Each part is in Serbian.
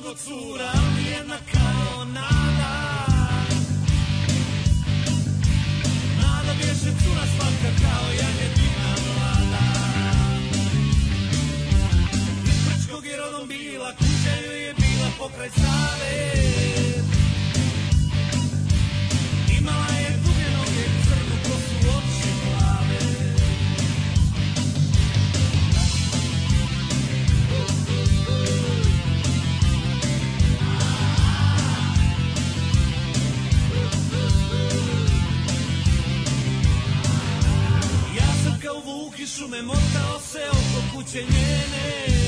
mnogo cura, ali jedna kao nada Nada bješe cura slatka kao ja mlada Iz je rodom bila, kuća je bila pokraj Save u vuki me motao se oko kuće njene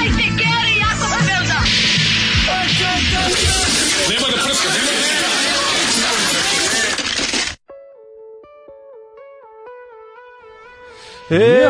10. Hey!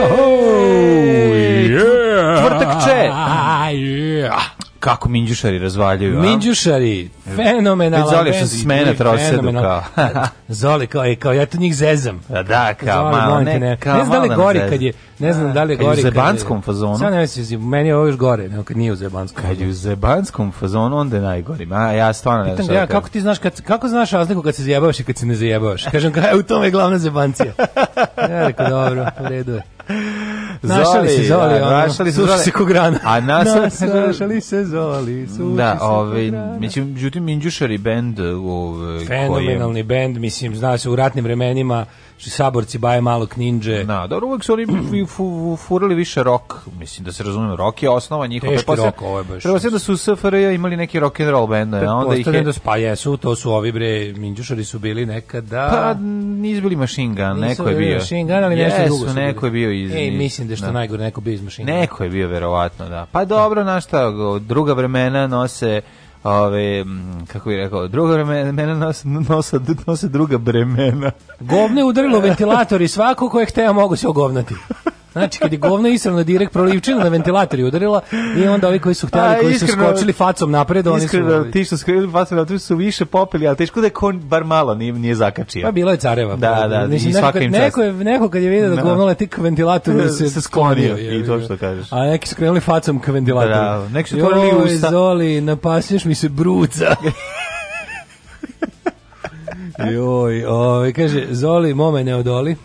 Yeah! Tvrtak če! Ah, yeah! kako minđušari razvaljuju, a? Minđušari, fenomenalan. Vidi Zoli što se smena trosedu kao. Zoli kao, e, kao, ja to njih zezam. A pa da, kao, Zoli, malo, ne, ne, kao, ne znam da li gori kad je, ne znam da li gori kad je. u zebanskom fazonu. Sad ne znam, meni je ovo još gore, nego kad nije u zebanskom. Kad je u zebanskom fazonu, onda je najgori. Ma, ja stvarno ne znam. Ja, kako ti znaš, kad, kako znaš razliku kad se zajebavaš i kad se ne zajebavaš? Kažem, kao, u tome je glavna zebancija. Ja rekao, dobro, u redu je. Našali se Zoli, da, našali se Zoli. ko grana. A nas, našali se Zoli, suši da, ove, se ovaj, grana. Međutim, međutim, Inđušari band, ove, ovaj, Fenomenalni koji je... band, mislim, zna se, u ratnim vremenima saborci baje malo kninđe. Na, dobro, uvek su oni furali više rok, mislim da se razume, rok je osnova njihova. Teški rok, ovo je baš. Prvo sve da su SFRJ imali neki rock and roll bende, a onda ih je... Da su, pa jesu, to su ovi bre, minđušari su bili nekada... Pa nisu bili Machine Gun, neko je bio. Machine Gun, ali yes, nešto drugo su neko je bio e, iz... Ej, mislim da što da. najgore, neko bio iz Machine Gun. Neko je bio, verovatno, da. Pa dobro, našta, druga vremena nose ove, kako bih rekao, druga vremena nosa, nose, nose druga bremena. Govne udarilo i svako ko je hteo mogu se ogovnati. Znači, kad je govno israno na da direkt prolivčina na ventilator i udarila i onda ovi koji su hteli, koji su skočili facom napred, oni su... Iskreno, ti što skočili facom napred su više popili, ali teško da je kon bar malo nije, nije zakačio. Pa bilo je careva. Da, pa, da, Mislim, i svaka neko, im čast. Neko, je, neko kad je vidio da, da. govno leti k ventilatoru da, se, se sklonio. Je, I to što kažeš. A neki su krenuli facom k ventilatoru. Da, neki su otvorili usta. Zoli, napasješ mi se bruca. Joj, oj, ovaj, kaže, Zoli, mome ne odoli.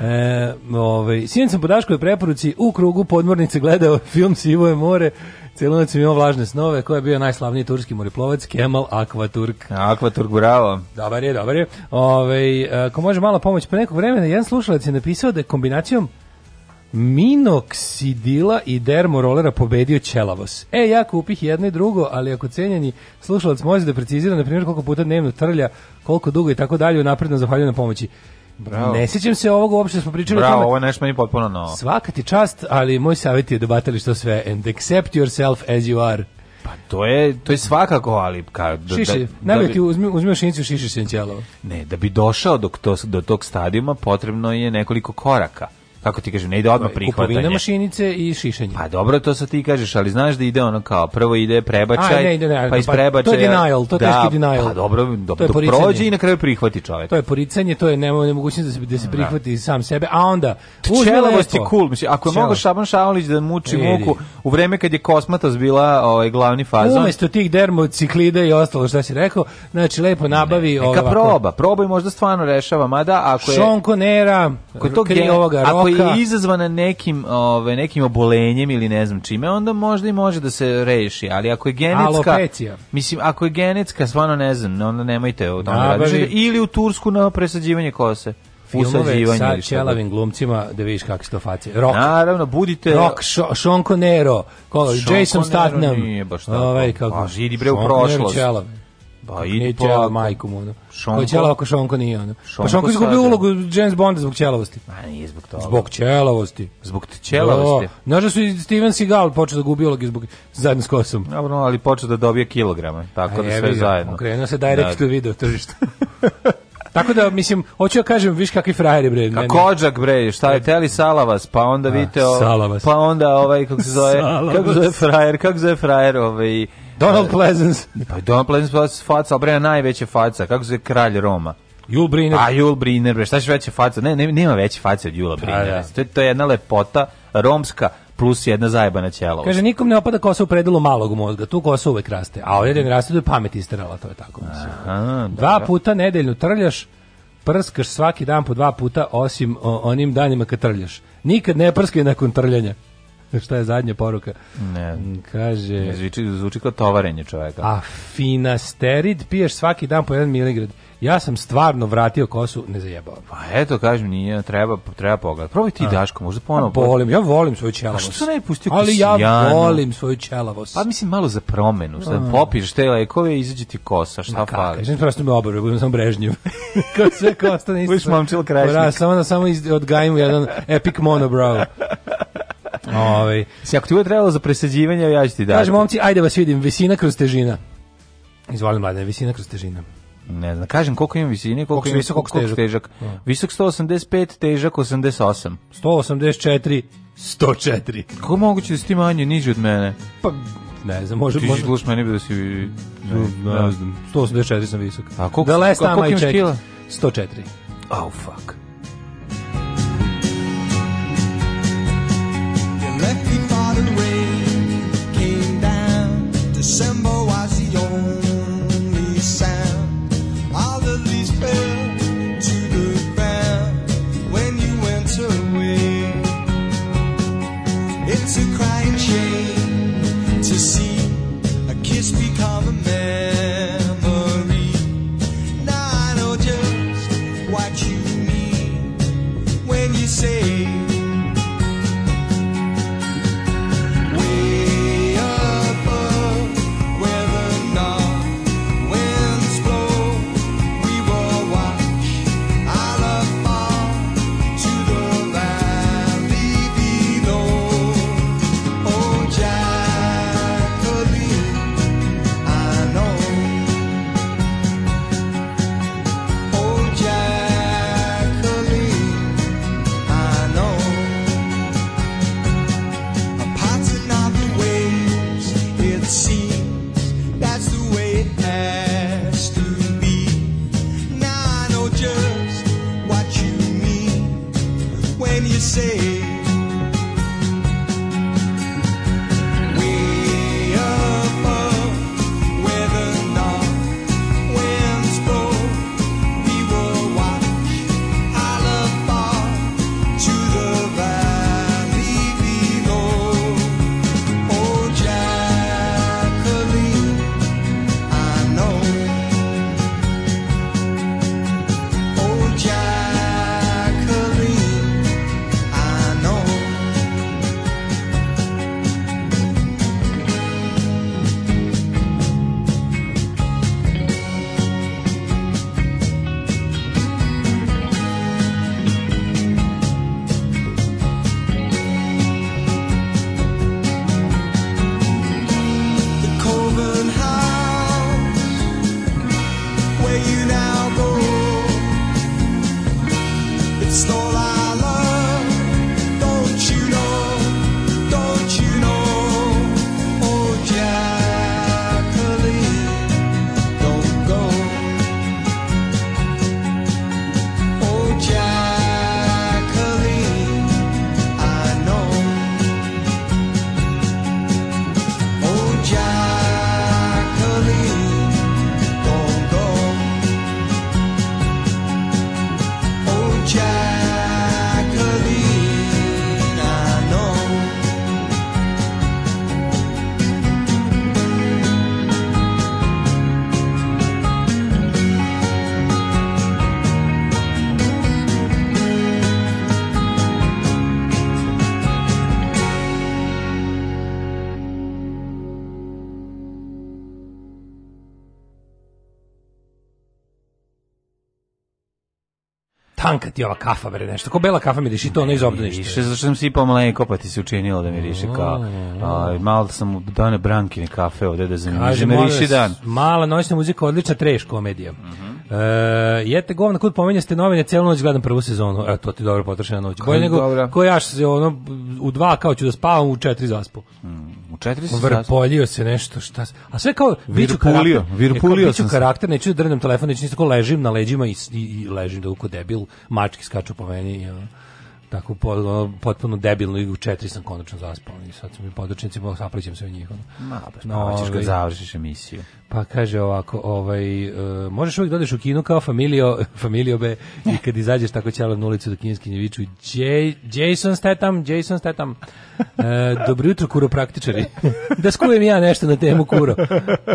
E, ovaj, sin sam po preporuci u krugu podmornice gledao film Sivo je more, Celu noć sam imao vlažne snove, ko je bio najslavniji turski moriplovac? Kemal Akvaturk. Akvaturk, bravo. Dobar je, dobar je. Ove, ovaj, ako može malo pomoć, pre nekog vremena jedan slušalac je napisao da je kombinacijom minoksidila i dermorolera pobedio ćelavos. E, ja kupih jedno i drugo, ali ako cenjeni slušalac može da precizira, na primjer, koliko puta dnevno trlja, koliko dugo i tako dalje, napredno zahvaljujem na pomoći. Bravo. Ne sjećam se ovog uopšte da smo pričali Bravo, o tome. ovo je nešto meni potpuno novo. Svaka ti čast, ali moj savjet je da što sve and accept yourself as you are. Pa to je, to je svakako, ali... Ka, da, da- Šiši, da, da bi, ti uzmi, uzmi šinicu šišiš Ne, da bi došao do, to, do tog stadijuma potrebno je nekoliko koraka kako ti kažem, ne ide odmah prihvatanje. Kupovina mašinice i šišenje. Pa dobro, to sa ti kažeš, ali znaš da ide ono kao, prvo ide prebačaj, A, ne, ide, ne, pa, pa iz prebačaja... To je denial, to je da, teški denial. Pa dobro, do, to je prođe i na kraju prihvati čovjek. To je poricanje, to je nemo, nemogućnost da se, da se da. prihvati da. sam sebe, a onda... Čelavost je cool, mislim, ako je mogao Šaban Šavolić da muči Edi. muku u vreme kad je Kosmatos bila ovaj, glavni fazon... Umesto tih dermociklida i ostalo što si rekao, znači lepo nabavi... Ne, neka proba, proba probaj možda stvarno rešava, mada ako je... Šonko Nera, ako je to gen, ovoga, ako je izazvana nekim, ovaj, nekim obolenjem ili ne znam čime, onda možda i može da se reši, ali ako je genetska... Alopecija. Mislim, ako je genetska, stvarno ne znam, onda nemojte o tome raditi. Ili u Tursku na presađivanje kose filmove sa čelavim glumcima da vidiš kakve su to facije. Rock. Naravno, budite... Rock, šo, Sean Conero, Jason Statham. Nije baš tako. Ovaj, kako, A, pa, idi bre u prošlost. Čelav. Pa idi po majku mu. Ono. Pa Šonko. Ćelava ako Šonko nije ono. Šonko pa Šonko izgubio ulogu James Bonda zbog ćelavosti. A nije zbog toga. Zbog ćelavosti. Zbog ćelavosti. Da. Znaš da su i Steven Seagal počeo da gubi uloge zbog zajedno s kosom. Dobro, ali počeo da dobije kilograme, tako A da sve je, zajedno. Okrenuo se direct da. to video tržište. Tako da mislim, hoću ja da kažem, viš kakvi frajeri bre. Kako odžak bre, šta je Teli Salavas, pa onda vidite, o, pa onda ovaj kako se zove, kako se zove frajer, kako se zove frajer, ovaj Donald pa, Pleasence. Pa Donald Pleasence faca, ali bre, najveća faca. Kako se kralj Roma? Jul Briner. A pa, Jul Briner, bre, šta će veća faca? Ne, ne, nema veće faca od Jula da, Brinera. Da. To, je, to je jedna lepota romska plus jedna zajebana ćelava. Kaže, nikom ne opada kosa u predelu malog mozga, tu kosa uvek raste, a ovdje ovaj ne raste, to je pamet istrala, to je tako. Aha, da. Dva puta nedeljno trljaš, prskaš svaki dan po dva puta, osim onim danima kad trljaš. Nikad ne prskaj nakon trljanja. šta je zadnja poruka? Ne. Kaže... Ne zvuči, zvuči kao tovarenje čoveka. A finasterid piješ svaki dan po 1 miligrad. Ja sam stvarno vratio kosu, ne zajebao. Pa eto, kažem, nije, treba, treba pogled. Probaj ti, A. Daško, možda ponovno. Pa volim, ja volim svoju ćelavost. A što ne pustio Ali kisijanu? ja volim svoju ćelavost. Pa mislim, malo za promenu. Sad popiš te lekove i izađe ti kosa, šta fali? Kažem, prosto me obrve, budem sam brežnjiv. Kao sve kosta ne isto. mamčil momčil krašnik. Samo da samo iz, odgajim jedan epic monobrow. Ovaj. se ako ti bude trebalo za presađivanje, ja ću ti dati. Kaže momci, ajde vas vidim, visina kroz težina. Izvoli mladen, visina kroz težina. Ne znam, kažem koliko imam visine, koliko, koliko ima visok, koliko težak. težak. Ja. Visok 185, težak 88. 184, 104. Kako moguće da si ti manje niži od mene? Pa, ne znam, može... Ti možda... sluš meni da si... Ne, ne, da. ne znam. 184 sam visok. A koliko, da last time I 104. Oh, fuck. Every part of rain came down. December was the only. tanka ti ova kafa, bre, nešto. Ko bela kafa miriši, to ona iz obdaništa. Miriše, zašto sam sipao mleko, pa ti se učinilo da miriše kao... A, malo sam dane brankine kafe ovde da zamiriše, da miriši dan. Mala noćna muzika, odlična treš komedija. Uh, jete govna kud pomenja ste novine celu noć gledam prvu sezonu. E to ti dobro potrošena noć. Bolje nego ko ja se ono u dva kao ću da spavam u četiri zaspu. Mm. 40 Vrpoljio se nešto, šta? A sve kao biću karakter, virpulio e, biću karakter, neću da drnem telefon, neću ništa, ležim na leđima i, i, i ležim da debil, mački skaču po meni ja. Tako potpuno debilno i u četiri sam konačno zaspao i sad su mi podočnici, saplićem sve njih. Ma, pa no, ćeš kad ovaj- završiš emisiju. Pa kaže ovako, ovaj, uh, možeš uvijek dodeš da u kino kao familio, familio be, i kad izađeš tako ćelo na ulicu do kineski njeviču, Jason Statham, Jason Statham, uh, dobro jutro kuro praktičari, da skujem ja nešto na temu kuro.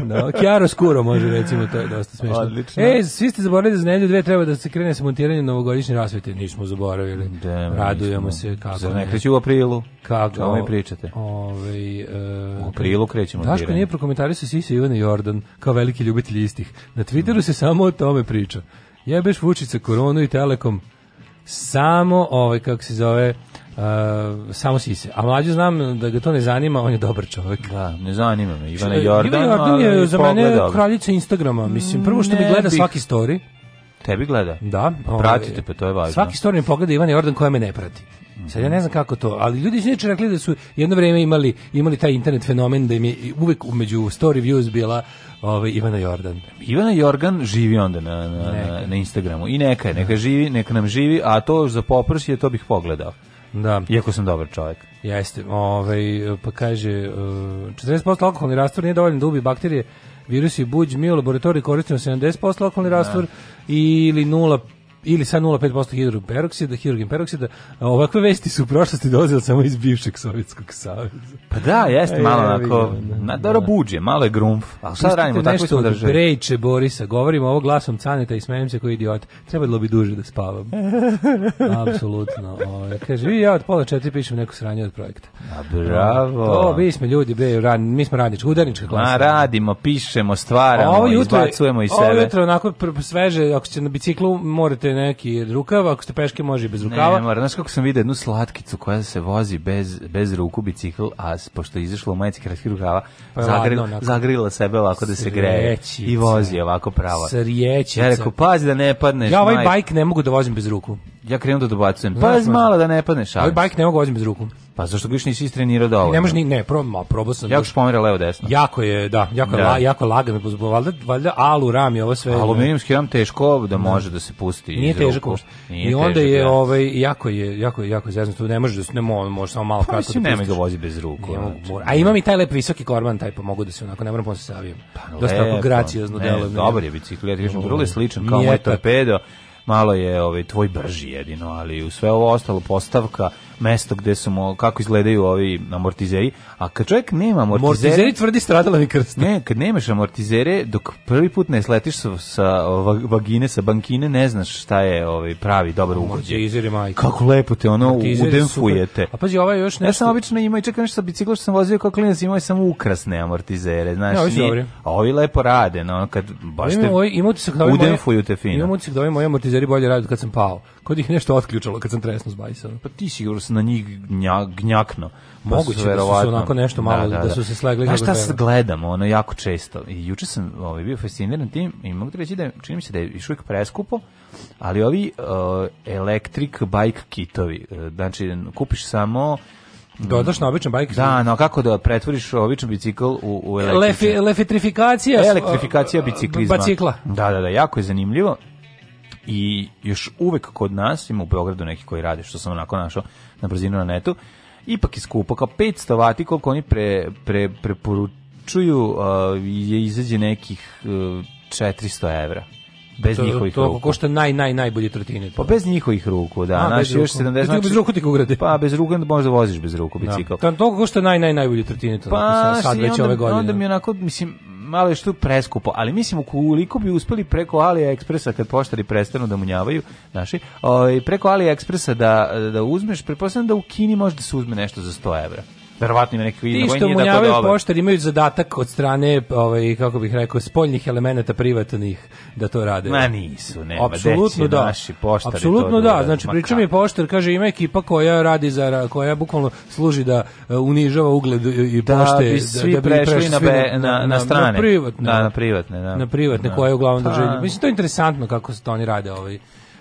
No, da, Kiaro skuro može recimo, to je dosta smiješno. Odlično. E, svi ste zaboravili da za nedelju dve treba da se krene sa montiranjem novogodišnje rasvete, nismo zaboravili, Deme, da, radujemo nismo. se. Kako Zar ne kreće u aprilu? Kako? Čao mi pričate? Ovaj, uh, u aprilu krećemo. Daško nije prokomentario se Sisa Ivana Jordan kao veliki ljubitelj istih. Na Twitteru se samo o tome priča. Jebeš Vučića, koronu i Telekom. Samo, ovaj, kako se zove, Uh, samo sise. A mlađu znam da ga to ne zanima, on je dobar čovjek. Da, ne zanima me. Ivana Jordan, Ivana Jordan je za mene kraljica Instagrama. Mislim, prvo što ne mi gleda bih. svaki story. Tebi gleda? Da. Pa pratite, pa to je važno. Svaki story mi pogleda Ivana Jordan koja me ne prati. Sad ja ne znam kako to, ali ljudi su neče rekli da su jedno vrijeme imali, imali taj internet fenomen da im je uvek među story views bila ovaj Ivana Jordan. Ivana Jorgan živi onda na, na, na Instagramu i neka je, neka da. živi, neka nam živi, a to za poprš je to bih pogledao. Da. Iako sam dobar čovjek. Jeste. Ovaj pa kaže 40% eh, alkoholni rastvor nije dovoljan da ubi bakterije, virusi buđ, mi u laboratoriji koristimo 70% alkoholni da. rastvor ili 0 ili sa 0,5% hidroperoksida, hirurgin peroksida, ovakve vesti su u prošlosti dolazile samo iz bivšeg Sovjetskog saveza. Pa da, jeste malo ja, onako, da, na, da. buđe, malo je grumf, ali sad radimo, tako što smo držali. Brejče Borisa, govorimo ovo glasom Caneta i smenim se koji idiot, trebalo bi duže da spavam. Apsolutno. Ovaj, kaže, vi ja od pola četiri pišem neku sranje od projekta. A bravo. To, mi smo ljudi, bre, ran, mi smo radnička, udarnička klasa. Ma, radimo, pišemo, stvaramo, ovo jutro, izbacujemo iz sebe. Ovo jutro onako sveže, ako ste na biciklu, morate neki rukav, ako ste peške može i bez rukava. Ne, mora, znaš kako sam vidio jednu slatkicu koja se vozi bez, bez ruku bicikl, a pošto je izašla u majici kratkih rukava, pa zagrila, onako. zagrila sebe ovako da se greje i vozi ovako pravo. Sriječica. Ja rekao, pazi da ne padneš. Ja ovaj majka. bajk ne mogu da vozim bez ruku. Ja krenu da dobacujem. Pazi malo da ne padneš. Ovaj bajk ne mogu da vozim bez ruku. Pa zašto ga još nisi istrenirao dovoljno? Ne može ni ne, pro, ma, probao sam. Jako pomera levo desno. Jako je, da, jako da. La, jako lagan, valjda valjda alu ram je ovo sve. Aluminijumski ram teško da, da može da se pusti. Nije težak. I onda je da. ovaj jako je jako jako zeznuto, ne može da se ne može, može samo malo pa, kratko. Mislim, da nema ga vozi bez ruku. Ne mogu, A imam i taj lep visoki korban taj pa mogu da se onako ne moram posle savijem. Pa, Dosta lepo, graciozno deluje. Dobar je bicikl, ja ti kažem, vrlo je sličan kao moj torpedo. Malo je ovaj tvoj brži jedino, ali u sve ovo ostalo postavka mesto gde su mu, kako izgledaju ovi amortizeri, A kad čovjek nema amortizere... Amortizeri tvrdi stradala mi krst. Ne, kad nemaš amortizere, dok prvi put ne sletiš sa, sa vagine, sa bankine, ne znaš šta je ovaj pravi dobar ugođaj. Amortizeri majka. Kako lepo te ono udenfujete. A pazi, ovaj još nešto... Ja sam obično imao i čekam nešto sa bicikla što sam vozio kao klinac, imao sam ukrasne amortizere, znaš. Ne, ovi nije, a ovi lepo rade, no, kad baš te udenfuju te fino. Imam utisak da ovi moji amortizeri bolje rade kad sam pao. Kod ih nešto otključalo kad sam tresno zbajsao. Pa ti sigurno se na njih gnjakno. Pa Moguće su, da su onako nešto malo, da, da, da. da su se slegli. Znaš šta sad gledam, ono, jako često. I juče sam ovaj, bio fasciniran tim i mogu ti reći da čini mi se da je još uvijek preskupo, ali ovi uh, electric bike kitovi, uh, znači kupiš samo mm, Dodaš da na običan bajk? Da, no kako da pretvoriš običan bicikl u, u električni? Lefi, lefitrifikacija. Elektrifikacija biciklizma. Bacikla. Da, da, da, jako je zanimljivo. I još uvek kod nas, ima u Beogradu neki koji rade, što sam onako našao na brzinu na netu, ipak je skupo, kao 500 vati koliko oni pre, pre, preporučuju uh, je izađe nekih uh, e, 400 evra bez to, njihovih to, ruku. To košta naj, naj, najbolje trotinet. Pa bez njihovih ruku, da. A, Naš, još 70, znači, bez ruku ti ugrade. Pa bez ruku možda voziš bez ruku da. bicikl. Da. To, to košta naj, naj, najbolje trotinet. Pa sad, sad već onda, ove godine. Onda da. mi onako, mislim, malo je što preskupo, ali mislim ukoliko bi uspeli preko AliExpressa kad poštari prestanu da munjavaju naši, ovaj preko AliExpressa da da uzmeš, pretpostavljam da u Kini može da se uzme nešto za 100 evra verovatno ima neki vojni da to dobro. Ti što munjavaju poštar imaju zadatak od strane, ovaj, kako bih rekao, spoljnih elemenata privatnih da to rade. Ma nisu, ne, Apsolutno da. Naši poštari Apsolutno da. da. Znači, pričam je poštar, kaže, ima ekipa koja radi za, koja bukvalno služi da uh, unižava ugled i da, Bi da, svi da, bi prešli, prešli na, be, na, na, na, strane. Da, na privatne. Da, na privatne, da. Na privatne, koje uglavnom da. Pa- drže. Mislim, to je interesantno kako se to oni rade. Ovaj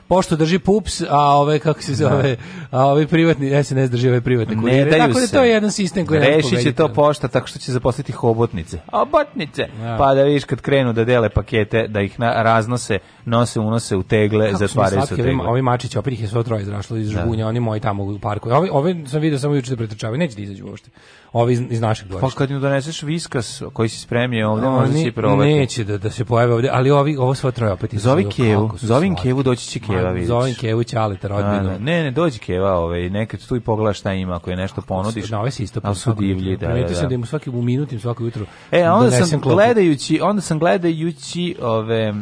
pošto drži pups, a ove kako se da. zove, a ovi privatni ja se ne da drži ove privatne kurire. Ne daju tako se. da to je jedan sistem koji Reši će to pošta tako što će zaposliti hobotnice. Hobotnice. Ja. Da. Pa da vidiš kad krenu da dele pakete, da ih na, raznose, nose, unose u tegle, kako zatvaraju se u tegle. Ovi, mačići, opet ih je svo troje izrašlo iz žbunja, oni moji tamo u parku. Ovi, ove sam vidio samo juče da pretrčavaju, neće da izađu uopšte. Ovi iz, iz našeg pa dvorišta. Pa kad im doneseš viskas koji si spremio ovde, možda će i probati. Neće da, da se pojave ovde, ali ovi, ovo svo troje opet. Zovi Kevu, zovim Kevu, doći će Kevu. Keva vidiš. Zovem Kevu Ćaleta rodbinu. ne, ne, dođi Keva, ovaj, nekad tu i pogleda šta ima, ako je nešto ponudiš. Na ove ovaj se isto Ali su divlji, da, da, da. sam da, da im svaki, u minutim svako jutro E, onda sam klopu. gledajući, onda sam gledajući ove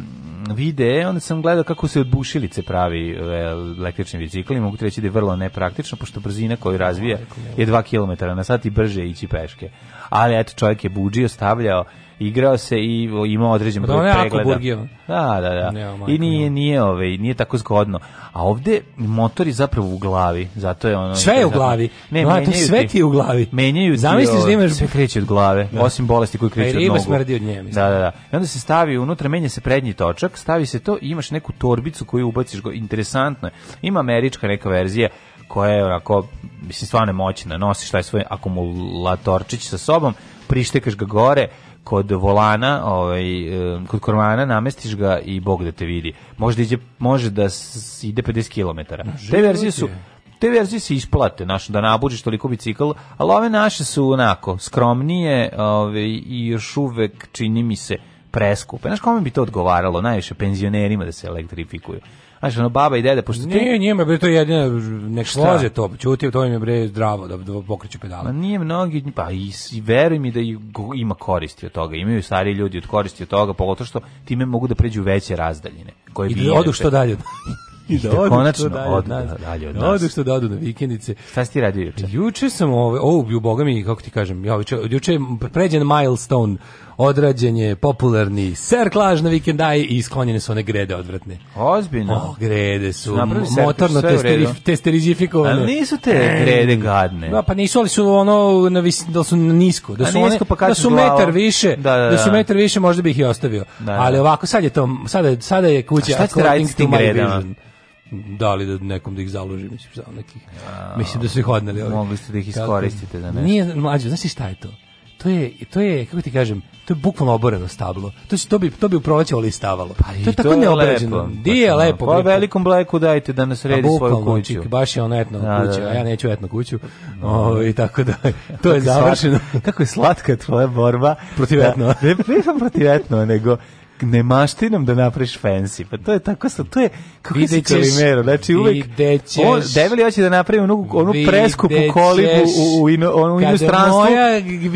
videe, onda sam gledao kako se od bušilice pravi električni bicikl i mogu ti reći da je vrlo nepraktično, pošto brzina koju razvija je 2 km na sat i brže ići peške. Ali eto, čovjek je buđio, stavljao igrao se i imao određen pa broj da, pregleda. Da, da, da. I nije, nije, ove, ovaj, nije tako zgodno. A ovde motor je zapravo u glavi, zato je ono... Sve je u glavi. Ne, no, ti sve ti je u glavi. Menjaju ti, Zamisliš da imaš... Sve kreće od glave, da. osim bolesti koji pa kreće e, od nogu. smrdi od nje, mislim. Da, da, da. I onda se stavi unutra, menja se prednji točak, stavi se to i imaš neku torbicu koju ubaciš. Interesantno je. Ima američka neka verzija koja je onako, mislim, stvarno moćna, nosiš taj svoj akumulatorčić sa sobom, prištekaš ga gore, kod volana, ovaj, e, kod kormana, namestiš ga i Bog da te vidi. Možda ide može da ide 50 km. Te verzije su te verzije se isplate, naš, da nabuđiš toliko bicikl, ali ove naše su onako skromnije ovaj i još uvek čini mi se preskupe. Znaš, kome bi to odgovaralo? Najviše penzionerima da se elektrifikuju. Znaš, ono, baba i dede, pošto... Nije, njima, bre, to je jedina, nek slože to, čuti, to im je, bre, zdravo da, da pokreću pedale. Ma nije mnogi, pa i, i veruj mi da ima koristi od toga, imaju stari ljudi od koristi od toga, pogotovo što time mogu da pređu veće razdaljine. Koje I da odu što dalje. I da, da odu konačno što dalje od da nas. Da, dalje od nas. Da odu što da odu na vikendice. Šta si ti radio juče? Juče sam, ovo, o, oh, boga mi, kako ti kažem, ja, juče, juče pređen milestone odrađen je popularni serklaž na vikendaji i isklonjene su one grede odvratne. Ozbiljno? Oh, grede su motorno testerif, testerizifikovane. Ali nisu te grede gadne. Da, pa nisu, ali su ono, na vis, da su nisko. Da su, nisko, one, pa da su metar više, da, da, da. da, su metar više možda bih ih i ostavio. Da, da. Ali ovako, sad je to, sada, sada je kuća. A šta ćete raditi s tim gredama? da li da nekom da ih založi, mislim, za nekih. Ja, mislim da su ih odneli. Mogli ste da ih iskoristite, za nešto. Nije, mlađe, znaš šta je to? to je to je kako ti kažem, to je bukvalno oboreno stablo. To se to bi to bi proleće listavalo. Pa to je tako neobrađeno. Di pa da. lepo. Pa velikom bleku dajte da nas pa redi svoju kuću. baš je ona etno da, da, kuća, a ja neću etno kuću. O, i tako da to je završeno. kako je slatka tvoja borba protiv etno. Ne protiv etno, nego ne mašti nam da napraviš fancy. Pa to je tako sa, to je, kako se kaže Kalimero, znači uvek, videćeš, on, debeli hoće da napravi onu, onu preskupu kolibu u, u, ino, u inostranstvu,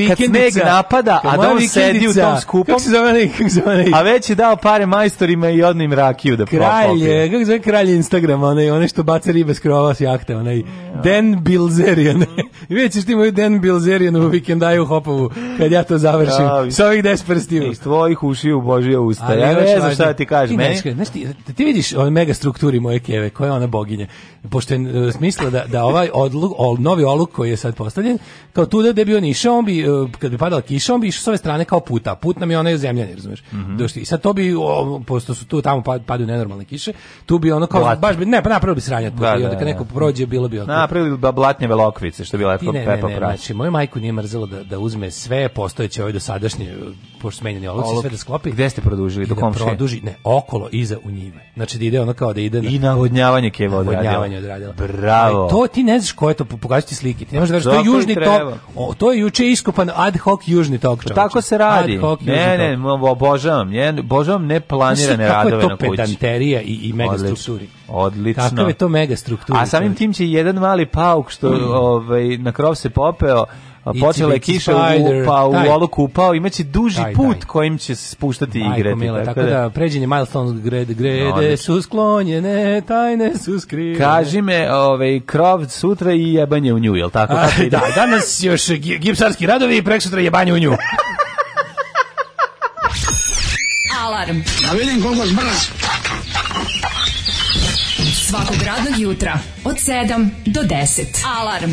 kad sneg napada, a da on sedi u tom skupom, kako se zove, kako se zove, a već je dao pare majstorima i odnim rakiju da kralje, kako se zove kralje Instagrama, onaj, onaj što baca ribe s krova s jahte, onaj, Dan Bilzerian, vidjet ćeš ti moju Dan Bilzerian u vikendaju Hopovu, kad ja to završim, sa ovih 10 prstiju. Iz tvojih ušiju Božija uz usta. Ali ja ne znam šta da ti kažeš. ne, Znaš ti, ti vidiš one mega strukturi moje keve, koja je ona boginja. Pošto je e, smisla da, da ovaj odluk, ol, novi oluk koji je sad postavljen, kao tu da bi on išao, on bi, e, kad bi padala kiša, on bi išao s ove strane kao puta. Put nam je onaj zemljani, razumiješ? Mm -hmm. I sad to bi, o, pošto su tu tamo pa, padaju nenormalne kiše, tu bi ono kao, Blatni. baš bi, ne, pa napravili bi sranjat put. Da, da, I onda da, kad da. neko prođe, bilo bi oko. Napravili bi blatnje velokvice, što bi lepo ne, Pepa ne, ne, znači, moju majku nije mrzelo da, da uzme sve postojeće ove dosadašnje, e, pošto smenjeni oluci, sve da sklopi. Gde ste produžili do da komšije. produži, ne, okolo, iza u njive. Znači da ide ono kao da ide... Na, I navodnjavanje keva odradila. Navodnjavanje odradila. Bravo. Aj, e, to ti ne znaš ko je to, pokazuju ti slike. Ti ne možeš da to je južni tok. O, to je juče iskopan ad hoc južni tok. Čovječe. Tako se radi. Ad hoc ne, ne, obožavam. Ne, obožavam neplanirane znači, radove na kući. Kako je to pedanterija i, i megastrukturi. Odlično. Kako je to megastruktura. A samim tim će jedan mali pauk što mm. ovaj, na krov se popeo, počela je kiša pa u oluku upao, imaće duži taj, put taj. kojim će se spuštati Majko igrati. Mila, tako, tako da, da pređenje milestone grade grede no, su sklonjene, tajne su skrivene. Kaži me, ovaj, krov sutra i jebanje u nju, jel tako? A, tako da, danas još gipsarski radovi i prek jebanje u nju. Alarm. Da vidim koliko zbrz. Svakog radnog jutra od 7 do 10. Alarm.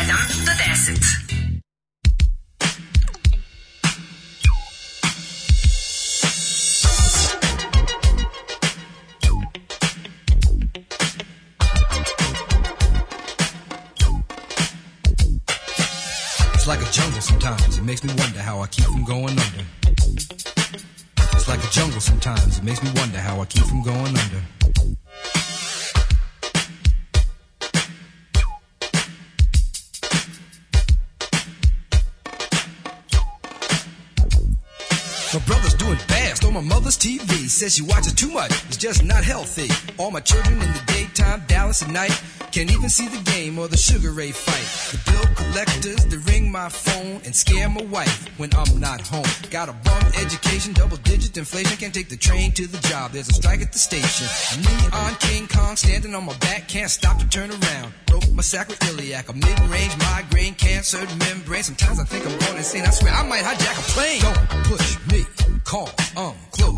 just not healthy. All my children in the daytime, Dallas at night. Can't even see the game or the Sugar Ray fight. The bill collectors, they ring my phone and scare my wife when I'm not home. Got a bum education, double digit inflation. Can't take the train to the job, there's a strike at the station. Me on King Kong, standing on my back, can't stop to turn around. Broke my sacroiliac, a mid range migraine, cancered membrane. Sometimes I think I'm going insane, I swear I might hijack a plane. Don't push me, call, um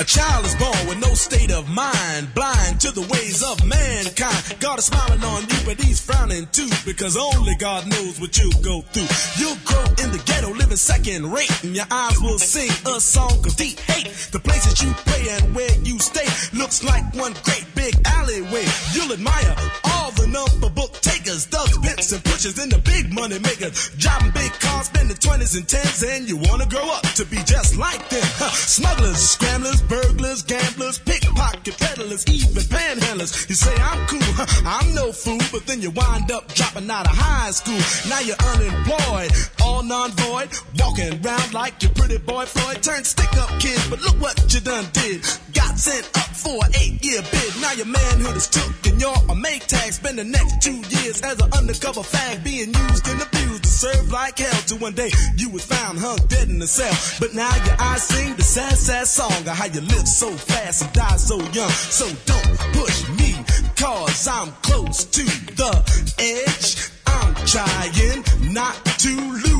A child is born with no state of mind, blind to the ways of mankind. God is smiling on you, but he's frowning too, because only God knows what you'll go through. You'll grow in the ghetto, living second rate, and your eyes will sing a song of deep hate. The places you play and where you stay looks like one great big alleyway. You'll admire all the number book takers, thugs, pimps, and pushers, and the big money makers. Driving big cars, spending 20s and 10s, and you wanna grow up to be just like them. Smugglers, scramblers, burglars, gamblers, pickpocket peddlers, even panhandlers. You say I'm cool, I'm no fool, but then you wind up dropping out of high school. Now you're unemployed, all non-void, walking around like your pretty boy Floyd. Turned stick-up kid, but look what you done did. Got sent up for an eight-year bid. Now now your manhood is took and y'all are make tag. Spend the next two years as an undercover fag being used and abused to serve like hell. To one day you was found hung dead in a cell. But now your eyes sing the sad, sad song of how you live so fast and die so young. So don't push me, cause I'm close to the edge. I'm trying not to lose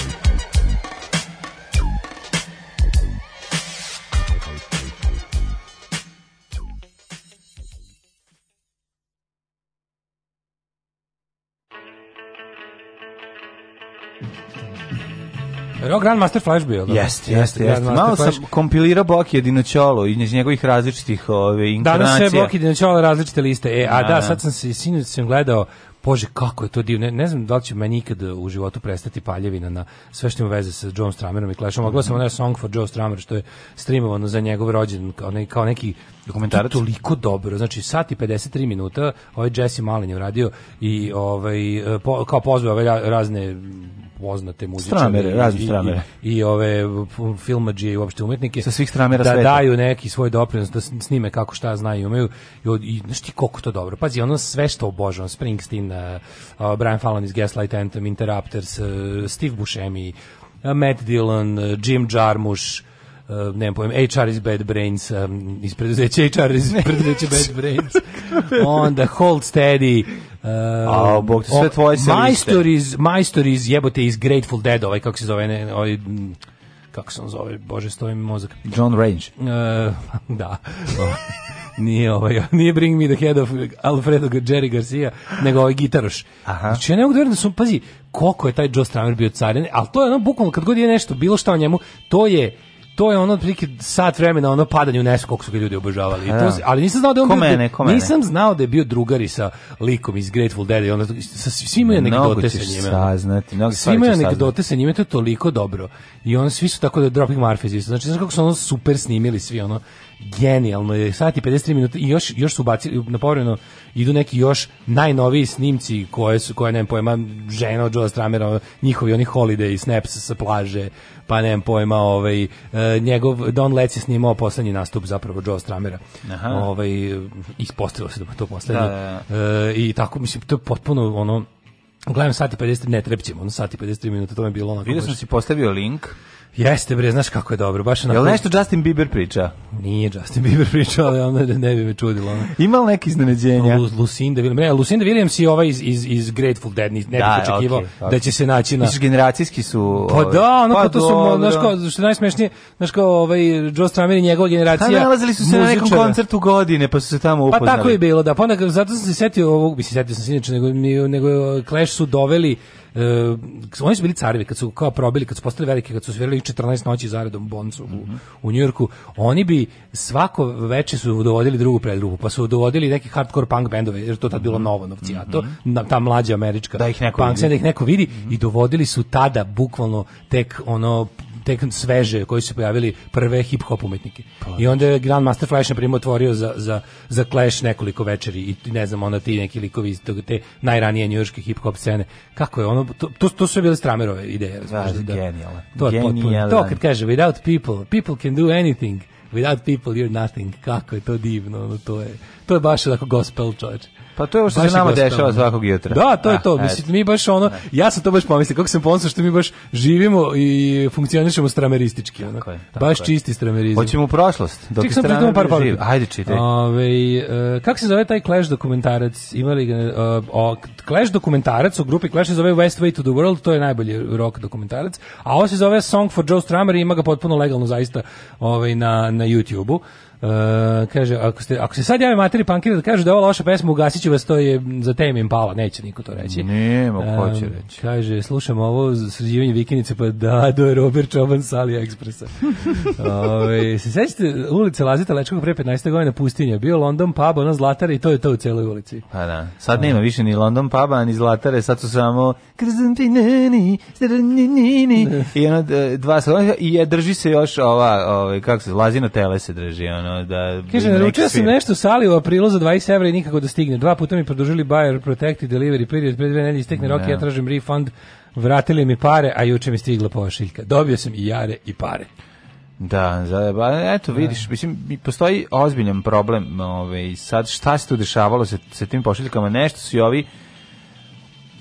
Rock Grandmaster Flash bio, da? Jeste, jeste, jeste. Malo sam kompilirao Boki Dinoćolo iz njegovih različitih ove, inkarnacija. Danas je Boki Dinoćolo različite liste. E, a, a da, da, da, sad sam se, sinoć sam gledao Bože, kako je to divno. Ne, ne znam da li će meni ikad u životu prestati paljevina na sve što ima veze sa Joe Stramerom i Clashom. Oglasam mm -hmm. onaj Song for Joe Stramer, što je streamovano za njegov rođen, kao, ne, kao neki dokumentarac. To toliko dobro, znači sat i 53 minuta ovaj Jesse Malin je uradio i ovaj, po, kao pozvao ove razne poznate muzičare stramere, razne stramere. I, i, ove filmadžije i uopšte umetnike sa svih stramera da sveta. daju neki svoj doprinos da snime kako šta znaju umeju i, i znaš ti koliko to dobro pazi ono sve što obožavam Springsteen uh, uh, Brian Fallon iz Gaslight Anthem Interrupters uh, Steve Buscemi Matt Dillon Jim Jarmusch uh, nemam pojma, HR is Bad Brains, um, iz preduzeća HR is preduzeća Bad Brains, onda Hold Steady, Uh, A, bog sve tvoje se Majstor iz, majstor iz jebote iz Grateful Dead, ovaj kako se zove, ne, ovaj, kako se on zove, bože, stoji mi mozak. John Range. Uh, da. nije ovaj, nije Bring Me the Head of Alfredo Jerry Garcia, nego ovaj gitaroš. Aha. Znači ja ne mogu da da su, pazi, koliko je taj Joe Stramer bio carine, ali to je ono bukvalno, kad god je nešto, bilo šta o njemu, to je, to je ono otprilike sat vremena ono padanje u nesu koliko su ga ljudi obožavali. I to, da. ali nisam znao da on ko bio, mene, ko nisam mene. znao da je bio drugari sa likom iz Grateful Dead i onda sa svim je anegdote sa njime. Saznati, mnogo svima je anegdote sa njime to je toliko dobro. I on svi su tako da Dropping Murphys isto. Znači znaš kako su ono super snimili svi ono genijalno je, sat i 53 minuta i još, još su bacili, napovremeno idu neki još najnoviji snimci koje su, koje nemam pojma, žena od Joe Stramera, njihovi oni holiday, snaps sa plaže, pa nemam pojma, ovaj, e, njegov, Don Lec je snimao poslednji nastup zapravo Joe Stramera, Aha. ovaj, ispostavilo se da to poslednje, da, da, da. E, i tako, mislim, to je potpuno ono, Uglavnom sati 50, ne trepćemo, ono sati 53 minuta, to mi je bilo onako. Vidio sam si postavio link. Jeste bre, znaš kako je dobro, baš na. Jel nešto Justin Bieber priča? Nije Justin Bieber pričao, ali ono ne bi me čudilo. Ono. Ima neki iznenađenja. Lu, Lucinda Williams, ne, Lucinda Williams i ova iz, iz, iz Grateful Dead, ne bih da, očekivao okay, okay. da će se naći na. Iš generacijski su. Pa ovaj, da, ono pa, pa to su, znaš kao, što najsmešnije, znaš kao ovaj Joe Strummer i njegova generacija. Pa nalazili su se muzičara. na nekom koncertu godine, pa su se tamo upoznali. Pa tako je bilo, da, pa onda zato sam se setio ovog, mislim setio sam se inače, nego nego Clash su doveli E, oni su bili carevi kad su kao probili, kad su postali veliki, kad su svirali 14 noći zaredom Boncu mm -hmm. u, mhm. u Njujorku, oni bi svako veče su dovodili drugu drugu pa su dovodili neke hardcore punk bendove, jer to tad mhm. bilo novo novcijato, mm -hmm. ta mlađa američka da ih neko punk, vidi. da ih neko vidi mm -hmm. i dovodili su tada bukvalno tek ono tek sveže koji su pojavili prve hip hop umetnike. Pa, da. I onda je Grandmaster Flash na primjer otvorio za, za, za Clash nekoliko večeri i ne znam, onda ti neki likovi iz te najranije njujorške hip hop scene. Kako je ono to to, to su bile Stramerove ideje, znači da. da. Genijalno. To je potpuno. To kad kaže without people, people can do anything. Without people you're nothing. Kako je to divno, ono, to je to je baš onako gospel čovječe. Pa to je ovo što baš se nama dešava svakog jutra. Da, to ah, je da, to. Mislim, mi baš ono, da. ja sam to baš pomislio, kako sam ponosno što mi baš živimo i funkcionišemo strameristički. Ono. Tako je, tako baš je. čisti stramerizam. Hoćemo u prošlost. Dok Ček sam pritom par par. Ajde, čitaj. Ove, e, kako se zove taj Clash dokumentarac? Imali ga, e, o, Clash dokumentarac u grupi Clash se zove West Way to the World, to je najbolji rock dokumentarac, a ovo se zove Song for Joe Strummer i ima ga potpuno legalno zaista ovaj, na, na YouTube-u. Uh, kaže, ako, ste, ako se sad jave materi punkira da kažu da je ovo loša pesma, ugasit ću vas, to je za teme im pala, neće niko to reći. Nema, um, ko će reći. Kaže, slušam ovo sređivanje vikinice, pa da, do je Robert Čoban sa Aliexpressa. Ove, se sećate ulice Lazita Lečkog pre 15. godina pustinja, bio London pub, ona Zlatara i to je to u celoj ulici. Pa da, sad nema um, više ni London puba, ni Zlatare, sad su samo krzantineni, i ono e, dva i e, drži se još ova, ovaj, kako se, Lazino tele se drži, ono, da... Kaže, naručio sam nešto sali u aprilu za 20 evra i nikako da stigne. Dva puta mi produžili buyer protect i delivery period, pre dve nedelje istekne rok da. ja tražim refund, vratili mi pare, a juče mi stigla pošiljka. Dobio sam i jare i pare. Da, za, ba, eto da. vidiš, mislim postoji ozbiljan problem, ovaj sad šta se tu dešavalo sa sa tim pošiljkama, nešto su i ovi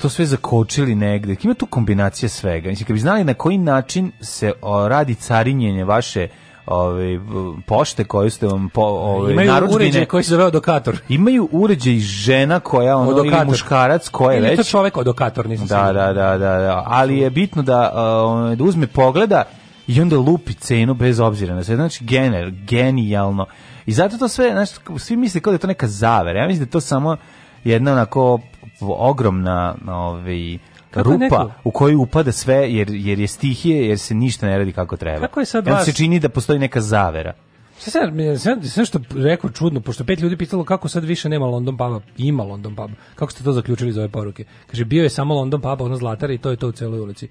to sve zakočili negde. Ima tu kombinacija svega. Mislim, kad bi znali na koji način se o, radi carinjenje vaše ove, pošte koje ste vam po, ove, imaju narudžbine. uređaj koji se zove odokator. Imaju uređaj žena koja ono, odokator. ili muškarac koja je već... to čovek odokator, nisam da, da, da, da, da, ali je bitno da, um, da uzme pogleda i onda lupi cenu bez obzira na sve. Znači, gener, genijalno. I zato to sve, znači, svi misle kao da je to neka zavera. Ja mislim da je to samo jedna onako ogromna ovaj Kako rupa u koju upada sve jer, jer je stihije, jer se ništa ne radi kako treba. Kako je sad vas... se čini da postoji neka zavera. Šta sad, sad, sad što rekao čudno, pošto pet ljudi pitalo kako sad više nema London puba, ima London pub. Kako ste to zaključili iz ove poruke? Kaže, bio je samo London pub, ono zlatara i to je to u celoj ulici.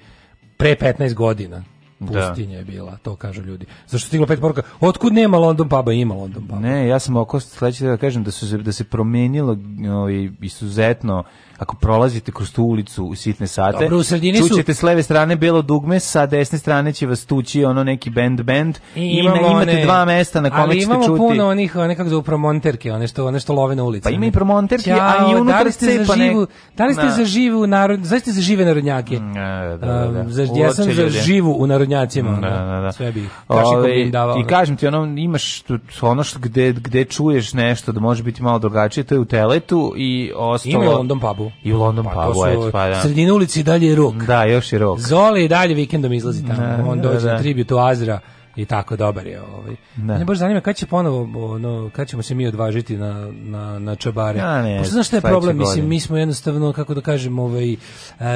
Pre 15 godina. Da. Pustinja da. je bila, to kažu ljudi. Zašto stiglo pet poruka? Otkud nema London puba, ima London puba. Ne, ja sam oko sledeće da kažem da su da se promenilo ovaj izuzetno ako prolazite kroz tu ulicu u sitne sate, Dobro, u sredini čućete su... s leve strane belo dugme, sa desne strane će vas tući ono neki band band i, imamo imate one, dva mesta na kome ćete čuti. Ali imamo puno onih nekako zove promonterke, one što, one što love na ulici. Pa ima i promonterke, a i unutar da ste cepa ne... Da li ste na. za živu narod, znači ste za žive narodnjake? Mm, da, da, da. Um, da. ja sam za živu u narodnjacima. Mm, da, da, da. Sve bih ovaj, kašikom davao. I da. kažem ti, ono, imaš tu, ono što gde, gde čuješ nešto da može biti malo drugačije, to je u teletu i ostalo... Ima u London pubu. Pagu. I u London pa, Pagu, eto, pa da. Sredina ulici dalje je rok. Da, još je rok. Zoli dalje vikendom izlazi tamo. Da, On da, dođe da, na tributu Azra i tako dobar je ovaj. Da. Mene baš zanima kad će ponovo ono kad ćemo se mi odvažiti na na na čabare. Ja, ne, Pošto znaš šta je problem, mislim mi smo jednostavno kako da kažem ovaj eh,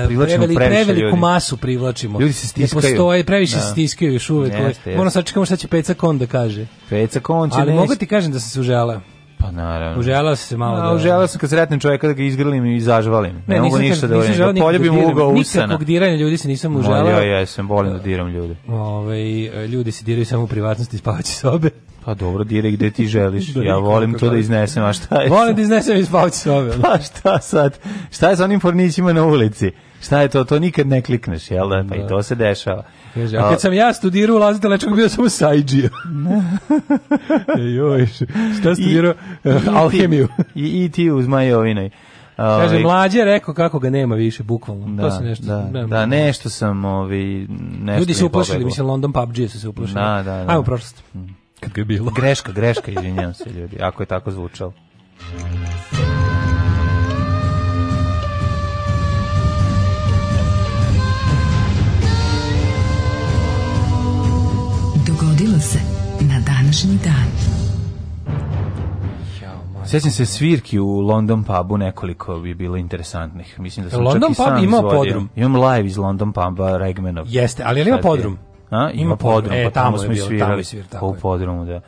preveli, preveliku ljudi. masu privlačimo. Ljudi se stiskaju. Ne postoje, previše da. se stiskaju još uvek. Ovaj. Moramo sačekamo šta će Peca Kon da kaže. Peca Kon će. Ali neći. mogu ti kažem da sam se uželeo. Pa naravno. Užela se malo. Da, užela se kad sretnem čovjeka da ga izgrlim i zažvalim. Ne, ne mogu ništa da uradim. Da poljubim ugo usana. Nikakvog diranja ljudi se nisam uželao. Ja ja sam volim da diram ljude. Ove, ovaj, ljudi se diraju samo u privatnosti spavaće sobe. Pa dobro, diraj gde ti želiš. da, ja volim to da iznesem, a šta je? Volim da iznesem iz spavaće sobe. Pa šta sad? Šta je sa onim fornićima na ulici? šta je to, to nikad ne klikneš, jel da? Pa i da. to se dešava. Kaže, a kad sam ja studirao, ulazite lečak, bio sam u Sajđiju. E, joj, šta studirao? E, alhemiju. I, i ti uz Majovinoj. Kaže, ovaj- mlađe je rekao kako ga nema više, bukvalno. Da, to se nešto... Da, nema. da, nešto sam, ovi... Nešto Ljudi su uplašili, mislim, London PUBG su se uplašili. Da, da, da. Ajmo prošlost. Mm. Kad ga je bilo. Greška, greška, izvinjam se ljudi, ako je tako zvučalo. desilo se na današnji dan. Sjećam se svirki u London pubu nekoliko bi bilo interesantnih. Mislim da sam London čak i sam pub ima izvodio. podrum. Imam live iz London puba Regmanov. Jeste, ali je li ima podrum? A, ima, ima podrum, pa e, pa tamo, tamo smo i svirali. Tamo svir, tako u podrumu, da.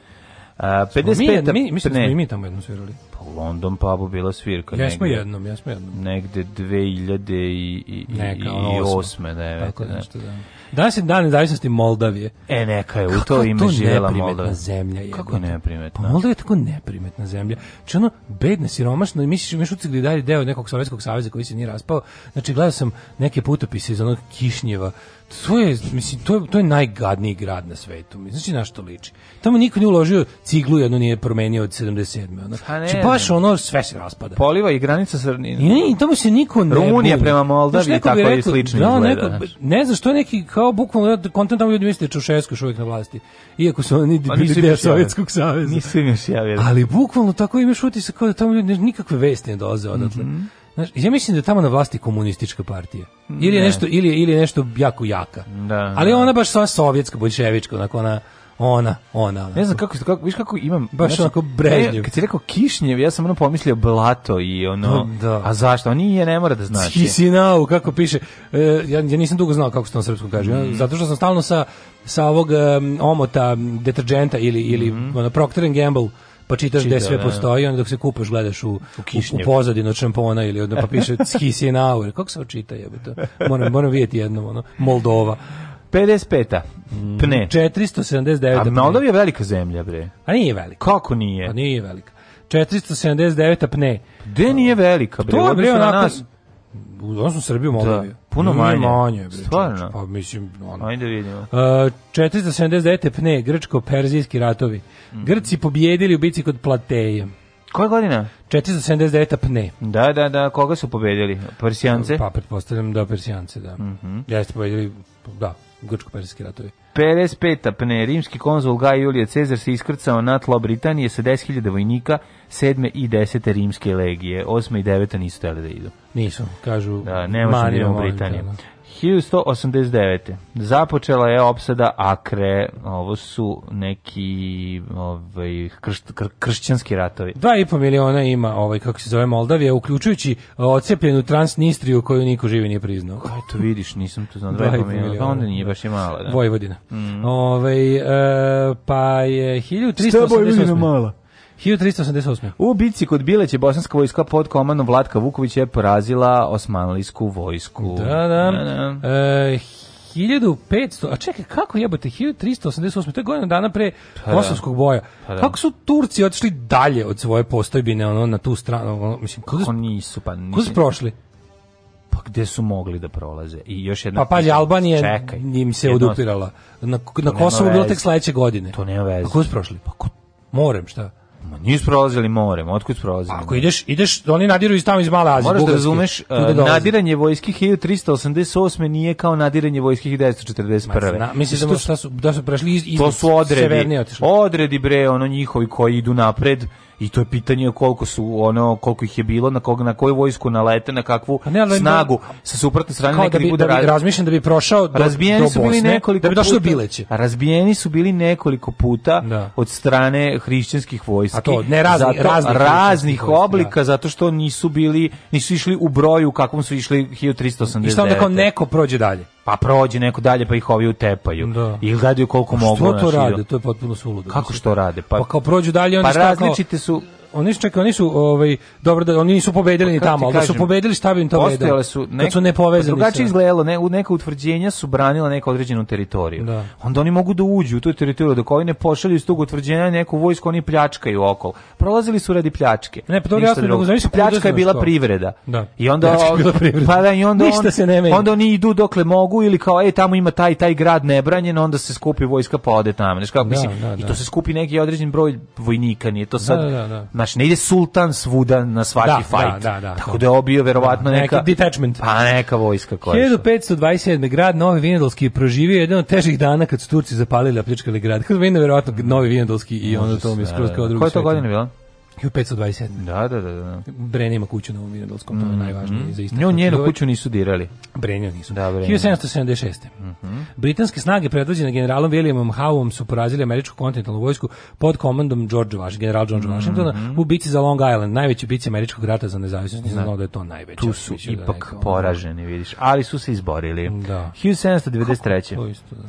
A, 55, mi, mi, mislim da smo i mi tamo jednom svirali u London pubu bila svirka. Jesmo negde, jednom, jesmo jednom. Negde 2000 i, i, Neka, i, i osme, ne, Tako ne. nešto, da. Danas je dan nezavisnosti Moldavije. E, neka je, u to ime to živjela Moldavija. zemlja je. Kako neprimetna? Pa Moldavija je tako neprimetna zemlja. Znači ono, bedna, siromašna, misliš, mi da je dalje deo nekog Sovjetskog saveza koji se nije raspao. Znači, gledao sam neke putopise iz onog Kišnjeva, to je, mislim, to je, to je najgadniji grad na svetu. Mislim, znači na što liči. Tamo niko nije uložio ciglu, jedno nije promenio od 77. Ono. Pa ne, znači, baš ono sve se raspada. Poliva i granica sa... Ne, ne, tamo se niko ne Rumunija buni. prema Moldavi znači, tako rekao, i slično da, izgleda. Neko, ne znam što neki, kao bukvalno, kontent tamo ljudi misle Čaušesku još uvijek na vlasti. Iako su oni pa, bili deo Sovjetskog saveza. Nisu im još javili. Ali bukvalno tako imaš utisak kao da tamo ljudi nikakve vesti ne dolaze mhm. odatle. Mm -hmm. Znaš, ja mislim da je tamo na vlasti komunistička partija. Ili je ne. nešto ili ili je nešto jako jaka. Da, Ali da. ona baš sva sovjetska boljševička, onako ona ona, ona. Ne znam kako, kako, viš kako imam... Baš znači, onako brežnjev. Kad si rekao kišnjev, ja sam ono pomislio blato i ono... Da. da. A zašto? On je ne mora da znači. Kisinau, kako piše. E, ja, ja nisam dugo znao kako se to na srpskom kaže. Mm. Ja, zato što sam stalno sa, sa ovog um, omota, deterdženta ili, ili mm. ono, Procter Gamble pa čitaš Čita, gde sve da, da. postoji, onda dok se kupaš gledaš u, u, u pozadinu čampona ili onda pa piše Hisinaur, kako se očita jebe to? Moram, moram vidjeti jedno, ono, Moldova. 55. Mm, pne. 479. A Moldova je velika zemlja, bre. A nije velika. Kako nije? A pa nije velika. 479. pne. Gde nije velika, bre? To je, bre, onako, nas odnosno Srbiju malo da. puno manje. manje bre, Stvarno? Pa mislim, ono. Ajde da vidimo. Uh, e, 479. pne, grčko-perzijski ratovi. Mm. Grci pobjedili u bici kod Plateje. Koja godina? 479. pne. Da, da, da, koga su pobedili? Persijance? Pa, pretpostavljam da Persijance, da. Mm -hmm. Jeste pobedili, da, grčko-persijski ratovi. 55. Pne, rimski konzul Gaj Julije Cezar se iskrcao na tlo Britanije sa 10.000 vojnika 7. i 10. rimske legije. 8. i 9. nisu tele da idu. Nisu, kažu. Da, ne Britanije. Da, 1189. Započela je opsada Akre, ovo su neki ovaj, kršćanski ratovi. 2,5 miliona ima, ovaj, kako se zove, Moldavija, uključujući e, odcepljenu Transnistriju koju niko živi nije priznao. Kaj to vidiš, nisam to znao, 2,5 miliona, pa onda nije baš i mala. Da. Vojvodina. Mm. Ovaj, e, pa je 1388. Šta je Vojvodina mala? 1388. U bici kod Bileće bosanska vojska pod komandom Vlatka Vukovića je porazila osmanlijsku vojsku. Da, da. da, da. E, 1500, a čekaj, kako jebote, 1388, to je godina dana pre pa da. Kosovskog boja. Pa da. Kako su Turci otišli dalje od svoje postojbine ono, na tu stranu? Ono, mislim, kako nisu, pa nisu. Kako su prošli? Pa gde su mogli da prolaze? I još jedna... Pa pa Albanija čekaj, njim se jedno... odupirala. Na, na Kosovu bilo tek sledeće godine. To nema pa veze. Kako su prošli? Pa ko, morem, šta? Ma nisu prolazili morem, otkud su prolazili? Ako ideš, ideš, oni nadiruju tamo iz Male Azije. Moraš da razumeš, uh, nadiranje vojskih 1388. nije kao nadiranje vojskih 1941. Ma, da, da, da, su, da su prešli iz, iz to su odredi, odredi bre, ono njihovi koji idu napred, i to je pitanje koliko su ono koliko ih je bilo na koga na koju vojsku nalete na kakvu pa ne, ali snagu da, sa suprotne strane neki da bi, bude da bi, razmišljam da bi prošao do, razbijeni do su bili Bosne, nekoliko da bi došlo bileće razbijeni su bili nekoliko puta da. od strane hrišćanskih vojski a to ne razni, zato, razni raznih da. oblika da. zato što nisu bili nisu išli u broju kakvom su išli 1389 i šta da kao neko prođe dalje pa prođe neko dalje pa ih ovi utepaju da. i gledaju koliko pa mogu što to rade da. to je potpuno suludo kako što rade pa, pa kao prođu dalje pa oni pa različite su oni su čekaj, oni su ovaj dobro da oni nisu pobedili pa ni tamo, ali da su pobedili stavim to im to vedelo. su nek, kad su nepovezani. Pa drugačije izgledalo, ne, u neka utvrđenja su branila neku određenu teritoriju. Da. Onda oni mogu da uđu u tu teritoriju dok oni ne pošalju iz tog utvrđenja neku vojsku, oni pljačkaju okolo. Prolazili su radi pljačke. Ne, pa to jasno drugo, znači pljačka je bila što? privreda. Da. I onda privreda. pa da i onda Ništa on, se ne onda oni idu dokle mogu ili kao ej tamo ima taj taj grad nebranjen, onda se skupi vojska pa ode tamo. Znači kako da, mislim, da, i to da. se skupi neki određen broj vojnika, nije to sad Znaš, ne ide sultan svuda na svaki da, fight. Da, da, da, Tako da je obio verovatno da, neka... Neki detachment. Pa neka vojska koja 1527. grad Novi Vinodolski je proživio jedan od težih dana kad su Turci zapalili, a pljačkali grad. Kako je verovatno Novi Vinodolski i ono to mi da, skroz da, kao da. drugo. Koje to godina bila? 1527. Da, da, da. da. Brenja ima kuću na ovom Mirandolskom, to je mm -hmm. najvažnije za istaknuti. Njom njenu kuću nisu dirali. Brenja nisu. Da, Brenja. 1776. Mm -hmm. Britanske snage predvođene generalom Williamom Howeom su porazili američku kontinentalnu vojsku pod komandom George Washington, general George mm -hmm. Washingtona u bici za Long Island, najveći bici američkog rata za nezavisnost. Nisam da. znao da je to najveće. Tu su da, ipak da poraženi, vidiš, ali su se izborili. Da. 1793. Kako, to isto, da.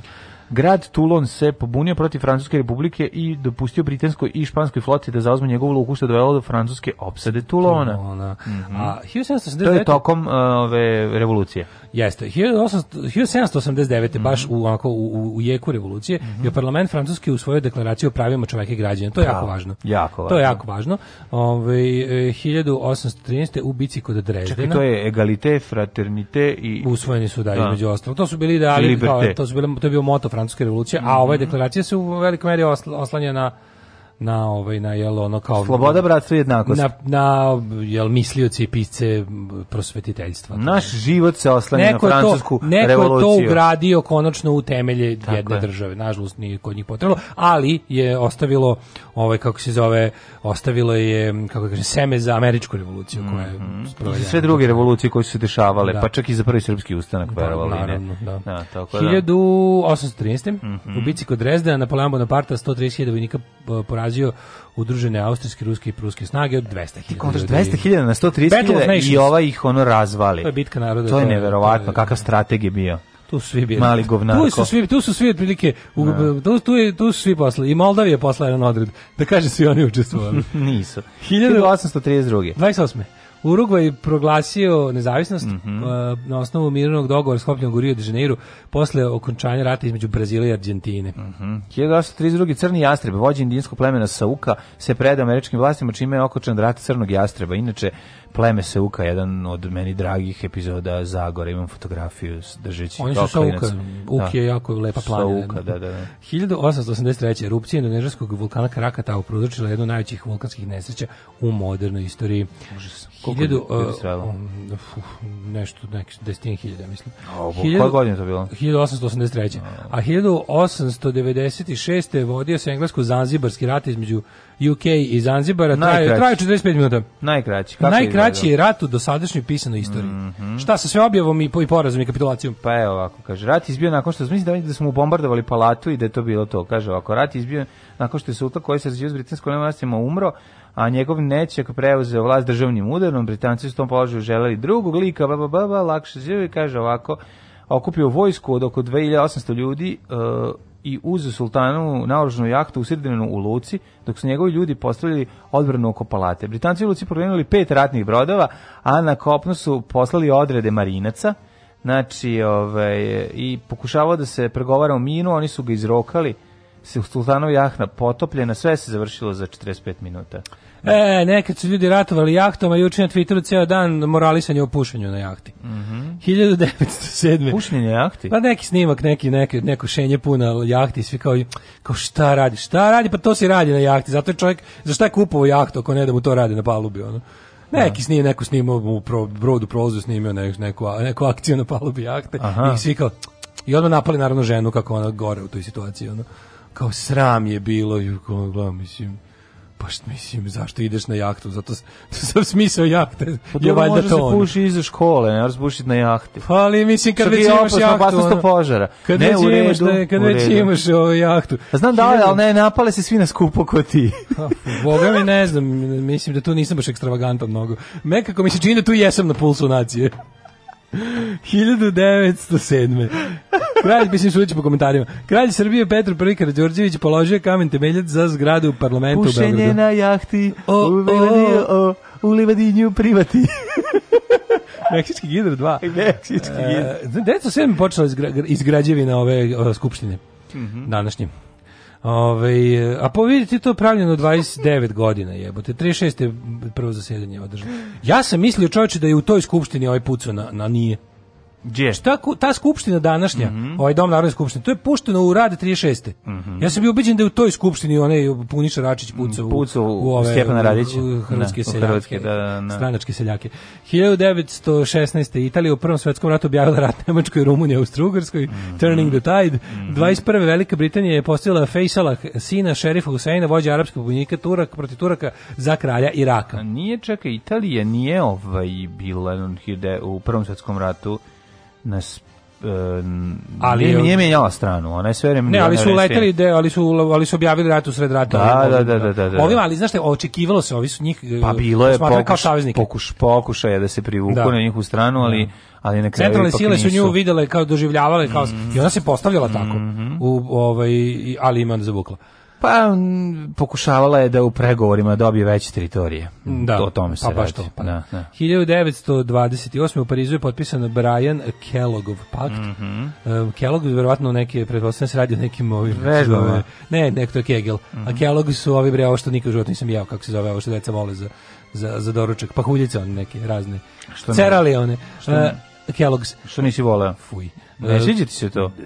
Grad Toulon se pobunio protiv Francuske republike i dopustio britanskoj i španskoj floti da zauzme njegovu luku što je dovelo do francuske opsade Toulona. Toulona. Mm -hmm. A to je tokom uh, ove revolucije. Jeste. 1789 mm -hmm. baš mhm. u onako u, u jeku revolucije mm -hmm. je parlament francuski usvojio deklaraciju o pravima čoveka i građana. To je jako važno. Jako važno. To je jako važno. Ove 1813 e, u bici kod Drezdena. Čekaj, to je egalite, fraternite i usvojeni su da, da. između ostalo. To su bili ideali, to su bile to je bio moto francuske revolucije, a ova mhm. deklaracija se u velikoj meri oslanja na na ovaj na jelo ono kao sloboda bratstvo jednakost na na jel mislioci i pisce prosvetiteljstva naš život se oslanja na francusku to, neko revoluciju neko to ugradio konačno u temelje Tako jedne je. države nažalost nije kod njih potrebno ali je ostavilo ovaj kako se zove ostavilo je kako kaže seme za američku revoluciju koja je mm sve druge revolucije koje su se dešavale da. pa čak i za prvi srpski ustanak da, verovali naravno, ne da. da tako da 1813 mm -hmm. u bici kod Drezdena Napoleon Bonaparte 130.000 vojnika poradi porazio udružene austrijske, ruske i pruske snage od 200.000. Ti 200.000 na 130.000 i ova ih ono razvali. To je bitka naroda. To je neverovatno, kakav strateg bio. Tu su svi bili. Mali govnarko. Tu su svi, tu su svi otprilike, u, da. tu, tu, je, tu su svi poslali. I Moldavija poslala jedan odred. Da kaže svi oni učestvovali. Nisu. 1832. 28. Urugvaj proglasio nezavisnost mm -hmm. uh, na osnovu mirnog dogovora sklopljenog u Rio de Janeiro posle okončanja rata između Brazila i Argentine. Mm -hmm. 1832. Crni jastreb, vođa indijskog plemena Sauka, se preda američkim vlastima čime je okočen rat Crnog jastreba. Inače, pleme Sauka je jedan od meni dragih epizoda Zagora. Imam fotografiju držeći Oni su Sauka. Uk da. je jako lepa planina. Sauka, da, da, da. 1883. erupcija indonežanskog vulkana Krakatao prouzročila jednu od najvećih vulkanskih nesreća u modernoj istoriji. Užas. Hiljadu, uh, um, nešto, nek, desetin hiljada, mislim. O, Hiljadu, koja je to bilo? 1883. A 1896. je vodio se englesko-zanzibarski rat između UK i Zanzibara. Trajao 45 minuta. Najkraći. Kako Najkraći je rat u dosadašnjoj pisanoj istoriji. Mm -hmm. Šta sa sve objavom i, i porazom i kapitulacijom? Pa evo ovako, kaže, rat izbio nakon što, mislim da, da su mu bombardovali palatu i da je to bilo to. Kaže ovako, rat izbio nakon što je sultan koji se razvio s britanskom umro, a njegov nećak preuzeo vlast državnim udarom, Britanci su tom položaju želeli drugog lika, ba, ba, ba, ba lakše živio i kaže ovako, okupio vojsku od oko 2800 ljudi uh, i uzeo sultanu naoruženu jahtu usredinjenu u Luci, dok su njegovi ljudi postavili odbranu oko palate. Britanci u Luci promenili pet ratnih brodova, a na kopnu su poslali odrede marinaca, znači, ovaj, i pokušavao da se pregovara o minu, oni su ga izrokali, se Sultanov jahna potopljena, sve se završilo za 45 minuta. E, nekad su ljudi ratovali jahtama, juče na Twitteru ceo dan moralisanje o pušenju na jahti. Mm -hmm. 1907. Pušenje na jahti? Pa neki snimak, neki, neki, neko šenje puna jahti, svi kao, kao šta radi, šta radi, pa to se radi na jahti, zato je čovjek, zašto je kupovao jahtu ako ne da mu to radi na palubi, ono. Da. Neki snije, neko snimao u pro, brodu prolazu snimio neku, neku, neku akciju na palubi jahte Aha. i svi kao, i odmah napali naravno ženu kako ona gore u toj situaciji, ono. Kao sram je bilo, i kao, mislim, Pa što mislim, zašto ideš na jahtu? Zato sam smisao jahte. Pa je valjda može da to se puši iza škole, ne moraš da pušiti na jahti. Pa ali mislim kad već imaš jahtu. Što požara. Kad ne, već u redu, imaš, kad već imaš ovo ovaj, jahtu. Znam da, ali, ali ne, napale se svi na skupo ko ti. Pa, boga mi ne znam, mislim da tu nisam baš ekstravagantan mnogo. Me kako mi se čini da tu jesam na pulsu nacije. 1907. Kralj, mislim, sudeći po komentarima. Kralj Srbije Petro I Karadžorđević položio kamen temeljac za zgradu parlamenta u Beogradu. Pušenje na jahti, o, u, Livadinju, o, u Livadinju privati. Meksički gidr 2. Meksički gidr. E, uh, 1907. počela izgra, izgrađevina ove, ove skupštine. Mm -hmm. Današnje. Ove, a po pa vidite to pravljeno 29 godina jebote. 36. je prvo zasjedanje održano. Ja sam mislio čovječe da je u toj skupštini ovaj pucao na, na nije. Gdje? Šta ta skupština današnja, mm -hmm. ovaj dom narodne skupštine, to je pušteno u rad 36. Mm -hmm. Ja sam bio ubeđen da je u toj skupštini onaj Puniša Račić pucao puca u, u ove Stjepana Radića, hrvatske da, seljake, hrvatske, da, da, stranačke seljake. 1916. Italija u Prvom svetskom ratu objavila rat Nemačkoj, Rumuniji, Austrougarskoj, mm -hmm. turning the tide. Mm -hmm. 21. Velika Britanija je postavila Faisala, sina šerifa Huseina, vođa arapskog vojnika Turak protiv Turaka za kralja Iraka. A nije čeka Italija nije ovaj bila u Prvom svetskom ratu nas e, ali nije, nije menjala stranu, ona je sve vreme Ne, ali su leteli, de, ali su ali su objavili rat u sred rata. Da, da da, da, da, da, Ovima, ali znaš te, očekivalo se, ovi su njih e, Pa bilo je pokuš, pokuš, pokušaja da se privuku da. na u stranu, ali ali na kraju centralne sile su nju videle kao doživljavale kao i ona se postavljala tako. Mhm. U ovaj ali iman zavukla. Pa pokušavala je da u pregovorima dobije veće teritorije. Da. O tome se pa, baš radi. To, pa. Da, da. 1928. Da. u Parizu je potpisan Brian Kelloggov pakt. Mm -hmm. uh, Kellogg verovatno neke pretpostavljam da se radi o nekim ovim zove, Ne, nek to je Kegel. Mm -hmm. A mhm. Kellogg su ovi bre ovo što nikad u životu nisam jeo kako se zove ovo što deca vole za za za doručak. Pa huljice one neke razne. Što Cerali one. Što uh, Kellogg's. Što nisi voleo? Fuj. Ne e, sviđa ti se to? Da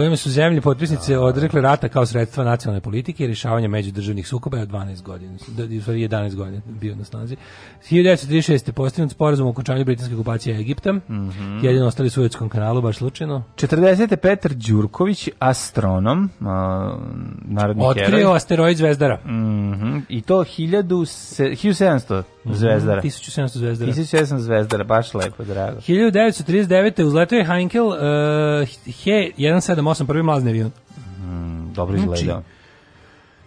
kojima su zemlje potpisnice odrekle rata kao sredstva nacionalne politike i rješavanja međudržavnih sukoba je od 12 godina, da, u stvari 11 godina bio na snazi. 1936. postignut sporazum o okončanju britanske okupacije Egipta, mm -hmm. jedino ostali su u Uvetskom kanalu, baš slučajno. 40. Petar Đurković, astronom, a, narodni Otkrio heroj. Otkrio asteroid Zvezdara. Mm -hmm. I to 1700 Mhm. Zvezdara. 1700 Zvezdara. 1700 Zvezdara, baš lepo, drago. 1939. uzletio je Heinkel uh, He-178, prvi mlazni avion. Mm, dobro znači, izgledao.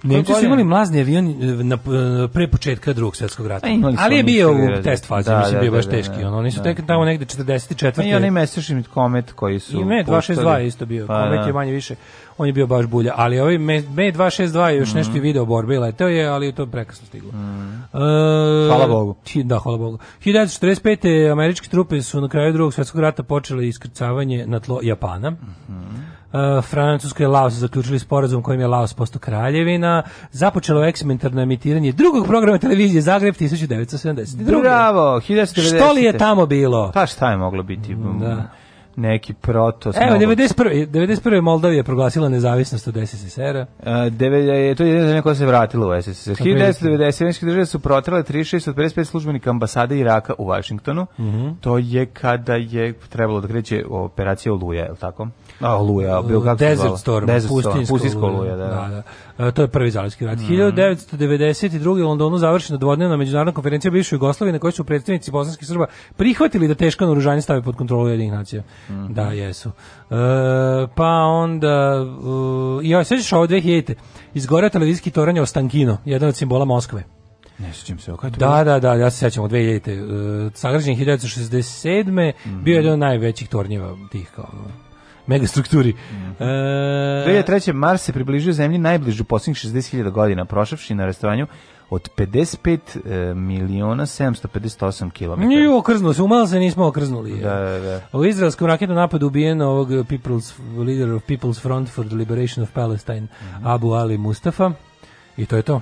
Nemci su imali mlazni avion uh, na, uh, pre početka drugog svjetskog rata. ali je bio u test fazi, da, mislim, da, bio da, baš da, teški. Da. ono, oni su da. tek tamo negde 44. Pa I onaj Messerschmitt komet koji su... I ne, 262 je isto bio. Pa, komet je manje više on je bio baš bulja. Ali ovaj Me, 262 je još mm -hmm. nešto video borbe i leteo je, ali to je prekasno stiglo. Mm -hmm. e, hvala Bogu. Da, hvala Bogu. 1945. američke trupe su na kraju drugog svjetskog rata počele iskrcavanje na tlo Japana. Mm -hmm. Uh, Francuska i Laos zaključili sporazum kojim je Laos postao kraljevina. Započelo eksperimentarno emitiranje drugog programa televizije Zagreb 1972. Bravo, 1990. Što li je tamo bilo? Pa šta je moglo biti? Da neki proto... Evo, 91. 91. Moldavija je proglasila nezavisnost od SSSR-a. Uh, e, e, to je jedna zemlja koja se vratila u SSSR. 1990. države su protrale 36 od 55 službenika ambasade Iraka u Vašingtonu. Mm -hmm. To je kada je trebalo da kreće operacija Oluja, je li tako? A, oluja, bio Desert Storm, pustinska oluja, da, da. da, da. E, to je prvi zalivski rat. Mm. 1992. u Londonu završena dvodnevna međunarodna konferencija bivše Jugoslavije na kojoj su predstavnici bosanskih Srba prihvatili da teško naoružanje stave pod kontrolu Ujedinjenih nacija. Mm. Da, jesu. E, pa onda e, ja sećaš ovo 2000 izgoreo televizijski toranj Ostankino, jedan od simbola Moskve. Ne sećam se, kako je Da, da, da, ja se sećam od 2000. Uh, e, sagrađen 1967. Mm -hmm. bio je jedan od najvećih tornjeva tih kao megastrukturi. Mm -hmm. e... 2003. Mars se približio zemlji najbližu posljednjih 60.000 godina, prošavši na restoranju od 55 e, miliona 758 km. Nije okrznuo se, umalo se nismo okrznuli. Da, da, da. U izraelskom raketu napadu ubijen ovog People's, leader of People's Front for the Liberation of Palestine, mm -hmm. Abu Ali Mustafa. I to je to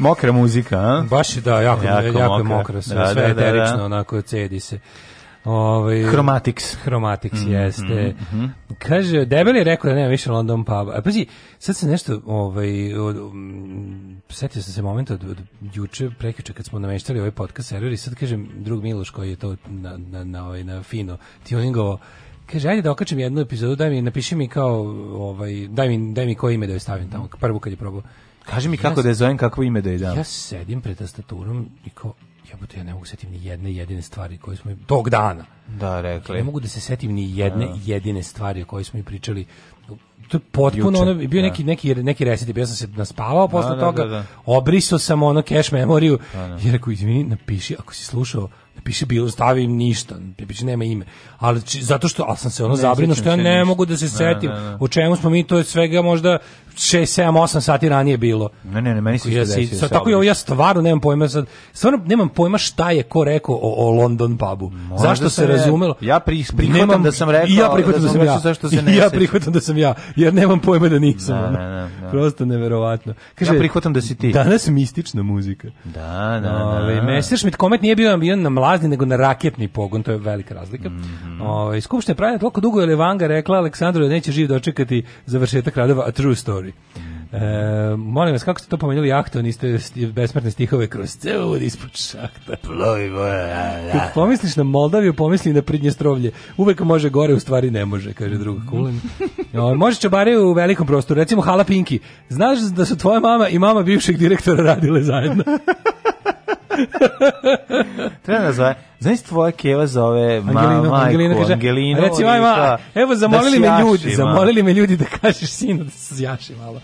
Mokra muzika, a? Baš je, da, jako, jako, jako mokra. mokra sve, da, sve da, eterično, da, da. onako, cedi se. Ovaj Chromatics. Chromatics mm, jeste. Mm, mm. Kaže Debel je rekao da nema više London puba. A e, pazi, sad se nešto ovaj od, um, setio sam se momenta od, od juče prekjuče kad smo nameštali ovaj podcast server i sad kažem drug Miloš koji je to na na na ovaj na fino tuningovo kaže ajde da okačim jednu epizodu, daj mi napiši mi kao ovaj daj mi daj mi koje ime da joj stavim tamo prvu kad je probao. Kaži mi kako ja, da je zovem, kakvo ime da je dam. Ja sedim pred tastaturom i kao, jebote, ja ne mogu da setim ni jedne jedine stvari koje smo tog dana. Da, rekli. Ja ne mogu da se setim ni jedne A. Da. jedine stvari o kojoj smo i pričali to je potpuno Juče, ono bio da. neki neki neki reset ja sam se naspavao posle da, da, toga da, obrisao sam ono cache memoriju pa i rekao izvini napiši ako si slušao ne piše bilo stavim ništa, ne piše nema ime. Ali či, zato što al sam se ono zabrinuo što ja ne ništa. mogu da se da, setim. Ne, ne, ne. O čemu smo mi to je svega možda 6 7 8 sati ranije bilo. Ne, ne, ne, meni se ja se sa tako je ja stvarno nemam pojma sad. Stvarno nemam pojma šta je ko rekao o, o London pubu. Možda zašto se razumelo? Ja pri, prihvatam nemam, da sam rekao. ja prihvatam da, sam, da sam ja. Zašto se ne ja prihvatam da sam ja, jer nemam pojma da nisam. Da, da, da, Prosto neverovatno. Kaže, ja prihvatam da si ti. Danas mistična muzika. Da, da, da. Messerschmitt komet nije bio ambijen na mlazni, nego na raketni pogon, to je velika razlika. Mm -hmm. Skupština je pravila toliko dugo je Levanga rekla Aleksandru da neće živ dočekati završetak radova A True Story. Mhm. E, molim vas, kako ste to pomenuli jahto, niste besmrtne stihove kroz ceo vod ispod šahta. Kad pomisliš na Moldaviju, pomisli na Pridnjestrovlje. Uvek može gore, u stvari ne može, kaže druga Kulin. O, ovaj, može čabare u velikom prostoru, recimo Hala Pinki. Znaš da su tvoja mama i mama bivšeg direktora radile zajedno? 真的是。Znaš tvoja keva zove mama, Angelina, majku, Angelina, kaže, Angelino, reci majma, evo da zamolili da me ljudi, zamolili me ljudi da kažeš sinu da se zjaši malo.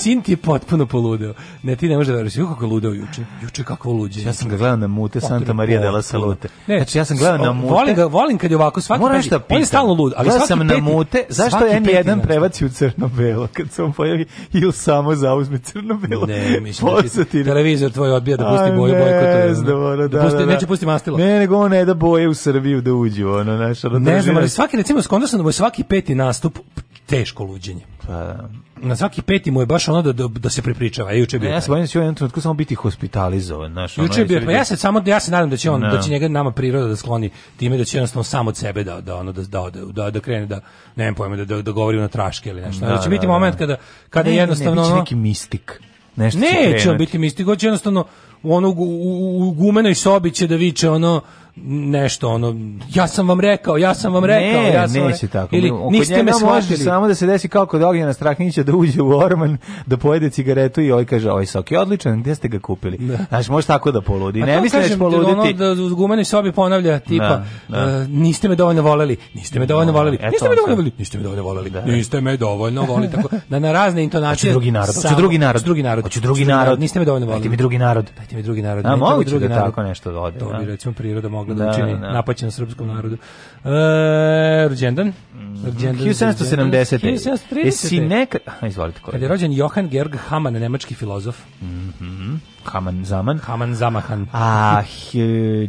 Sin ti je potpuno poludeo. Ne, ti ne možeš da veriš, kako je ludeo juče. Juče kako luđe. Ja sam ga gledao na mute Santa Maria della Salute. Ne, znači ja sam gledao na mute. Volim ga, volim kad je ovako svaki Moram peti, on je stalno lud, ali svaki sam peti, na mute, zašto je N1 prebaci u crno-belo kad se on pojavi ili samo zauzme crno-belo? Ne, mislim, da televizor tvoj odbija da pusti boju bojkota. Da, da, da, da, da, pusti, neće pusti mastilo. Ne, nego ne da boje u Srbiju da uđu, ono, znaš, ono, Ne znam, ali svaki, recimo, skonda sam da mu je svaki peti nastup teško luđenje. Pa, da. Na svaki peti mu je baš ono da, da, da se prepričava. E, juče bio. Ja se bojim se da će u jednom trenutku samo biti hospitalizovan, znaš. Juče je bio, pa ja se samo ja se nadam da će on no. Da, da će njega nama priroda da skloni time da će jednostavno samo od sebe da da ono da da da, da krene da ne znam pojma da da, da govori na traške ili nešto. Da, da će biti moment kada kada ne, jednostavno ne, ne, biće neki mistik. Nešto ne, će, biti mistik, hoće jednostavno ono u, u, u gumenoj sobi će da viče ono nešto ono ja sam vam rekao ja sam vam rekao ne, ja sam neće tako ili niste me shvatili samo da se desi kao kod Ognjena Strahnića da uđe u orman da pojede cigaretu i ovaj kaže oj ovaj sok je odličan gdje ste ga kupili znači može tako da poludi ne misliš da poluditi ono da u gumenoj sobi ponavlja tipa da, da. Uh, niste me dovoljno voleli niste me dovoljno voleli niste me dovoljno voleli niste me dovoljno voleli niste me dovoljno voleli tako da na razne intonacije drugi narod hoće drugi narod drugi narod hoće drugi narod niste me dovoljno voleli dajte mi drugi narod dajte mi drugi narod A, moguće da tako nešto da to bi da. recimo priroda mogla da, da učini da. napaćena srpskom narodu. E, rođendan? Mhm. Rođendan. 1770. 1730. Jesi neka... Aha, izvolite kolega. Kada je rođen Johan Georg Hamann, nemački filozof. Mm -hmm. Haman Zaman. Haman Zamahan. A, he,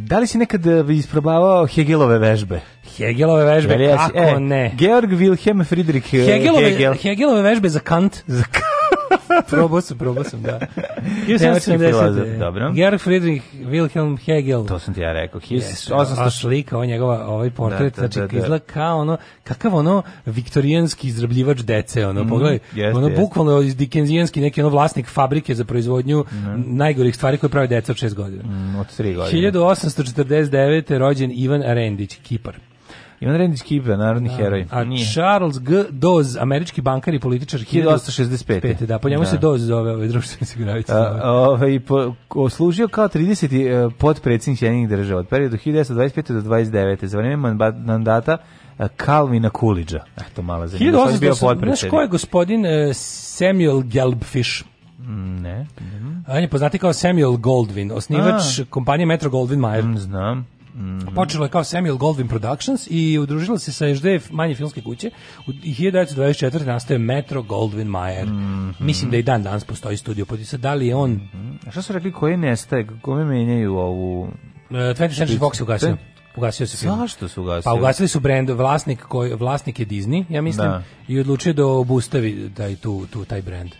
da li si nekad e, isprobavao Hegelove vežbe? Hegelove vežbe, Veli, kako e, ne? Georg Wilhelm Friedrich e, Hegelove, Hegel. Hegelove vežbe za Kant. Za Kant. probao sam, probao sam, da. 1870. Dobro. Georg Friedrich Wilhelm Hegel. To sam ti ja rekao. 1800. A slika, on njegova, ovaj portret, da, da, znači, da, da. izgleda kao ono, kakav ono viktorijanski izrabljivač dece, ono, mm, pogledaj, jest, ono, jest. bukvalno dikenzijanski neki ono vlasnik fabrike za proizvodnju mm. najgorih stvari koje prave deca od 6 godina. Mm, od 3 godine. 1849. rođen Ivan Rendić, Kipar. Ivan Rendić Kipa, narodni da. heroj. A Nije. Charles G. Doz, američki bankar i političar 1865. 5, da, po njemu da. se Doz zove, društvene ovaj, društveni A, Ovaj po, oslužio kao 30. Uh, e, potpredsjednik Sjedinjenih država od periodu 1925 do 29. za vreme mandata e, Kalvina Kulidža. Eto, mala zanimljiva. 1800, bio potpredsjednik. Znaš ko je gospodin e, Samuel Gelbfish? Mm, ne. Mm. On je poznati kao Samuel Goldwyn, osnivač A. kompanije Metro Goldwyn Mayer. Mm, znam. Mm. Počelo je kao Samuel Goldwyn Productions i udružilo se sa još dve manje filmske kuće. U 1924. nastaje Metro Goldwyn Mayer. Mm -hmm. Mislim da i dan danas postoji studio. Podisa, pa da li je on... Mm -hmm. A šta su rekli, koji nestaje? Kome menjaju ovu... 20th e, Century Fox je ugasio. Ugasio se film. Zašto su ugasili? Pa ugasili su brend, vlasnik, koji, vlasnik je Disney, ja mislim, da. i odlučio da obustavi taj, tu, tu, taj brend.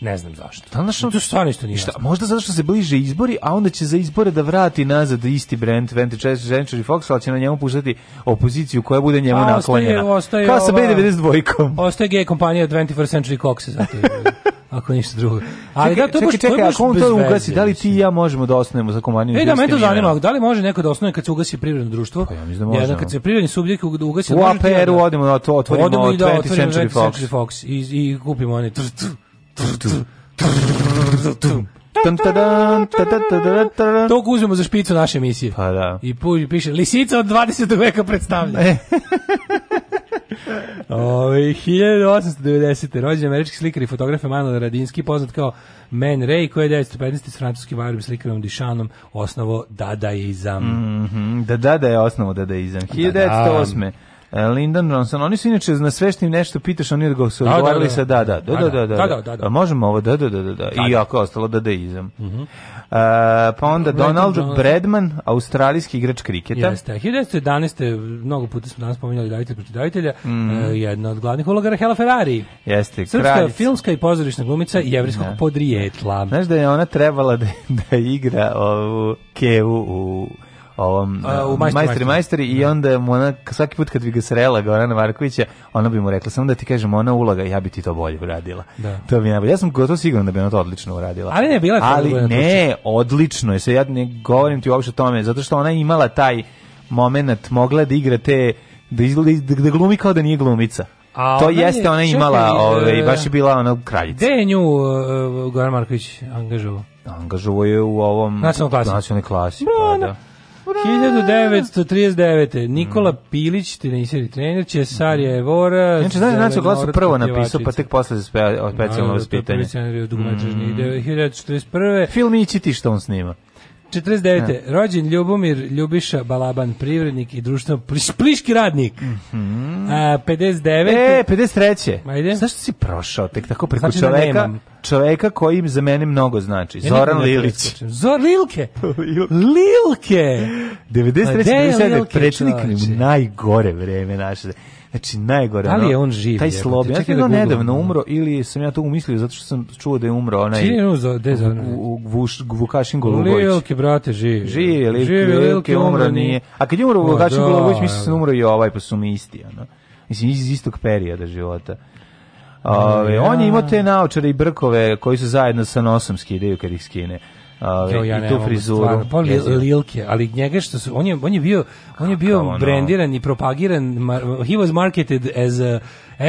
Ne znam zašto. Da, li to stvarno isto nije. možda zato što se bliže izbori, a onda će za izbore da vrati nazad isti brend 24 Century Fox, ali će na njemu puštati opoziciju koja bude njemu naklonjena. Ostaje, ostaje Kao sa B92-kom. Ostaje gej kompanija 24 Century Fox, zato. ako ništa drugo. Ali čekaj, da to baš čekaj, čekaj, ako on to ugasi, da li ti i ja možemo da osnujemo za kompaniju? E da, mene to zanima, da li može neko da osnuje kad se ugasi privredno društvo? Pa ja mislim da možemo. Jedan, kad se privredni subjekt ugasi, u APR-u da- odemo da to otvorimo odemo i da otvorimo 20 Century Fox. Fox i, i kupimo one tr, tr, To uzmemo za špicu naše emisije. Pa da. I piše, lisica od 20. veka predstavlja. E. Ove, 1890. rođen američki slikar i fotograf Emanuel Radinski, poznat kao Man Ray, koji je 1915. s francuskim varim slikarom Dišanom osnovo dadaizam. Mm -hmm, da, da, da je osnovo dadaizam. 1908. Da, da. E, Lyndon Johnson, oni su inače na sve nešto pitaš, oni odgovor su odgovorili da, da, da. sa da, da, da, da, da, da, da, da. da pa Možemo ovo, da, da, da, da, da. I ako ostalo da, da izam. Uh mhm. e, pa onda Donald Bradman, australijski igrač kriketa. Jeste, 1911. mnogo puta smo danas pominjali davitelj protiv davitelja, e, mhm. jedna od glavnih uloga Rahela Ferrari. Jeste, Srpska filmska i pozorišna glumica i jevrijskog podrijetla. Znaš da je ona trebala da, da igra ovu Kevu u ovom A, majstri, majstri, majstri i da. onda mu ona, svaki put kad bi ga srela Gorana Markovića, ona bi mu rekla samo da ti kažem ona uloga, ja bi ti to bolje uradila. Da. To bi najbolje. Ja sam gotovo siguran da bi ona to odlično uradila. Ali ne bila Ali ne, znači- odlično je. Se ja ne govorim ti uopšte o tome, zato što ona je imala taj momenat, mogla da igra te da da, da, da glumi kao da nije glumica. A to ona jeste, ona je imala, e, ovaj, baš je bila ona kraljica. Gde je nju uh, Goran Marković angažovao? Angažovao je u ovom nacionalnoj klasi. Nacionalnoj klasi, pa, da. 1939. Nikola mm. Pilić, teniseri trener, Cesarija Evora. Znači, znači, znači, glasu prvo napisao, pa tek posle se specijalno vaspitanje. Naravno, to je Pilić, Andrija Dumačežni. 1941. Film Ići ti što on snima. 49. Ja. Rođen Ljubomir Ljubiša Balaban, privrednik i društveno pliš, pliški radnik. Mm -hmm. A, 59. E, 53. Ajde. što si prošao tek tako preko znači da čoveka, da čoveka koji im za mene mnogo znači? Ja Zoran da Lilić. Zor Lilke. Lilke. 93. 97. Predsjednik najgore vreme naše. Znači najgore. Da li je on živ? Taj slobi. Ja sam da da nedavno umro ili sam ja to umislio zato što sam čuo da je umro onaj. Čini uz da za Vukašin Golubović. Lilke brate živ. Živ, Lilke, Lilke umro nije. A kad je umro Vukašin da, Golubović mislim se umro i ovaj pa su mi isti ono. Mislim iz istog perioda života. Ove, on je imao te naočare i brkove koji su zajedno sa nosom skidaju kad ih skine. Ove, jo, ja i tu frizuru. Pa li, Lilke, ali njega što su, on je, on je bio, on je bio ono? brendiran i propagiran, mar, he was marketed as a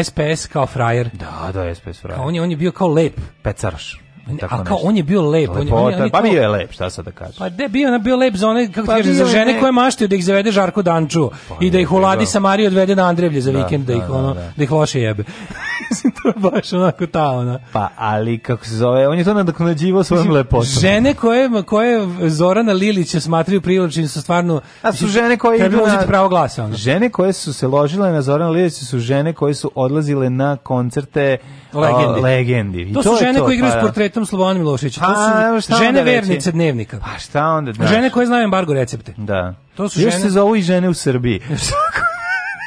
SPS kao frajer. Da, da, SPS frajer. Kao on, je, on je bio kao lep. Pecaraš i tako a kao nešto. on je bio lep, Lepota, on je, on je, pa bio je lep, šta sad da kažeš. Pa gde bio, on je bio lep za one kako pa kažeš, za žene ne. koje maštaju da ih zavede Žarko Danču pa i da ih uladi da. sa Mario odvede na Andrevlje za da, vikend da, da ih da, ono da, da ih loše jebe. Mislim to je baš onako ta ona. Pa ali kako se zove, on je to nadoknađivao svojom lepotom. Žene koje koje Zorana Lilića smatraju privlačnim su stvarno A su žene koje idu na pravo glasa. Ono. Žene koje su se ložile na Zorana Lilića su žene koje su odlazile na koncerte legendi. O, legendi. I to, to su žene to, koje igraju pa, s da. portretom Slobodana Miloševića. To pa, su pa, žene vernice dnevnika. Pa šta onda? Daš? Žene koje znaju embargo recepte. Da. To su Još žene... se zovu i žene u Srbiji.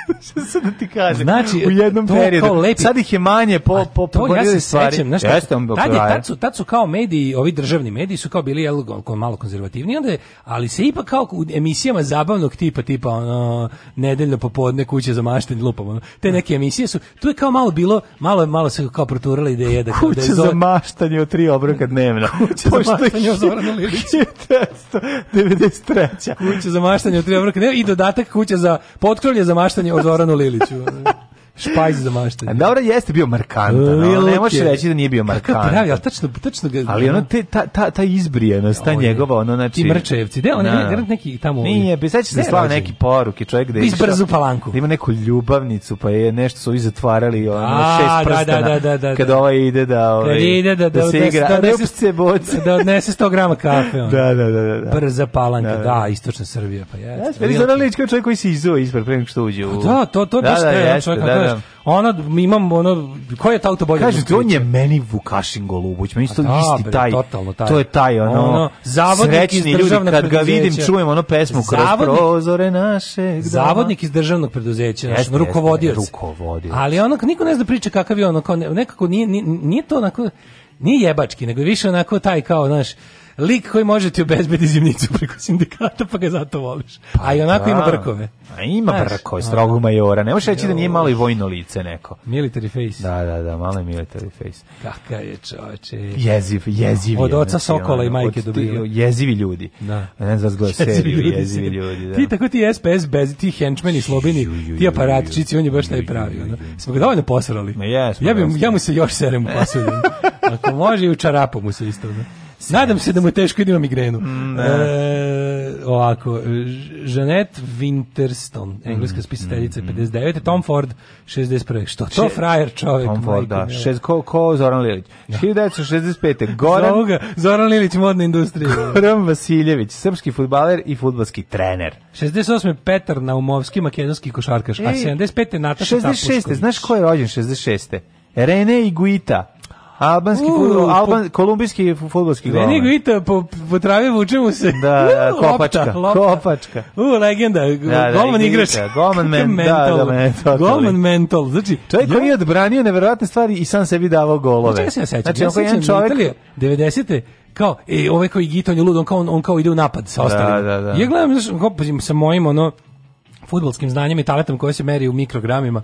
Šta sad da ti kažem? Znači, u jednom periodu. Sad ih je manje po, po, po to, ja se stvari. Sećam, znaš, Jeste, tad, tad, je, tad, su, tad su kao mediji, ovi državni mediji su kao bili jel, malo konzervativni, onda je, ali se ipak kao u emisijama zabavnog tipa, tipa ono, nedeljno popodne kuće za maštanje lupom, te neke emisije su, tu je kao malo bilo, malo malo se kao proturala ideja da kuća da je zon... za maštanje u tri obroka dnevno. Kuća za maštanje u Zorana Lilića. 93. Kuća za maštanje u tri obroka dnevno i dodatak kuća za potkrovlje za maštanje Ozoranu Liliću. Špajz za maštanje. E, dobro, jeste bio markanta, ali ne možeš reći da nije bio markantan. Pravi, ali tačno, tačno ga... Ali ono, te, ta, ta, ta izbrijenost, ta njegova, ono, znači... Ti mrčevci, de, on je da. neki tamo... Nije, bi seća se slava neki poruke, čovjek da ima... brzu palanku. Da ima neku ljubavnicu, pa je nešto su i zatvarali, ono, šest da, da, prstana. Da, da, da, da. Kad ovaj ide da... Ovaj, kad ide da, da, se igra, da, odnese, da odnese 100 grama kafe. on. Da, da, da, da. Brza palanka, da, da. da istočna Srbija, pa je. Ja, Vidi, Zoralić kao čovjek koji se izuo ispred pre nego što uđe u... Pa da, to, to je baš da, da, Da, da. Ono, imam, ono, ko je to auto bolje? Kaže on je meni Vukašin Golubuć, meni je to pa da, isti taj, taj, to je taj, ono, ono srećni ljudi, kad ga vidim, čujem ono pesmu zavodnik, kroz prozore naše. Zavodnik iz državnog preduzeća, naš, jeste, rukovodilac. rukovodilac. Ali ono, niko ne zna priče kakav je ono, kao nekako nije, nije, nije to onako, nije jebački, nego više onako taj kao, znači lik koji može ti obezbediti zimnicu preko sindikata, pa ga zato voliš. Pa A i onako da. ima brkove. A ima Znaš, brkove, strogog majora. Ne možeš reći da nije malo i vojno lice neko. Military face. Da, da, da, malo je military face. Kaka je čoveče. Jeziv, jeziv. Od oca znači, Sokola i majke dobili. Jezivi ljudi. Da. Ne znam da seriju, ljudi jezivi ljudi. Da. Ti tako ti SPS, bez, ti henčmeni, slobini, ti aparatčici, on je baš taj pravi. Smo ga dovoljno posrali. Ja, ja mu se još serem u Ako može i u čarapu mu se isto. Da. Nadam se da mu je teško da ima migrenu. Mm, e, da. ovako, e, Janet Winterston, engleska mm, spisateljica mm, 59. Mm. Tom Ford 61. Što to frajer čovjek? Tom Ford, da. Šest, ko, ko Zoran Lilić? Da. 1965. Goran... Zoga, Zoran Lilić, modna industrija. Goran Vasiljević, srpski futbaler i futbalski trener. 68. Petar Naumovski, makedonski košarkaš. Ej, a 75. Nataša 66. Tapušković. Znaš ko je rođen 66. Rene Iguita Albanski uh, futbol, alban, po, kolumbijski futbolski golman. Nego Ita po, po travi vuče se. Da, da, kopačka, lopta, lopta. kopačka. U, legenda, da, da golman da, igrač. Golman men, mental. Da, da, men, golman mental. Znači, čovjek koji je odbranio neverovatne stvari i sam sebi davao golove. Znači, ja se ja sećam. Znači, ja sećam čovjek... Italije, 90 kao, e, ovaj koji gita, on je lud, on kao, on, on kao ide u napad sa ostalima. Da, da, da. Ja gledam, znaš, kao, pa, sa mojim, ono, futbolskim znanjem i talentom koje se meri u mikrogramima,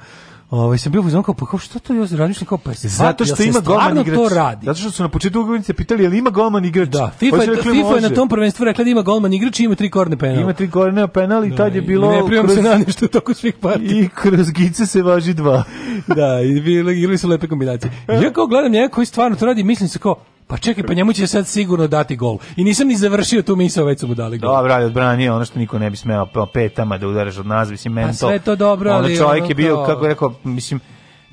Ovaj sam bio uzon kao pa kao što to još razmišljam kao pa se zato što ima golman igrač. Zato što su na početku ugovornice pitali jel ima golman igrač. Da, FIFA, je, FIFA je na tom prvenstvu rekla da ima golman igrač i ima tri korne penala. Ima tri korne penala i da, tad je bilo ne primam kroz... se na ništa toko svih partija. I kroz gice se važi dva. da, i bile igrali su lepe kombinacije. Ja kao gledam njega koji stvarno to radi, mislim se kao Pa čekaj, pa njemu će sad sigurno dati gol. I nisam ni završio tu misao, već su mu dali gol. Dobro, ali odbranio ono što niko ne bi smeo pa petama da udaraš od nas, mislim, pa meni Pa sve to dobro, ali... Čovjek čovjek je bio, kako je rekao, mislim,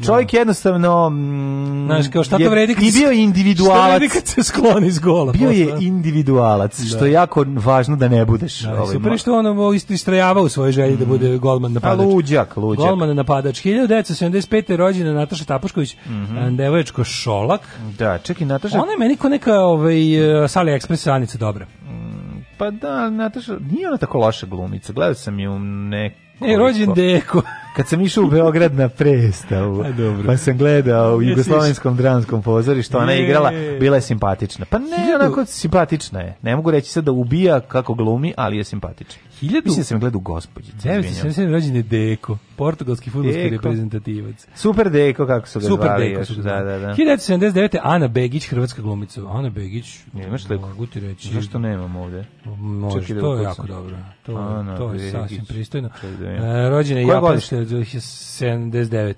Čovjek da. jednostavno... Mm, Znaš, kao šta to vredi kad, I bio je individualac. Šta kad se skloni iz gola. Bio je individualac, da. što je jako važno da ne budeš. Da, ovaj, super što ono istrajava u svojoj želji da mm. da bude golman pa napadač. A luđak, luđak. Golman napadač. 1975. rođena Nataša Tapošković, mm -hmm. devoječko Šolak. Da, čekaj, Nataša... Ona je meni ko neka ovaj, eh, Sali Ekspres Anica dobra. Mm, pa da, Nataša, nije ona tako loša glumica. Gledao sam ju nek E, rođen deko. Kad sam išao u Beograd na prestavu, pa sam gledao u Jugoslovenskom dramskom pozorištu, ona je igrala, bila je simpatična. Pa ne, onako simpatična je. Ne mogu reći sad da ubija kako glumi, ali je simpatična. 1000... Mislim da sam gledao gospođice. 977 rođen Deko, portugalski futbolski reprezentativac. Super Deko, kako su ga Super zvali. Deko su ga zvali. Da, da, da. 1979. Ana Begić, hrvatska glumica. Ana Begić, Nemaš li? mogu ti reći. Zašto nemam ovde? Može, Čekaj da to da je jako dobro. To, Ana to je Begić. sasvim pristojno. Da e, rođena je Japanšte, 79.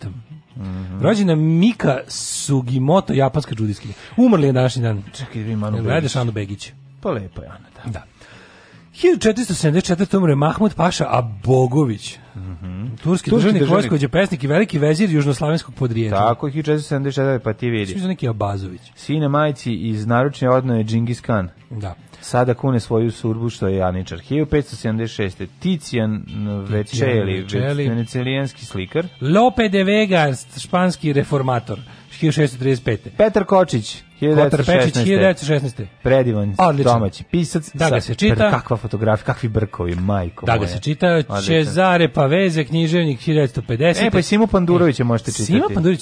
Mm -hmm. Rođena Mika Sugimoto, japanska džudijskinja. Umrli je današnji dan. Čekaj, da vidim Anu Begić. Gledaš Anu Begić. Pa lepo je Ana, da. Da. 1474. umre Mahmud Paša Abogović. Mhm. Mm Turski, Turski državnik vojskovođa, pesnik i veliki vezir južnoslavenskog podrijeta. Tako, 1474. pa ti vidi. Svi neki Abazović. Sine majci iz naručne odno je Džingis Khan. Da. Sada kune svoju surbu što je Janičar. 1576. Ticijan Večeli, venecelijanski slikar. Lope de Vega, španski reformator. 1635. Petar Kočić, 1916. Pečić, 1916. Predivan Odličan. domaći pisac. Da ga se čita. Kakva fotografija, kakvi brkovi, majko Da ga moja. se čita. Čezare Paveze, književnik 1950. E, pa Simo Pandurovića e, možete čitati. Simo Pandurović,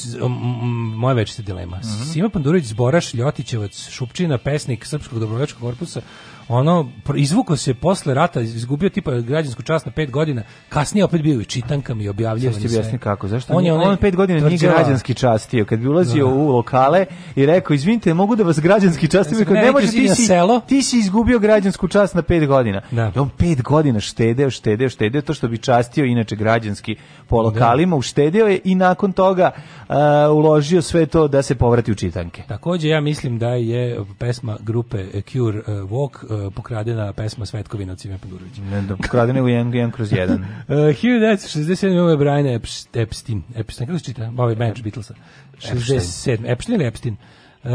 moja večita dilema. Mm -hmm. Simo Pandurović, Zboraš, Ljotićevac, Šupčina, pesnik Srpskog dobrovoljačkog korpusa, ono izvuko se posle rata, izgubio tipa građansku čast na 5 godina, kasnije opet bio i čitankama i objavljivan. Sve objasni kako, zašto? On je on 5 godina tvrđava. nije građanski častio, kad bi ulazio da. u lokale i rekao: "Izvinite, mogu da vas građanski častim, kad ne, ne možete ti si, selo. ti si izgubio građansku čast na 5 godina." Da. I on 5 godina štedeo, štedeo, štedeo to što bi častio inače građanski po da. lokalima, da. uštedeo je i nakon toga uh, uložio sve to da se povrati u čitanke. Takođe ja mislim da je pesma grupe Cure uh, Walk Eh, pokradena pesma Svetkovina od Sime Pandurovića. Ne, da, pokradena je u 1 kroz 1. uh, 1967. ovo je Brian Epstein. Epstein, kako se čita? Ovo ovaj je Bench Beatlesa. 67. Epstein ili Epstein? Uh,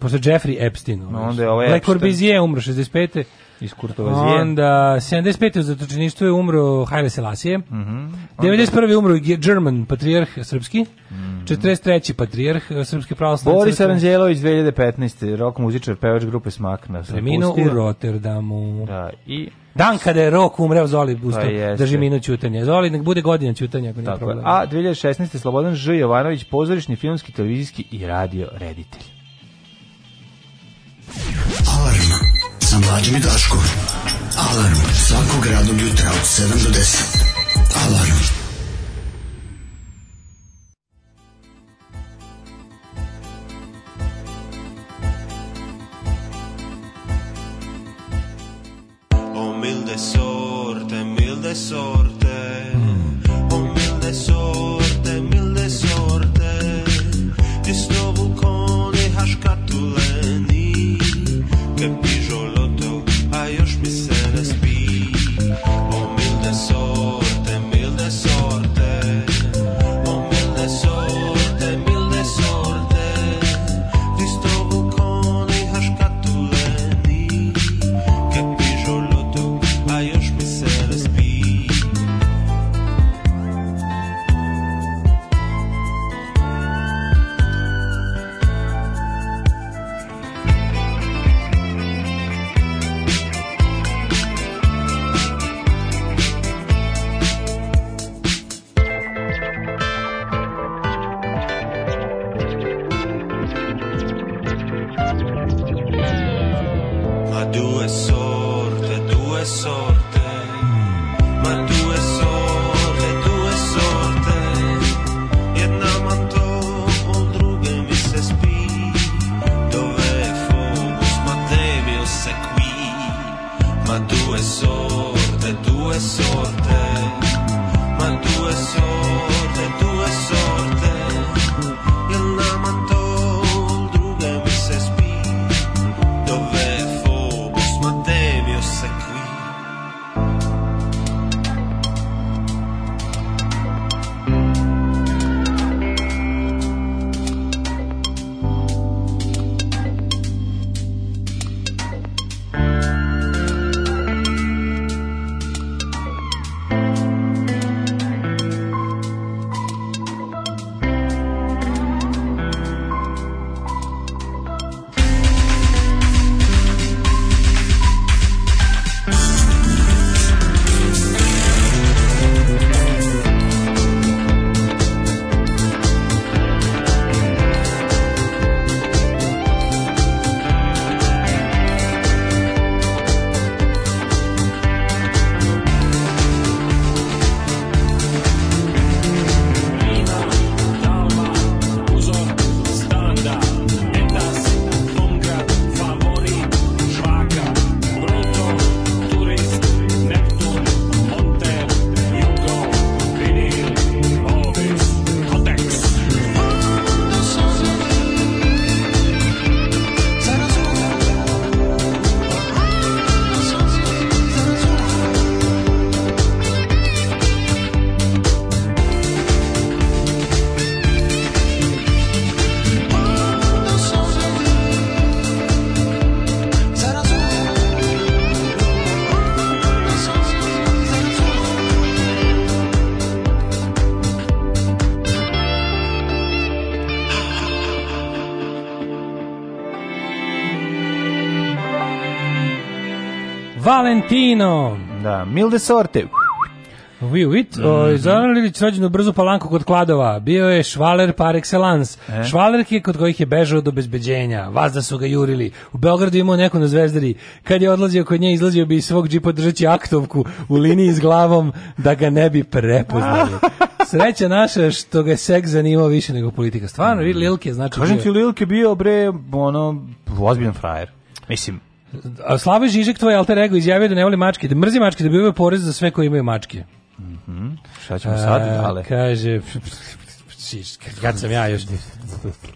posle Jeffrey Epstein. No, onda je ovo ovaj Epstein. Le Corbusier umro 65 iz Kurtovazije. Onda 75. u zatočeništvu je umro Haile Selasije. Mm -hmm. Onda... 91. umro German patrijarh srpski. Mm -hmm. 43. patrijarh e, srpske pravoslavne Boris Aranđelović 2015. rok muzičar, pevač grupe Smak nas Preminuo u Rotterdamu. Da, i Dan kada je Rok umreo Zoli Busto, pa drži minut ćutanja. Zoli, nek bude godina ćutanja, ako nije problem. A 2016. Slobodan Ž. Jovanović, pozorišni, filmski, televizijski i radio reditelj. sa mlađom i Daškom. Alarm svakog radnog jutra od 7 do 10. Alarm. Oh, milde sorte, milde sorte. Oh, milde sorte, milde sorte. Ti Due sorte, due sorte Valentino. Da, milde sorte. We Wit, mm -hmm. Zoran Lilić rođen u brzu palanku kod Kladova. Bio je švaler par excellence. E? Švalerke kod kojih je bežao do bezbeđenja. Vazda su ga jurili. U Beogradu imao neko na zvezdari. Kad je odlazio kod nje, izlazio bi iz svog džipa držeći aktovku u liniji s glavom da ga ne bi prepoznali. Sreća naša što ga je seks zanimao više nego politika. Stvarno, mm. Lilke znači... Kažem ti, Lilke bio, bre, ono, ozbiljan frajer. Mislim, A Slava Žižek, tvoj alter ego, izjavio da ne voli mačke, da mrzi mačke, da bi bivaju porez za sve koji imaju mačke. Mm -hmm. Šta ćemo sad, ale? Kaže, Žižka, kad sam ja još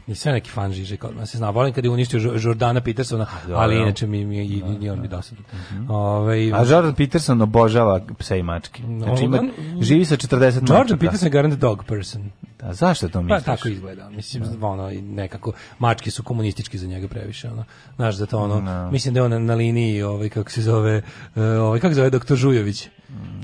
nisam neki fan Žižeka, odmah se zna, volim kad je uništio Jordana Petersona, ali inače mi, mi, i, da, i, on mi da. dosad. Mhm. Ove, ovaj, A Jordan Peterson obožava pse i mačke. Znači, ima, živi sa 40 mačka. Jordan Peterson je garant dog person. A da, zašto to misliš? Pa tako izgleda, mislim, da. ono, nekako, mački su komunistički za njega previše, ono, znaš, zato da ono, no. Da. mislim da je on na liniji, ovaj, kako se zove, eh, ovaj, kako se zove, doktor Žujović.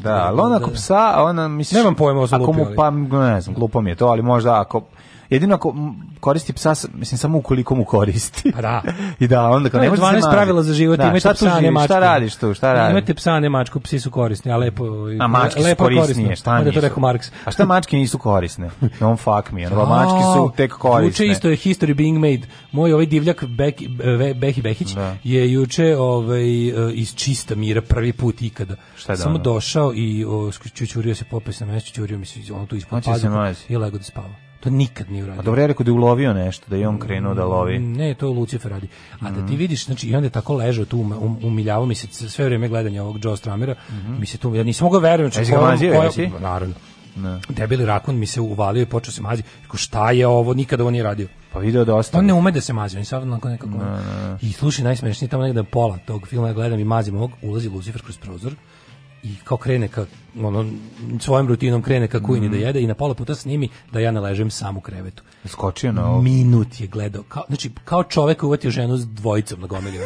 Da, ali on ako psa, ona, misliš... Nemam pojma, ako mu, pa, ne znam, glupo mi je to, ali možda ako Jedino ako koristi psa, mislim samo ukoliko mu koristi. Pa da. I da, onda kao ne, ne 12 pravila za život, da, imate šta psa, ne mačku. Šta radiš tu? Šta radiš? Imate psa, ne mačku, psi su korisni, a lepo A mačke lepo su korisnije, šta nije? to rekao Marks. A šta mačke nisu korisne? Non fuck me, ono, pa mačke su tek korisne. Juče isto je history being made. Moj ovaj divljak Beki, Behi Behić da. je juče ovaj, eh, iz čista mira prvi put ikada. Šta je da Samo došao i čučurio se popes na mesto, čučurio mi se ono tu ispod pazuha i lego da spava. To nikad nije uradio. A dobro je rekao da je ulovio nešto, da je on krenuo da lovi. Ne, to je Lucifer radi. A da ti mhm. vidiš, znači, i onda je tako ležao tu, um, um umiljavo mi se sve vrijeme gledanja ovog Joe Stramera, mm -hmm. mi se tu, ja nisam mogao verujem. Znači, ga mazio, jesi? Naravno. Ne. Debeli rakun mi se uvalio i počeo se mazi. Rekao, šta je ovo? Nikada ovo nije radio. Pa video da ostane. On ne ume da se mazi, on je nekako nekako. Ne, ne. I sluši najsmešnije, tamo negde pola tog filma ja gledam i mazim ovog, ulazi Lucifer kroz prozor i kao krene ka ono svojom rutinom krene ka kujni mm. da mhm. jede i na pola puta snimi da ja ne ležem sam u krevetu. Skočio na ovo. Minut je gledao. Kao, znači, kao čovek uvatio ženu s dvojicom na gomilju.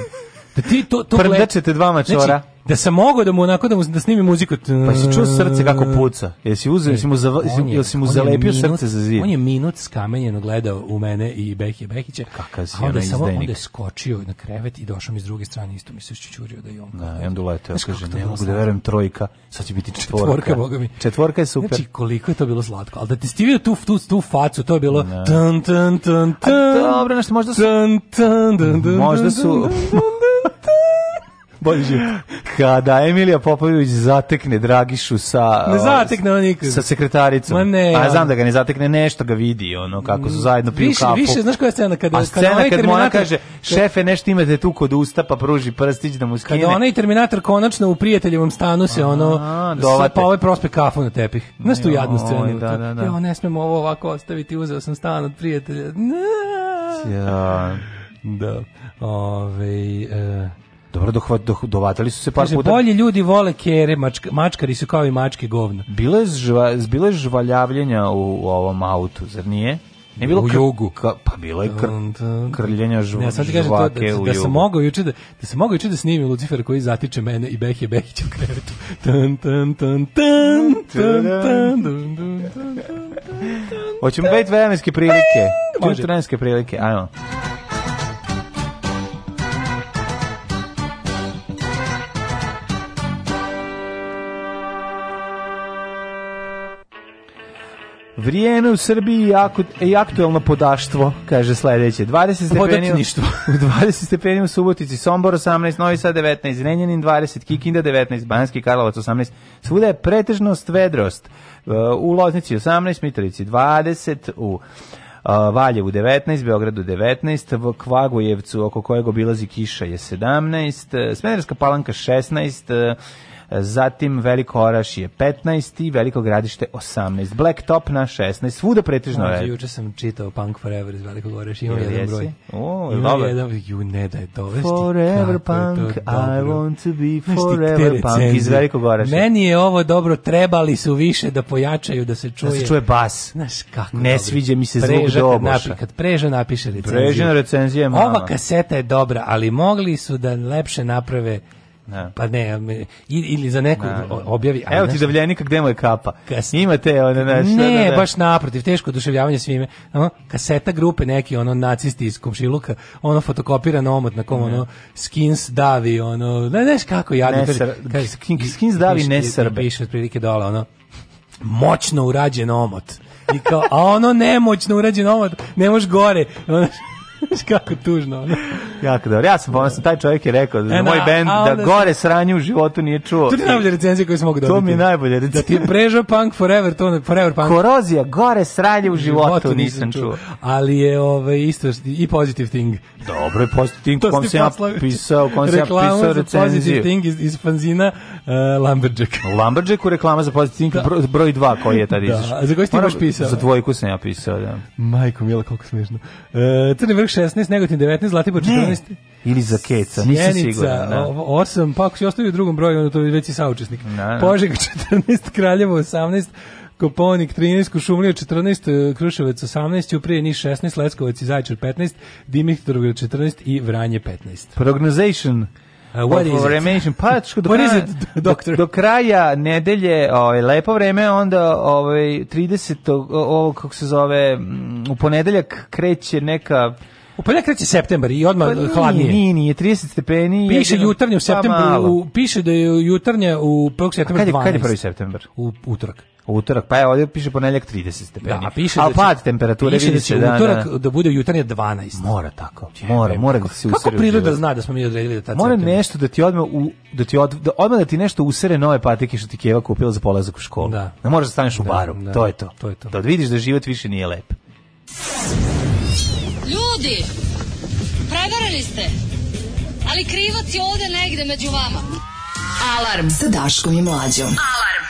Da ti to to Prdačete dva mačora. Znači, da se mogu da mu onako da mu da snimim muziku. Pa si čuo srce kako puca. Jesi uzeo, jesi mu za, jel si mu zalepio srce za zid. On je minut skamenjeno gledao u mene i Behije Behića. Kakav si onda samo onda skočio na krevet i došao mi s druge strane isto mi se čučurio da je on. Da, i onda uleteo, kaže ne mogu da verujem trojka, sad će biti četvorka. Četvorka, boga mi. Četvorka je super. Znači koliko je to bilo slatko. Al da ti stivio tu tu tu facu, to je bilo da. tan tan tan tan. Dobro, nešto možda su. Možda su bolji život. Kada Emilija Popović zatekne Dragišu sa ne zatekne on nikad. sa sekretaricom. Ma ne, a ja znam da ga ne zatekne nešto ga vidi ono kako su zajedno piju više, kafu. Više znaš koja je scena kada a scena kada, ovaj kad ona kaže šefe nešto imate tu kod usta pa pruži prstić da mu skine. Kada onaj terminator konačno u prijateljevom stanu se ono sa pa ovaj prospe kafu na tepih. Znaš tu jadnu scenu. Da, da, da. Ja ne smemo ovo ovako ostaviti, uzeo sam stan od prijatelja. Ja. Da. Ove, e, dobro, dohvat, doh, dovatali su se par Kaže, puta. Bolji ljudi vole kere, mačka, mačkari su kao i mačke govna. Bilo je, žva, bilo je žvaljavljenja u, u ovom autu, zar nije? Ne bilo u jugu. Ka, pa bilo je kr, krljenja žv, ne, sad sam žvake to, da, u da, da sam mogao juče da, da sam mogao juče da snimim Lucifer koji zatiče mene i Behje Behić u krevetu. Tan tan tan tan tan tan tan tan. Hoćemo bet vremenske prilike. Hoćemo vremenske prilike. Ajmo. Vrijeme u Srbiji jako, je aktuelno podaštvo, kaže sledeće. 20 stepeni, u 20 stepeni u Subotici, Sombor 18, Novi Sad 19, Zrenjanin 20, Kikinda 19, Banski Karlovac 18. Svuda je pretežnost vedrost. E, u Loznici 18, Mitrovici 20, u e, Valjevu 19, Beogradu 19, u Kvagojevcu oko kojeg obilazi kiša je 17, e, Smederska palanka 16, zatim Veliko Orašje 15 i Veliko Gradište 18, Blacktop na 16, svuda pretežno je. Juče sam čitao Punk Forever iz Velikog Orašja, imam jedan jesi? broj. Oh, imam dobar. jedan, ju ne da je dovesti. Forever Kako Punk, I want to be forever Punk iz Velikog Orašja. Meni je ovo dobro, trebali su više da pojačaju, da se čuje. Da se čuje bas. Znaš kako Ne dobro. sviđa mi se preža, zvuk doboša. Napi, kad Preža napiše recenziju. Prežina recenzija je mama. Ova kaseta je dobra, ali mogli su da lepše naprave Ne. Da. Pa ne, ili za neku ne, da, da. objavi. Evo ti davljenika gde mu je kapa. Kas... Imate one naš, Ne, da, da. baš naprotiv, teško oduševljavanje svime. Ono, kaseta grupe neki, ono, nacisti iz Komšiluka, ono, fotokopirano omot na kom, ne. ono, skins davi, ono, ne, znaš kako jadno. Ne, skins, skins davi ne srbe. Piše prilike dole, ono, moćno urađen omot. I kao, a ono nemoćno urađen omot, ne može gore. Ono, Kako tužno. Ono. Jako dobro. Ja sam ponosan, taj čovjek je rekao da And e, moj da, bend da gore sranje u životu nije čuo. To je najbolje recenzije koje sam mogu dobiti. To mi je najbolje recenzije. Da ti je prežao punk forever, to forever punk. Korozija, gore sranje u životu, životu nisam čuo. čuo. Ali je ovaj, isto i positive thing. Dobro je positive thing, kom se ja pisao, kom se ja pisao recenziju. Positive thing iz, iz fanzina uh, Lumberjack. Lumberjack u reklama za positive thing da. broj 2 koji je tada da, izašao. Za koji si ti baš pisao? Za dvojku sam ja pisao, da. Majko, mila, koliko smiješno. Uh, e, crni vrh 16, Negotin 19, Zlatibor 14. Ili za Keca, nisam siguran. Da. 8, pa ako si ostavio u drugom broju, onda to je već i saučesnik. Da, da. Požeg 14, Kraljevo 18, Koponik 13, Kušumlija 14, Kruševac 18, Uprije Niš 16, Leskovac i Zajčar 15, Dimitrovgrad 14 i Vranje 15. Prognozation Uh, what is it? Pa, do, what kraja, is it, do, do, kraja nedelje, ovaj, lepo vreme, onda ovaj, 30. ovo, kako se zove, mm, u ponedeljak kreće neka U pa ponedeljak kreće septembar i odmah pa, hladnije. Ni, ni, 30 stepeni. Piše jutarnje u pa septembru, pa u, piše da je jutarnje u 1. septembra 12. Kad je 1. septembar? U utorak. U utorak, pa je ovdje piše ponedeljak 30 stepeni. Da, a piše a da će, pad temperature piše da će da, utorak da, da bude jutarnje 12. Mora tako. Mora, mora da se usere. Kako priroda zna da smo mi odredili da ta Mora nešto da ti odme u da ti od, da odmah da ti nešto usere nove patike što ti Keva kupila za polazak u školu. Da. Ne da možeš da staneš u da, baru. Da, to je to. To je to. Da vidiš da život više nije lep. Ljudi, prevarili ste. Ali krivac je ovde negde među vama. Alarm sa Daškom i Mlađom. Alarm.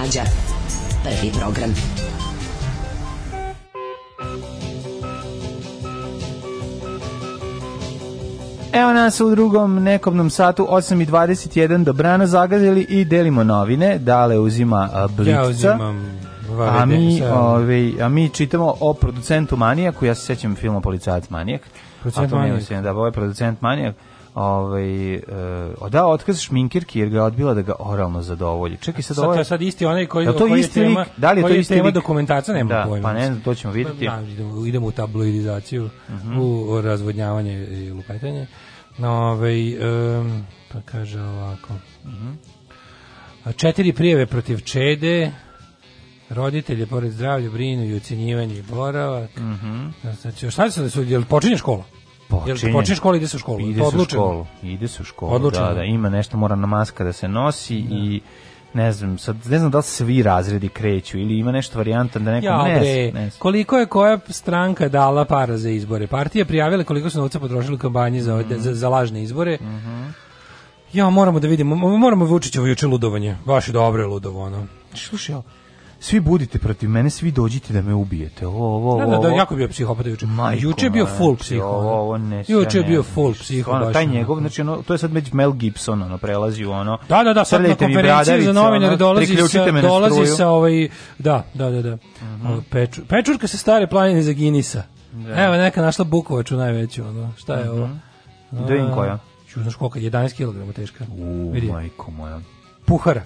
mlađa. Prvi program. Evo nas u drugom nekobnom satu 8.21 dobrano zagazili i delimo novine. Dale uzima Blitca. Ja uzimam a mi, ove, ovaj, a mi čitamo o producentu Manijaku, ja se sjećam filma Policajac Manijak. Producent Manijak. Da, ovo je producent Manijak ovaj e, odao otkaz šminkirki jer ga odbila da ga oralno zadovolji. Čekaj sad, sad ovo. Ovaj- je... sad isti onaj koji da to koji isti tema, da li je to isti tema dokumentacija, nema da, pojma. Pa ne to ćemo vidjeti. Da, idemo, idemo u tabloidizaciju, uh mhm. -huh. u razvodnjavanje i lupetanje. No, ovaj, um, pa kaže ovako. Uh mhm. -huh. Četiri prijeve protiv Čede, roditelje pored zdravlja brinu i ucenjivanje i boravak. Mhm. Mm -hmm. znači, šta se da su, jel počinje škola? Počinje. Jel počinje školu, ide se u školu. Ide se u školu, ide se u školu, odlučeno. da, da, ima nešto, mora na maska da se nosi da. i ne znam, sad ne znam da li svi razredi kreću ili ima nešto varijanta da neko ja, ne, bre, ne Koliko je koja stranka dala para za izbore? Partije prijavile koliko su novca potrošili u kampanji za, mm za, za, lažne izbore. Mm -hmm. Ja, moramo da vidimo, moramo Vučićevo juče ludovanje. Baš je dobro je ludovo ono. Slušaj, svi budite protiv mene, svi dođite da me ubijete. Ovo, ovo, ovo. Da, da, da, jako bio psihopata juče. Majko, juče je bio full psiho. Ovo, ovo ne, juče je bio full psiho. Ono, taj njegov, znači ono, to je sad među Mel Gibson, ono, prelazi u ono. Da, da, da, sad na konferenciji za novinare dolazi sa, dolazi sa ovaj, da, da, da, da. Mhm. Pečur, pečurka sa stare planine za Ginisa. Da. Evo, neka našla bukovaču najveću, ono, šta je ovo? Mhm. Da im koja? Ču, znaš koliko, 11 kg teška. U, majko moja. Puhara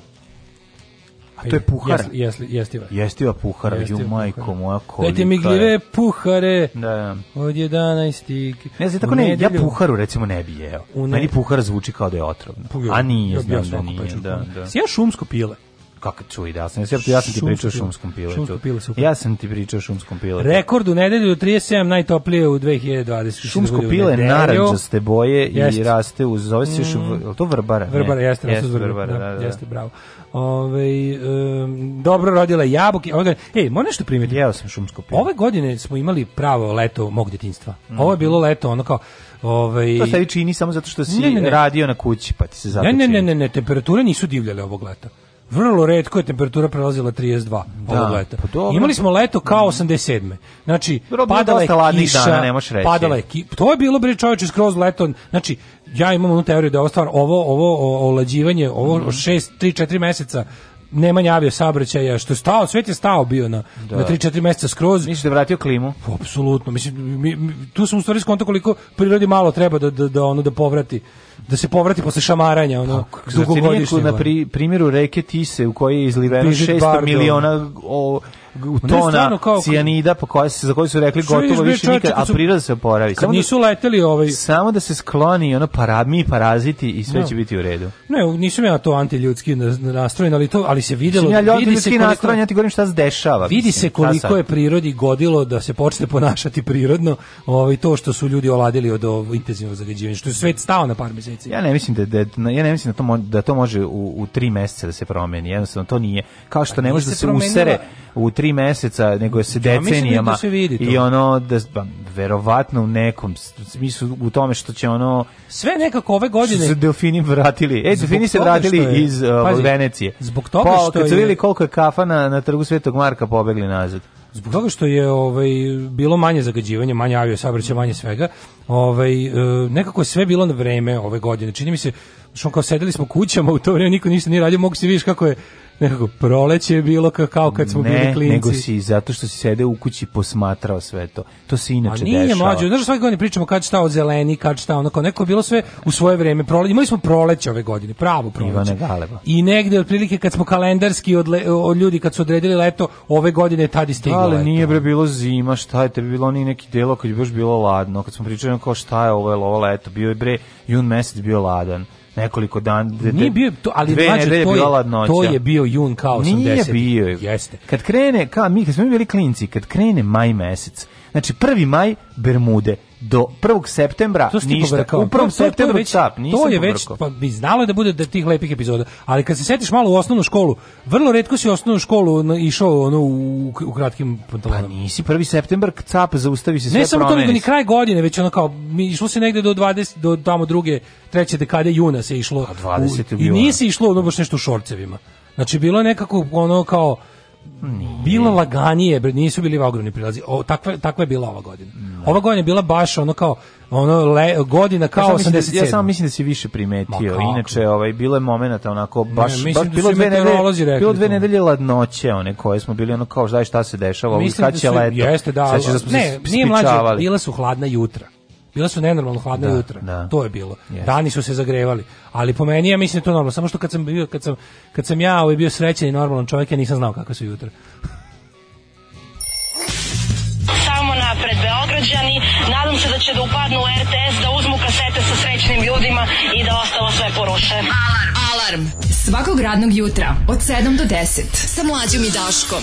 to je puhara. Jesli, jestiva. Jestiva puhara, jestiva ju majko moja kolika. Dajte mi gljive puhare da, da. od 11. Ne znam, tako ne, ja puharu recimo ne bi jeo. Ne... Meni puhar zvuči kao da je otrovno. A nije, ja znam da nije. Peču, da, pa. da, Si ja šumsko pile kako čuj da sam, ja sam ti pričao o šumskom piletu. Šumsko pile, ja sam ti pričao o šumskom piletu. Rekord u nedelju 37 najtoplije u 2020. Da šumsko pile je narandžaste boje jest. i raste uz zove se mm. to vrbara. Vrbara jeste, jeste, jeste vrbara, da, da, da. jeste bravo. Ove, um, dobro rodila jabuke. Onda, ej, moram nešto primetiti. Jeo sam šumsko pivo. Ove godine smo imali pravo leto mog djetinjstva. Mm Ovo je mhm. bilo leto, ono kao, Ovaj To se čini samo zato što si ne, ne, ne. radio na kući, pa ti se zato. Ne, ne, ne, ne, ne, temperature nisu divljale ovog leta vrlo redko je temperatura prelazila 32 da, ovog leta. Pa Imali smo leto kao 87. Znači, Dobro, padala je kiša, dana, nemaš reći. padala je ki... To je bilo, bre, čoveče, skroz leto. Znači, ja imam onu teoriju da je ovo ovo, ovo olađivanje, ovo 6, 3, 4 meseca nema avio saobraćaja, što je stao, svet je stao bio na, da. na 3-4 meseca skroz. Mislim da vratio klimu. Apsolutno, mislim, mi, mi, tu sam u stvari skonto koliko prirodi malo treba da, da, da, ono, da povrati da se povrati posle šamaranja ono dugogodišnje. Na pri, primjeru reke Tise u kojoj je izliveno 600 miliona o, tona kao, cijanida po koja se za koju su rekli gotovo više nikad, a priroda se oporavi. Samo da- nisu leteli ovaj samo da se skloni ono para, mi paraziti i sve no. Da. će biti u redu. Ne, nisam ja to antiljudski nastrojen, ali to ali se videlo ja vidi se koliko nastrojen, ja ti govorim šta se dešava. Vidi mislim, se koliko je prirodi godilo da se počne ponašati prirodno, ovaj to što su ljudi oladili od ovog intenzivnog zagađivanja, što je svet stao na par meseci. Ja ne mislim da, da, da ja ne mislim da to mo, da to može u, u tri meseca da se promeni. Jednostavno to nije kao što pa ne može da se usere u tri meseca, nego se ja, da decenijama da se vidi i ono da ba, verovatno u nekom smislu u tome što će ono sve nekako ove godine što su delfini vratili. E, delfini se vratili je, iz uh, pazi, Venecije. Zbog toga pa, što kad su je... vidjeli koliko je kafa na, na trgu Svetog Marka pobegli nazad zbog toga što je ovaj bilo manje zagađivanja, manje avio saobraćaja, manje svega, ovaj e, nekako je sve bilo na vreme ove godine. Čini mi se što kao sedeli smo kućama u to vrijeme niko ništa nije radio, mogu se da vidiš kako je nekako proleće je bilo kao kad smo ne, bili klinci. nego si zato što si sede u kući posmatrao sve to. To se inače dešava. A nije dešava. znaš svake godine pričamo kad šta od zeleni, kad šta onako, neko bilo sve u svoje vreme. Prole, imali smo proleće ove godine, pravo proleće. I negde otprilike kad smo kalendarski od, le, od ljudi kad su odredili leto, ove godine tad i stiglo. Da, leto. nije bre bilo zima, šta je tebi bilo ni neki delo kad je baš bilo ladno, kad smo pričali kao šta je ovo, je ovo leto, bio je bre jun mesec bio ladan nekoliko dan de, nije bio to ali dve mlađe, to je to je bio jun kao 80 nije bio jeste kad krene ka mi kad smo bili klinci kad krene maj mesec Znači, 1. maj Bermude do 1. septembra to ništa. U 1. septembru već, cap, nisam To je već, pa bi znalo da bude da tih lepih epizoda, ali kad se setiš malo u osnovnu školu, vrlo redko si u osnovnu školu išao ono, u, u kratkim pantalonama. Pa nisi 1. septembar, cap, zaustavi se sve Ne samo to, nego ni kraj godine, već ono kao, mi išlo se negde do 20, do tamo druge, treće dekade juna se išlo. A 20 u, I nisi išlo ono baš nešto u šorcevima. Znači, bilo je nekako ono kao Bila laganije, bre, nisu bili ogromni prilazi. O, takva, takva je bila ova godina. Ova godina je bila baš ono kao ono le, godina kao ja 87. Da- ja samo mislim da si više primetio. Inače, ovaj bile momenata onako baš ne, baš da bilo dve nedelje, bilo dve nedelje ladnoće, one koje smo bili ono kao šta šta se dešavalo, ovo skače da leto. Jeste, da, sad će da smo ne, se nije mlađe, bila su hladna jutra. Bila su nenormalno hladna da, jutra. Da. To je bilo. Yes. Dani su se zagrevali. Ali po meni ja mislim da je to normalno. Samo što kad sam bio kad sam kad sam ja ovaj bio srećan i normalan čovjek, ja nisam znao kako su jutra. Samo napred Beograđani. Nadam se da će da upadnu u RTS, da uzmu kasete sa srećnim ljudima i da ostalo sve poruše. Alarm! Alarm! Svakog radnog jutra od 7 do 10 sa mlađim i Daškom.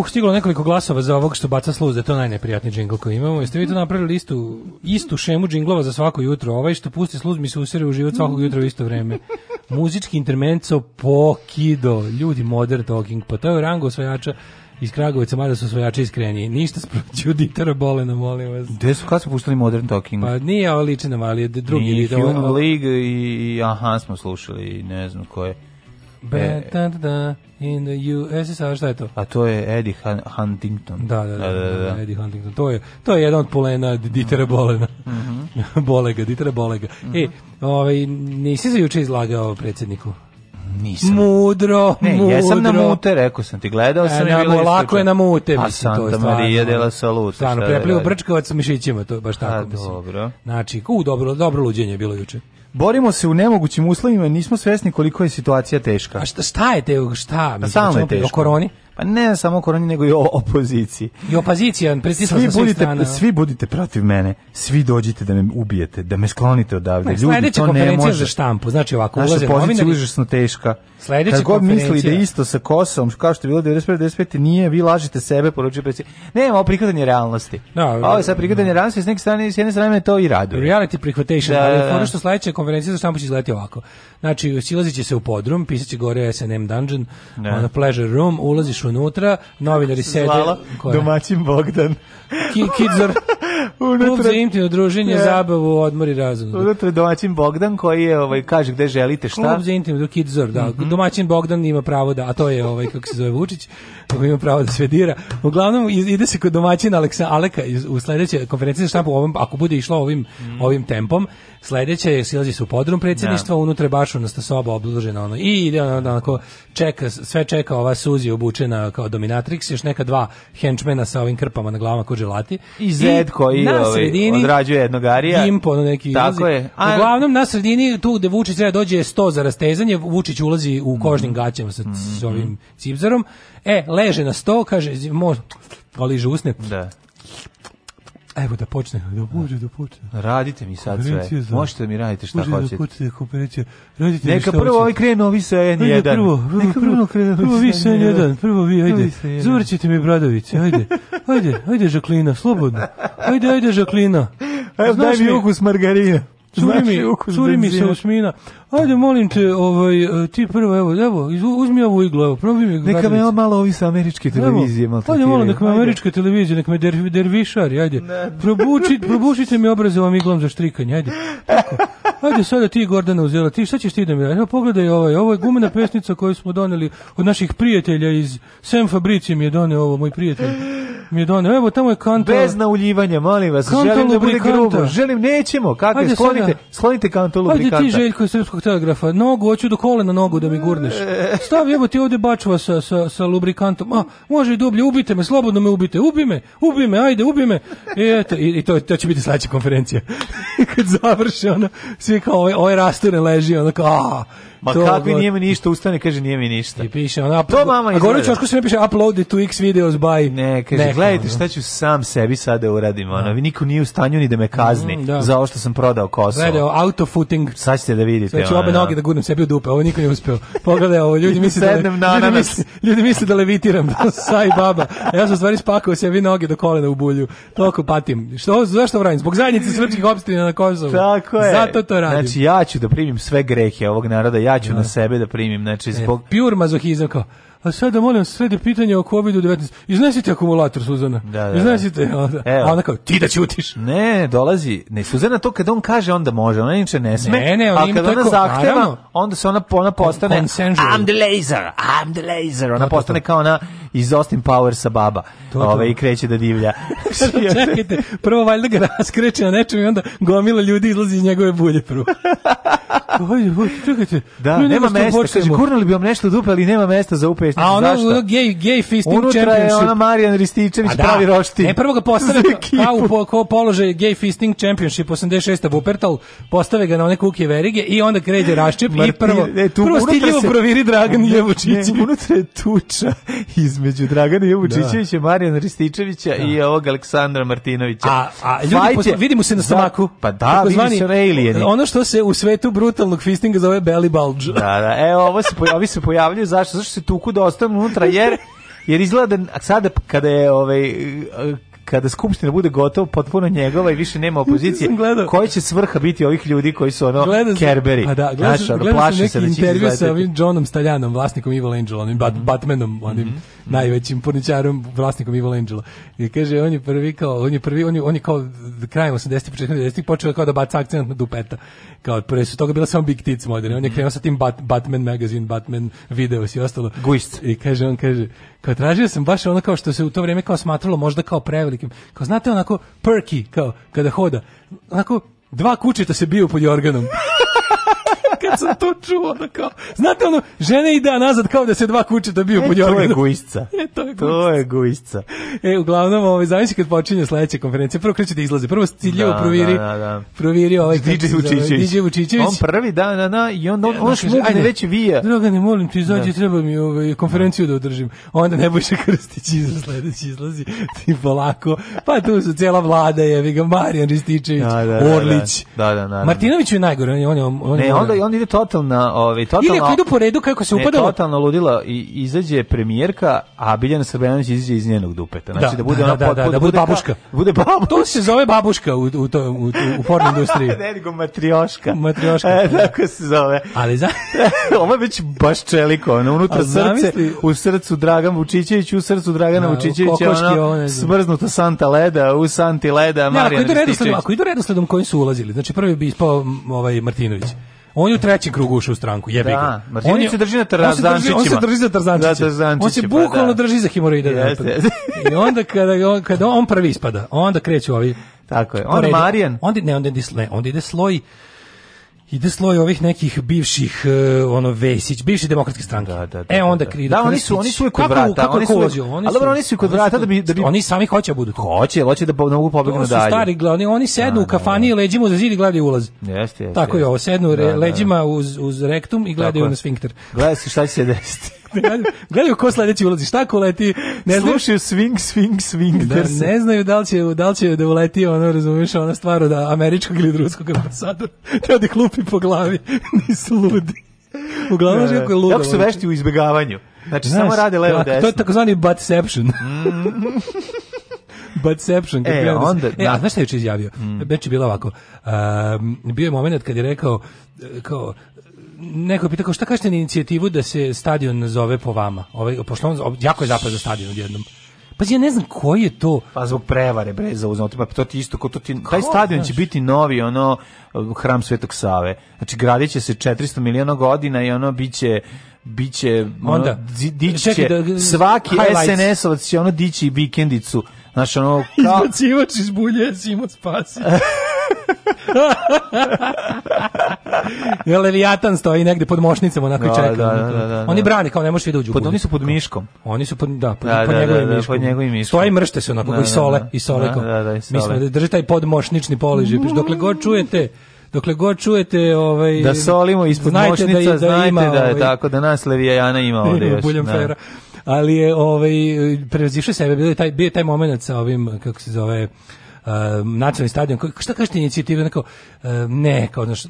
Uh, stiglo nekoliko glasova za ovog što baca sluz, da je to najneprijatniji džingl koji imamo. Jeste vi to napravili istu, istu šemu džinglova za svako jutro? Ovaj što pusti sluz mi se usere u život svakog jutra u isto vreme. Muzički intermenco pokido. Ljudi, modern talking. Pa to je rango osvajača iz Kragovica, mada su svojači iskreniji. Ništa sproću Ditera Bolena, molim vas. Gde su, kada su puštali Modern Talking? Pa nije ovo liči ali je drugi. Nije Human League i, i aha, smo slušali, ne znam ko je. E, Bad da, da, da, in the USSR, šta je to? A to je Eddie Han Huntington. Da, da da da, da, da, da, Eddie Huntington. To je, to je jedan od polena Ditera mhm. Bolena. Mm -hmm. Bolega, Ditera Bolega. Mm -hmm. E, ovaj, nisi za juče izlagao predsedniku? Nisam. Mudro, ne, mudro. jesam na mute, rekao sam ti, gledao sam e, je bilo Lako je na mute, pa mislim, Santa to je stvarno. Marija de la Salute. Stvarno, preplio brčkovac sa mišićima, to je baš tako, A, mislim. dobro. Znači, u, dobro, dobro luđenje je bilo juče borimo se u nemogućim uslovima i nismo svesni koliko je situacija teška. A šta, šta je te, šta? Pa mislim, je teško. O koroni? Pa ne samo o koroni, nego i o opoziciji. I opozicija, svi budite, svi budite protiv mene, svi dođite da me ubijete, da me sklonite odavde. Ma, Ljudi, to ne može. za štampu, znači ovako, Naša ulaze novinari. Naša pozicija je teška. Sledeći Kako konferencija... misli da isto sa Kosovom, kao što je bilo 95, 95 nije, vi lažite sebe, poručuje predsjednik. Ne, ovo prihvatanje realnosti. No, da, ovo je da, da, sad prihvatanje no. realnosti, s neke strane, s jedne strane to i raduje. Reality prihvatation, da, ali ono što sledeća konferencija za štampu će izgledati ovako. Znači, silazit će se u podrum, pisat će gore SNM Dungeon, da. ono Pleasure Room, ulaziš unutra, novinari se sede... Zvala, domaćin Bogdan. Ki, kidzor, Unutra za intimno druženje, yeah. zabavu, odmor i razum. Unutra domaćin Bogdan koji je ovaj kaže gde želite šta. Klub za intimno kidzor, da. Mm -hmm domaćin Bogdan ima pravo da, a to je ovaj kako se zove Vučić, ima pravo da sve dira. Uglavnom ide se kod domaćina Aleksa Aleka u sledeće konferencije za štampu ovom ako bude išlo ovim ovim tempom sledeće je silazi se u podrum predsjedništva, da. unutra je baš onasta soba obložena ono i ide ono da onako čeka, sve čeka ova Suzi obučena kao dominatrix, još neka dva henchmena sa ovim krpama na glavama kod želati. I Zed koji na ovaj, sredini, odrađuje jednog arija. Impo, ono neki Tako ulazi. je. A... Uglavnom, na sredini, tu gde Vučić treba dođe sto za rastezanje, Vučić ulazi u kožnim mm. gaćama sa mm -hmm. s mm-hmm. ovim cipzarom. E, leže na sto, kaže, mo, oliže usne. Da. Evo da počne, da može da počne. Radite mi sad sve. Za, Možete mi radite šta da hoćete. Možete da počnete konferencije. Radite Neka prvo ovaj krenu ovi sa N1. Prvo, prvo, Neka prvo, krenu prvo vi sa N1. Prvo vi, ajde. Zvrćite mi bradovice, ajde. Ajde, ajde Žaklina, slobodno. Ajde, ajde Žaklina. Ajde, daj mi ukus margarina. Curi mi, curi mi se osmina. Ajde, molim te, ovaj, e, ti prvo, evo, evo, uzmi ovu iglu, evo, probi mi. Neka radnici. me malo ovi sa američke televizije evo, Ajde, molim, neka me američke televizije, neka me der, dervišari, ajde. Ne. Probuči, probušite mi obraze ovom iglom za štrikanje, ajde. Tako. Ajde sada ti Gordana uzela, ti šta ćeš ti da mi radiš? Evo pogledaj ovaj, ovo je gumena pesnica koju smo doneli od naših prijatelja iz Sam Fabrici mi je doneo ovo, moj prijatelj. Mi je doneo, evo tamo je kanta. Bez nauljivanja, molim vas, želim da bude grubo. Želim, nećemo, kako je, sklonite, sada. sklonite kanta lubrikanta. Ajde ti Željko iz Srpskog Srpskog telegrafa, nogu, hoću do kolena nogu da mi gurneš. Stav jebo ti ovde bačva sa, sa, sa lubrikantom. A, može i dublje, ubite me, slobodno me ubite. Ubi me, ubi me, ajde, ubi me. I, eto, i, i to, to će biti sledeća konferencija. Kad završi, ono, svi kao ovaj, ovaj rasturen leži, ono kao, a, Ma to, kakvi nije mi ništa, ustane, kaže nije mi ništa. I piše, ona, to mama izgleda. A gore se ne piše, uploaded to x videos by... Ne, kaže, neka, gledajte da. šta ću sam sebi sada uradim, ona, da. niko nije u stanju ni da me kazni mm, da. za ovo što sam prodao Kosovo. Gledao, auto footing. Sad ćete da vidite. Sad ću obe da. noge da gurnem sebi u dupe, ovo niko nije uspeo. Pogledaj ovo, ljudi misle da, le, na ljudi, misle, ljudi misle da levitiram, saj baba. A ja sam stvari spakao sebi noge do kolena u bulju. Toliko patim. Što, zašto radim? Zbog zajednice srpskih opština na Kosovu. Tako je. Zato to radim. Znači, ja ću da primim sve grehe ovog naroda, pljaču na da. sebe da primim, znači e, zbog... Pure mazohizam kao, a sada da molim sledi pitanje o COVID-19. Iznesite akumulator, Suzana. Da, da, da. Iznesite. Onda, a ona kao, ti da ćutiš. Ne, dolazi. Ne, Suzana to kad on kaže, onda može. Ona niče ne sme. Ne, ne, on a kad ona tako, zahteva, naravno, onda se ona, ona postane on, I'm the laser, I'm the laser. Ona no, postane to, to. kao ona iz Austin Powersa baba. To, Ove, ovaj, I kreće da divlja. Čekajte, prvo valjda ga raskreće na nečem i onda gomila ljudi izlazi iz njegove bulje prvo. Oj, čekajte. Da, nema, da mesta. Kaže, gurnuli bi vam nešto dupe, ali nema mesta za upe pesnica. A ono, zašto? gay, gej fisting Unutra championship. Unutra je ona Marijan Ristićević da, pravi roštin. Ne, prvo ga postave kao u po, položaj gay fisting championship 86. Bupertal, postave ga na one kuke verige i onda kreće raščep Martir, i prvo, ne, tu, prvo stiljivo se, proviri Dragan Jevučićević. Unutra je tuča između Dragana Jevučićevića, da. Marijana Rističevića da. i ovog Aleksandra Martinovića. A, a ljudi, Fajte, vidimo se na stomaku. Da, pa da, vidimo se na alieni. Ono što se u svetu brutalnog fistinga zove belly bulge. Da, da, e, ovo se, ovi se pojavljaju, zašto? Zašto se tuku da ostanu unutra jer jer izgleda da sada kada je ovaj kada skupština bude gotova potpuno njegova i više nema opozicije koji će svrha biti ovih ljudi koji su ono gledam, Kerberi a da gledam, Naša, gledam, se da intervju sa ovim Johnom Staljanom vlasnikom Evil Angel onim mm -hmm. Batmanom onim mm -hmm najvećim porničarom, vlasnikom Evil Angela. I kaže, on je prvi kao, on je prvi, on je, on je kao krajem 80-ih, 90-ih počeo kao da baca akcent na dupeta. Kao, pre su toga bila samo Big Tits moderni. On je mhm. krenuo sa tim Bat, Batman magazine, Batman video i ostalo. Guist. I kaže, on kaže, kao tražio sam baš ono kao što se u to vrijeme kao smatralo možda kao prevelikim. Kao, znate, onako, perky, kao, kada hoda. Onako, dva kućeta se biju pod jorganom kad sam to čuo, da kao, znate ono, žene ide nazad kao da se dva kuće dobiju po njoj jorganom. E, to je guisca. to je guisca. E, uglavnom, ovaj, zamisli kad počinje sledeća konferencija, prvo kreće da izlazi prvo stiljivo da, da, proviri, da, da, da. proviri ovaj DJ Vučićević. DJ Vučićević. On prvi, da, da, da, i on, on, on, on šmugne, ajde veći vija. Dragane, molim ti, izađi, da. treba mi ovaj, konferenciju da održim. Onda ne Nebojša Krstić iza sledeći izlazi, ti polako, pa tu su cela vlada, jevi ga, Marijan Rističević, da, da, da, da. Orlić. Da, da, da, da, da. Martinović je najgore, on je, on je, on je, ne, onda, onda ide totalna, ovaj totalna. Ili ako idu po redu kako se upadalo. totalno ludila i izađe premijerka, a Biljana Srbljanović izađe iz njenog dupeta. Znači da, da bude da, ona da, pot, da, da, bude babuška. Ka, bude babuška. To se zove babuška u u to u, u porno industriji. Nego da, matrioška. Matrioška. E, da. tako se zove. Ali za ovo je već baš čeliko, ono unutra srce, u srcu Dragan Vučićević, u srcu Dragana da, Vučićevića, ono smrznuta Santa Leda, u Santi Leda, Marija. Ako idu redosledom, ako idu redosledom kojim su ulazili. Znači prvi bi ispao ovaj Martinović. On je u trećem krugu ušao u stranku, jebi ga. Da, on se drži na tarzančićima. On se drži za da, tarzančiće. on se pa bukvalno da. drži za hemoroide. Yes, yes. I onda kada on, kada on prvi ispada, onda kreću ovi Tako je. On je Marijan. Onda ne, onda ide, onda ide sloj ide sloj ovih nekih bivših uh, ono Vesić, bivši demokratske stranke. Da, da, da, e da, onda kri, da, da, oni su oni su i kod vrata, kako, kako oni su. Kođu, oni ali dobro, oni su i kod vrata da bi da bi oni sami hoće da budu tu. Hoće, hoće da, da mogu pobegnu dalje. Oni su stari glavni, oni sednu da, u kafani i leđima za zid i gledaju ulaz. Jeste, jeste. Tako je, ovo sednu leđima uz uz rektum i gledaju na sfinkter. Gledaj se šta će se desiti. Gledaju ko sledeći ulazi, šta ko leti, ne znaju. swing, swing, swing. Da, ne znaju da li, će, da li će da uleti, ono, razumiješ, ona stvar da američkog ili ruskog ambasadora. Te odi klupi po glavi, nisu ludi. Uglavnom je kako je ludo. Kako su vešti u izbegavanju. Znači, Znaš, samo rade levo desno. To je takozvani butception. Butception. E, ja onda... E, a znaš šta je još izjavio? Mm. Beč je bila ovako. Um, bio je moment kad je rekao, kao, neko je pitao šta kažete na inicijativu da se stadion nazove po vama? Ovaj pošto on jako je zapad za stadion odjednom. Pa ja ne znam koji je to. Pa zbog prevare bre za uznotima, pa to ti isto kao to ti taj stadion znaš? će biti novi ono hram Svetog Save. Znači gradiće se 400 miliona godina i ono biće biće onda dići da, svaki SNS-ovac će ono dići vikendicu. Znači ono kao izbacivač iz bulje Simo spasi. ja, Leviatan stoji negde pod mošnicom onako no, da, čeka. Da, da, da, da Oni da. brane kao ne možeš vidjeti uđu. Pod, oni su pod miškom. Oni su pod, da, pod, da, pod njegovim da, miškom. Pod njegovim miškom. Stoji mršte se onako da, i sole. I sole da, da, da, i sole. Mislim, da drži taj podmošnični položaj. Dokle god čujete dokle god čujete ovaj da solimo ispod znajte mošnica da, da znajte ima, da je ovaj, tako da nas Levijana ima ovde još da. ali je ovaj prevazišao sebe bio je taj bio je taj momenat sa ovim kako se zove Um, nacionalni stadion, šta kažete inicijative, onako, um, ne, kao, znaš,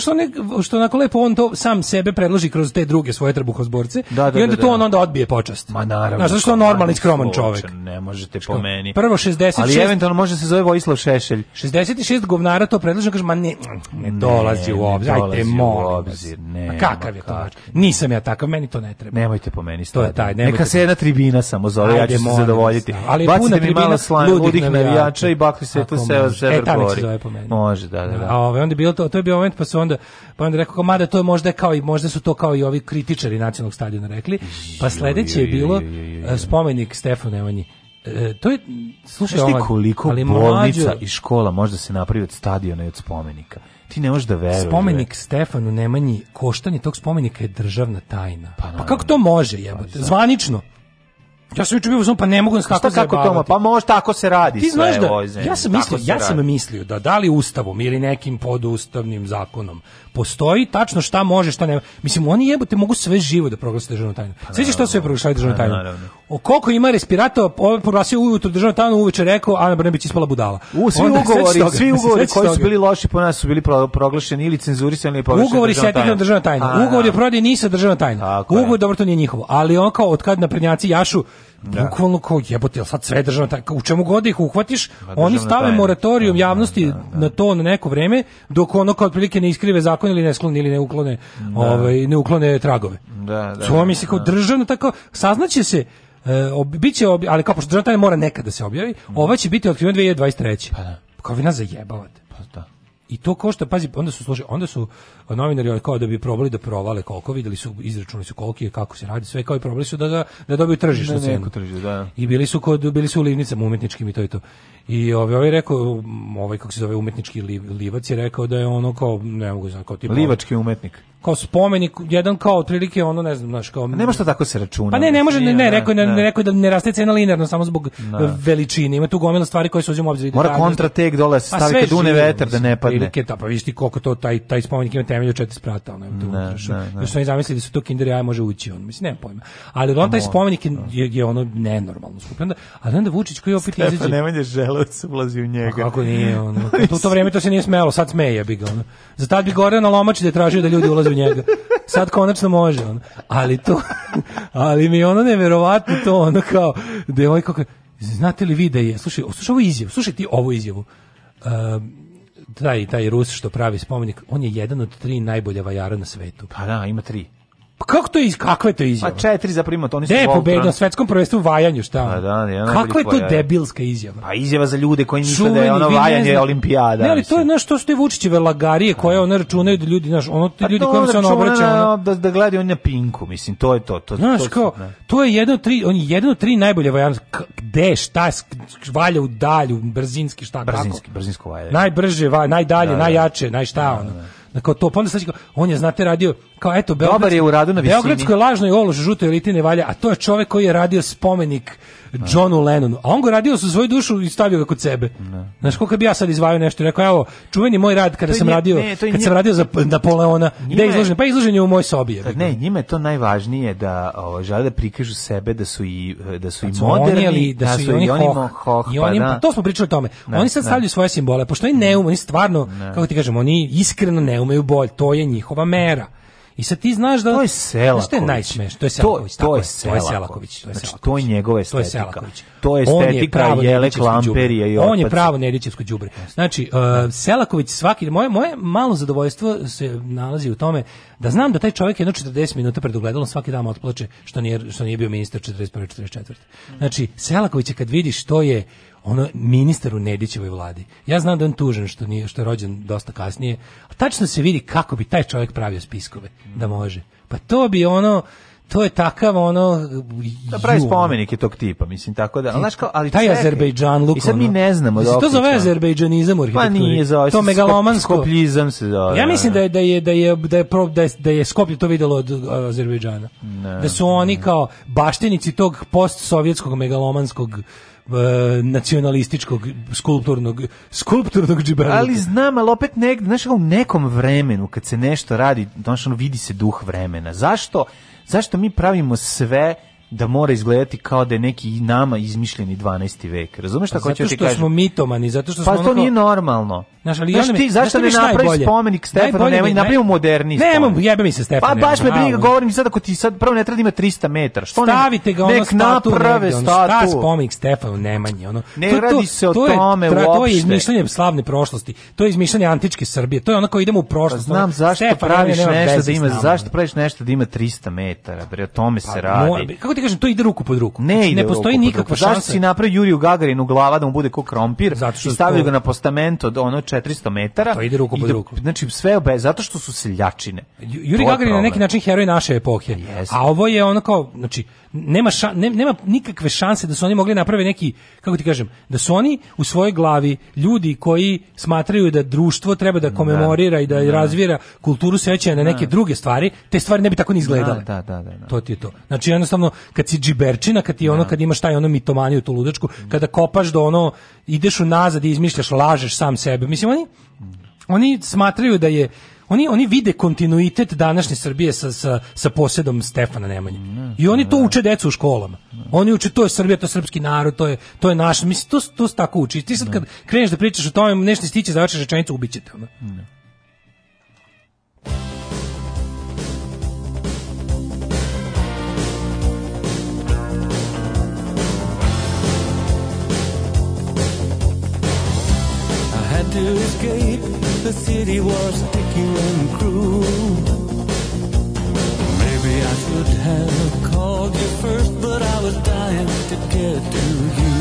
što, ne, što onako lepo on to sam sebe predloži kroz te druge svoje trbuhozborce da, da, i onda da, to da. on onda odbije počast. Ma naravno. Znaš, što je normalni, skroman čovjek Ne možete po meni. Prvo 66... Ali eventualno može se zove Vojislav Šešelj. 66 govnara to predlaže, kaže, ma ne, ne dolazi u obzir, ajte, molim. Ne, kakav je to? Nisam ja takav, meni to ne treba. Nemojte po meni stadion. To je taj, nemojte. Neka se jedna tribina samo zove, ja ću se zadovoljiti. Ali puna tribina ludih navijača i bak Ako se tu seo sever e, gori. Se zove po meni. Može, da, da, da, da. A ove, onda je bilo to, to je bio moment pa su onda pa onda rekao mada to je možda kao i možda su to kao i ovi kritičari nacionalnog stadiona rekli. Pa sledeće je bilo e, spomenik Stefanu Nemanji. E, to je slušaj Znaš koliko ali bolnica mlađo... i škola može da se napravi od stadiona i od spomenika ti ne možeš da veruješ spomenik ve. Stefanu Nemanji koštanje tog spomenika je državna tajna pa, pa kako to može jebote pa zvanično Ja sam juče bio uzmem, pa ne mogu nas da tako kako toma, pa može tako se radi Ti znaš da, ja sam mislio, ja sam mislio da da li ustavom ili nekim podustavnim zakonom postoji tačno šta može, šta ne. Mislim oni jebote mogu sve živo da proglase državnom tajnom. Pa sve što sve proglašavaju državnom pa tajnom. O koliko ima respiratora, ovaj proglasio ujutro državnom tajnom, uveče rekao a Ana Brnabić ispala budala. U, svi Onda, ugovori, svi ugovori koji su bili loši po nas su bili proglašeni ili cenzurisani ili proglašeni. Ugovori sa etiknom državna tajna. Da, ugovori o da. prodaji nisu državna tajna. Ugovor dobro to nije njihovo, ali on kao od kad prednjaci jašu Da. Bukvalno kao jebote, sad sve državna tako, u čemu god ih uhvatiš, pa oni stave tajna. moratorijum da, javnosti da, da, na to na neko vreme, dok ono kao otprilike ne iskrive zakon ili ne sklone ili ne uklone, da. ovaj, ne uklone tragove. Da, da. To mi se da, kao državno tako saznaće se E, ob, biće ob, ali kao pošto državna tajna mora nekada da se objavi, mm. ova će biti otkrivena 2023. Pa da. Kao vi nas zajebavate. Pa da. I to košta, pazi, onda su slušali, onda su e, novinari e, kao da bi probali da provale koliko, videli su, izračunali su koliko je, kako se radi, sve kao i probali su da ga da dobiju tržišnu da ne, cenu. Tržiš, da. I bili su kod bili su u livnicama umetničkim i to i to. I ovaj ovaj rekao, ovaj kako se zove umetnički li, livac je rekao da je ono kao ne mogu znam, kao tipa Livački umetnik kao spomenik, jedan kao otprilike ono ne znam, znači kao nema šta tako se računa. Pa ne, ne može, da- ne, ne, rekao ne, ne, rekao da ne raste cena linearno samo zbog da. veličine. Ima tu gomila stvari koje se uzimaju u obzir. Mora kontratek dole pa staviti dune veter da ne padne. Prilike, ta, da, pa vidiš ti koliko to taj taj spomenik ima temelju četiri sprata, ono, tu unutrašnje. Još sam zamislili da su to kinder jaje može ući, on mislim, nema pojma. Ali on taj spomenik je, je ono nenormalno skupo onda a onda Vučić koji opet izađe. Pa želeo se ulazi u njega. Pa kako nije ono. U to vreme to se nije smelo, sad smeje bi ga ono. Za tad bi gore na lomači da traži da ljudi ulaze u njega. Sad konačno može on. Ali to, ali mi ono neverovatno to ono kao, devojka da ovaj znate li vi da je, slušaj, slušaj ovu izjavu, slušaj ti ovu izjavu. Um, taj, taj Rus što pravi spomenik, on je jedan od tri najbolja vajara na svetu. Pa da, ima tri. Pa kako to iz kakve to izjave? Pa četiri za primat, oni su Ne, pobeda na svetskom prvenstvu u vajanju, šta? Pa da, ne, Kakva je to debilska izjava? Pa izjava za ljude koji misle Čuveni, da je ono vajanje olimpijada. Ne, ali to je nešto što su te Vučićeve lagarije koje pa. ona računaju da ljudi, znaš, ono ti pa ljudi kojima se ona obraća, ono da da gledaju na pinku, mislim, to je to, to. to, kao, ne. to je jedno tri, on je jedno tri najbolje vajanje. Gde, šta, valja u dalju, brzinski, šta, brzinski, kako? Brzinski, brzinsko vajanje. Najbrže, va, najdalje, da, da. najjače, najšta da, ono da kao to, pa onda sad kao, on je, znate, radio, kao eto, Beogradsko, Dobar je u radu na visini. Beogradsko je lažno i ološ žuto eliti ne valja, a to je čovjek koji je radio spomenik Johnu Lennonu. A on go radio sa svoju dušu i stavio ga kod sebe. Ne. Znaš, koliko bi ja sad izvajao nešto i rekao, evo, čuveni moj rad kada sam nje, radio, ne, kad nje... sam radio za Napoleona, da izložen, pa izloženje u moj sobi. Je, ne, njima je to najvažnije da o, žele da prikažu sebe da su i da su i pa moderni, da, da su i oni hoh, i pa oni da. pa to smo pričali o tome. Oni sad stavljaju svoje simbole, pošto oni ne umeju, oni stvarno, kako ti kažemo, oni iskreno ne umeju bolj, to je njihova mera. I sad ti znaš da... To je Selaković. Znaš je najsmeš, To je Selaković. To, znači, to, je, Selaković. to je Selaković. To Znači, to je njegova estetika. To je Selaković. To je estetika je Jele Klamperija i On je pravo nedićevsko đubre. Znači, uh, Selaković svaki... Moje, moje malo zadovoljstvo se nalazi u tome da znam da taj čovjek jedno 40 minuta pred ogledalom svaki dan otplače što nije, što nije bio ministar 41. 44. Znači, Selaković kad vidiš to je ono ministar u Nedićevoj vladi. Ja znam da on tužen što nije što je rođen dosta kasnije, a tačno se vidi kako bi taj čovjek pravio spiskove da može. Pa to bi ono to je takav ono da pravi spomenike tog tipa mislim tako da znaš kao ali taj Azerbejdžan luk i sad mi ne znamo da to za Azerbejdžanizam u arhitekturi pa nije za ovaj, to megalomansko skopljizam se zove ja mislim da, da, da je da je da je da je pro, da je, da je Skoplje to videlo od uh, Azerbejdžana da su oni kao baštinici tog postsovjetskog megalomanskog E, nacionalističkog skulpturnog skulpturnog džibeluka. Ali znam, ali opet negde, znaš, u nekom vremenu kad se nešto radi, znaš, vidi se duh vremena. Zašto? Zašto mi pravimo sve da mora izgledati kao da je neki nama izmišljeni 12. vek. Razumeš šta pa hoću ti kažem? Zato što smo mitomani, zato što pa smo Pa to onako... nije normalno. Znaš, ali znaš, ja ti, zašto ne napraviš spomenik Stefanu Nemanji, napravi moderni ne, spomenik. Ne, jebe mi se Stefan. Pa baš me briga, govorim ti sad ako ti sad prvo ne treba da ima 300 metara. Što Stavite ga ono nek statu naprave negde, šta spomenik Stefanu Nemanji, ono. Ne to, radi se o tome to je, To je izmišljanje slavne prošlosti, to je izmišljanje antičke Srbije, to je ono kao idemo u prošlost. Pa znam zašto da praviš nešto da ima, zašto praviš nešto da ima 300 metara, bre, o tome se pa, radi ti kažem, to ide ruku pod ruku. Ne, znači, ne postoji nikakva šansa. Zašto si napravio Juriju Gagarinu glava da mu bude kao krompir i stavio to... ga na postamento od ono 400 metara? To ide ruku pod ruku. Znači sve obe, zato što su seljačine. Juri Gagarin je na neki način heroj naše epohe. Yes. A ovo je ono kao, znači, nema, ša, ne, nema nikakve šanse da su oni mogli napraviti neki, kako ti kažem, da su oni u svojoj glavi ljudi koji smatraju da društvo treba da, da komemorira i da ne. Da. razvira kulturu sećanja na neke da. druge stvari, te stvari ne bi tako ni izgledale. Da, da, da, to ti je to. Znači jednostavno kad si džiberčina, kad ti ono kad imaš taj ono mitomaniju tu ludačku, kada kopaš do ono ideš unazad i izmišljaš, lažeš sam sebe. Mislim oni mm. oni smatraju da je oni oni vide kontinuitet današnje Srbije sa sa sa posedom Stefana Nemanje. I oni to uče decu u školama. Oni uče to je Srbija, to je srpski narod, to je to je naš. Mislim to to se tako uči. Ti sad kad kreneš da pričaš o tome, nešto stiče za rečenicu ubićete, ono. to escape the city was sticky and cruel. Maybe I should have called you first, but I was dying to get to you.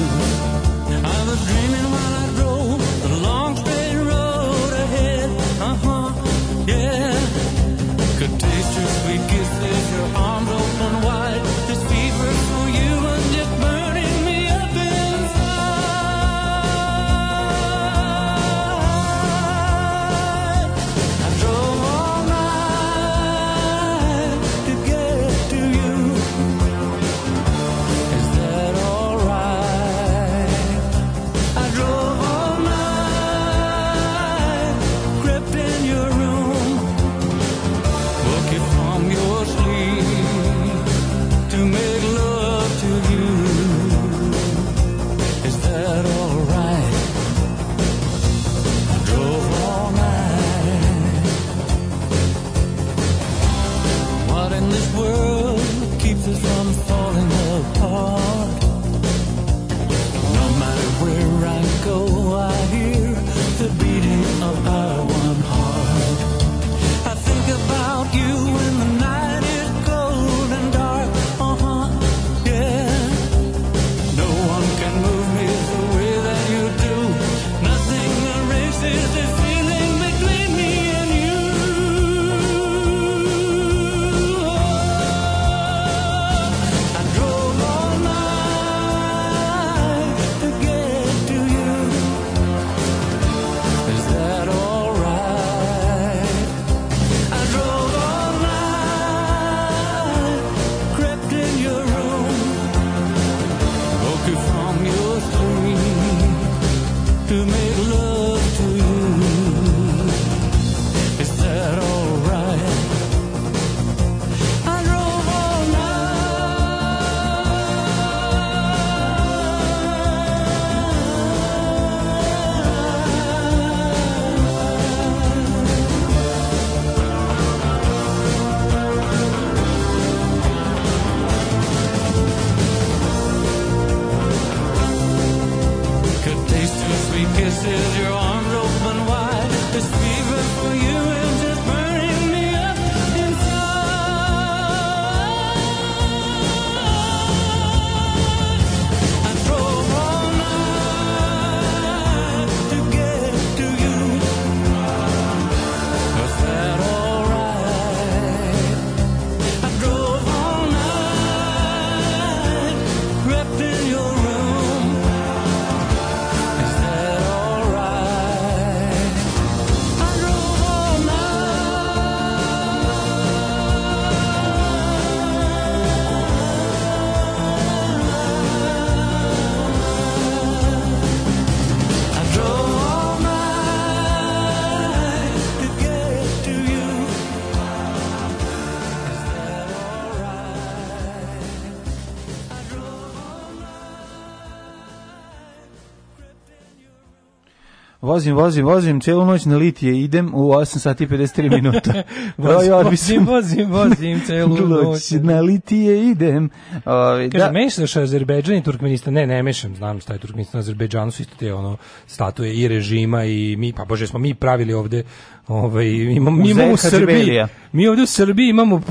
vozim, vozim, vozim, celu noć na litije idem u 8 sati 53 minuta. vozim, vozim, vozim, vozim, celu noć. na litije idem, Ovi, Kaže, da. mešaš Azerbejdžan i Turkmenistan? Ne, ne mešam, znam što je Turkmenistan, Azerbejdžanu su isto te ono, statue i režima i mi, pa bože, smo mi pravili ovde Ovaj imamo mi imamo u Srbiji. Mi ovde u Srbiji imamo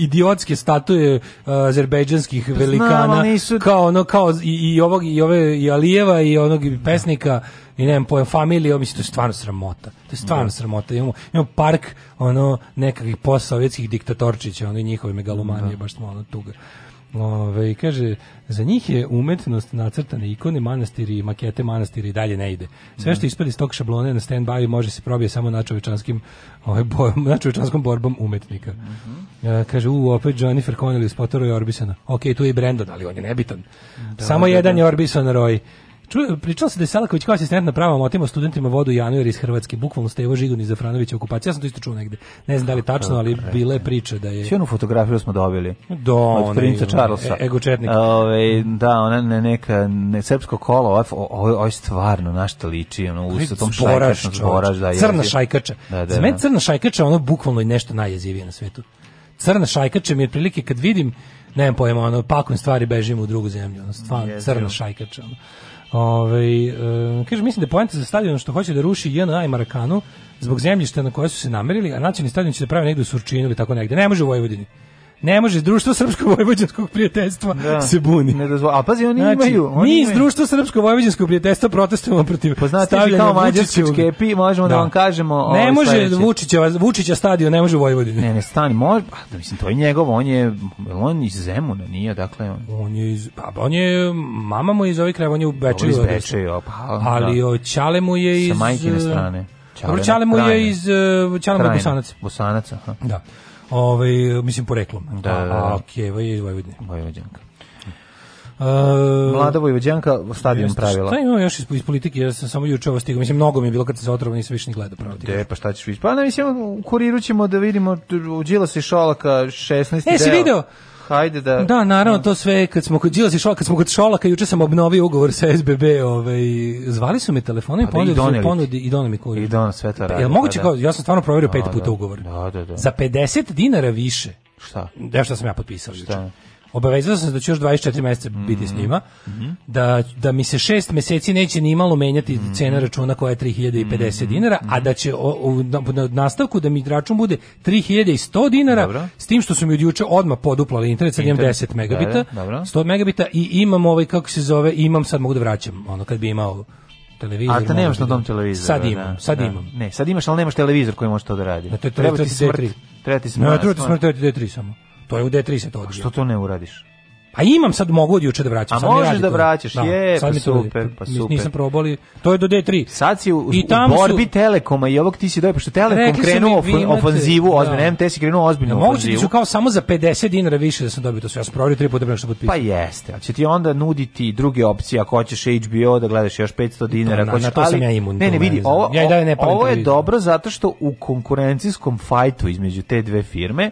idiotske statue azerbejdžanskih pa velikana nisu... kao ono kao i, i ovog i ove i Alijeva i onog pesnika i ne znam, pojem familije, mislim, to je stvarno sramota. To je stvarno da. sramota. Imamo, imamo park ono, nekakvih posovjetskih diktatorčića, ono i njihove megalomanije, da. baš smo ono tuga. Ove, kaže, za njih je umetnost nacrtane ikone, manastiri i makete manastiri i dalje ne ide. Sve što da. ispadi iz tog šablone na stand-by može se probije samo na čovečanskim, ovaj, bojom, na čovečanskom borbom umetnika. Mm -hmm. kaže, u, opet Jennifer Connelly iz Potero i Orbisona. Ok, tu je i Brandon, ali on je nebitan. Da, samo da, jedan da. je Orbison Roy. Čuje, pričalo se da je Selaković kao asistent na pravom otima studentima vodu januar iz Hrvatske, bukvalno Stevo Žigon i Zafranović okupacija. Ja sam to isto čuo negde. Ne znam da li tačno, ali bile priče da je... Čijenu fotografiju smo dobili? Do, od princa Charlesa. E, ego četnik. Ove, ovaj, da, ona ne, neka ne, srpsko kolo, ovo ovaj, je ovaj, stvarno našta liči, ono, u tom šajkačnom zboraš. Da, crna šajkača. Da, da, Za mene da. crna šajkača, ono bukvalno i nešto najjezivije na svetu. Crna šajkača mi je prilike kad vidim, nemam pojma, ono, pakujem stvari, bežim u drugu zemlju, ono, stvarno, crna šajkača. Ono. Ove, ovaj, e, kaže, mislim da je poenta za stadion što hoće da ruši JNA i Marakanu zbog zemljišta na koje su se namerili, a načini stadion će se da pravi negde u Surčinu ili tako negde. Ne može u Vojvodini ne može društvo srpsko-vojvođanskog prijateljstva da. se buni. Ne dozvo... A pazi, oni znači, imaju... Oni mi iz društva srpsko-vojvođanskog prijateljstva protestujemo protiv Poznate znate, kao mađarski kepi, možemo da. da. vam kažemo... Ne ovaj, može Vučića, Vučića stadion, ne može Vojvodini. Ne, ne, stani, može... Pa, da, mislim, to je njegov, on je... On iz Zemuna, nije, dakle... On, on je iz... Pa, on je... Mama mu iz ovih krajeva, on je u Bečeju. Ovo iz Bečeju, pa... Da. Ali da. Čale mu je iz... Sa majke e, strane. Čale, Dobro, Čale mu je iz... Čale e, mu je Bosanac. Bosanac, aha. Da ovaj, mislim, poreklom. Da, da, da. A Keva je iz Uh, Mlada Vojvođanka stadion jeste, pravila. Šta imamo još iz, iz politike? Ja sam samo juče ovo stigao. Mislim, mnogo mi je bilo kad se otrovao, nisam više ni gledao pravo. De, pa šta ćeš vidjeti? Pa ne, mislim, u kuriru ćemo da vidimo u Đilasa i Šolaka 16. E, deo. si video? hajde da... Da, naravno, to sve, kad smo kod Đilas i Šolaka, kad smo kod Šolaka, juče sam obnovio ugovor sa SBB, ovaj, zvali su mi telefonom da, i ponudili, ponudi, i doneli mi kuću. I doneli sve to radi. Jel moguće, pa da, kao, ja sam stvarno provjerio da, pet puta da. ugovor. Da, da, da. Za 50 dinara više. Šta? Da, što sam ja potpisao. Šta? Juče Obavezao sam da ću još 24 mjeseca biti s mhm. njima, mm da, da mi se šest mjeseci neće ni malo menjati mm cena računa koja je 3050 mhm. dinara, mm -hmm. a da će o, o, na nastavku da mi račun bude 3100 dinara, Dobro. s tim što su mi od juče odmah poduplali internet, sad imam 10 megabita, da, Dobro. 100 megabita i imam ovaj, kako se zove, imam sad mogu da vraćam, ono kad bi imao televizor. Ali te nemaš da na dom televizor. Sad imam, sad da. da. imam. Ne, sad imaš, ali nemaš televizor koji može to da radi. Da, to je treba ti smrt. Treba ti smrt. Ne, treba ti smrt, treba ti D3 samo. To je u D3 se to odbija. A što to ne uradiš? Pa imam sad mogu od juče da vraćam. A možeš da vraćaš, da, je, sad pa super, pa super. Nisam probali, to je do D3. Sad si u, I tamo u borbi su, Telekoma i ovog ti si dobio, pošto Telekom krenuo of, imate, ofanzivu, da. ozbiljno, da. MTS je krenuo ozbiljno da, ofanzivu. Moguće ti kao samo za 50 dinara više da sam dobio to sve, ja sam provjerio tri puta prema što potpisam. Pa jeste, a će ti onda nuditi druge opcije, ako hoćeš HBO da gledaš još 500 dinara. To, na, na to ali, sam ja imun. Ne, ne, vidi, ovo, ja ne ovo je dobro zato što u konkurencijskom fajtu između te dve firme,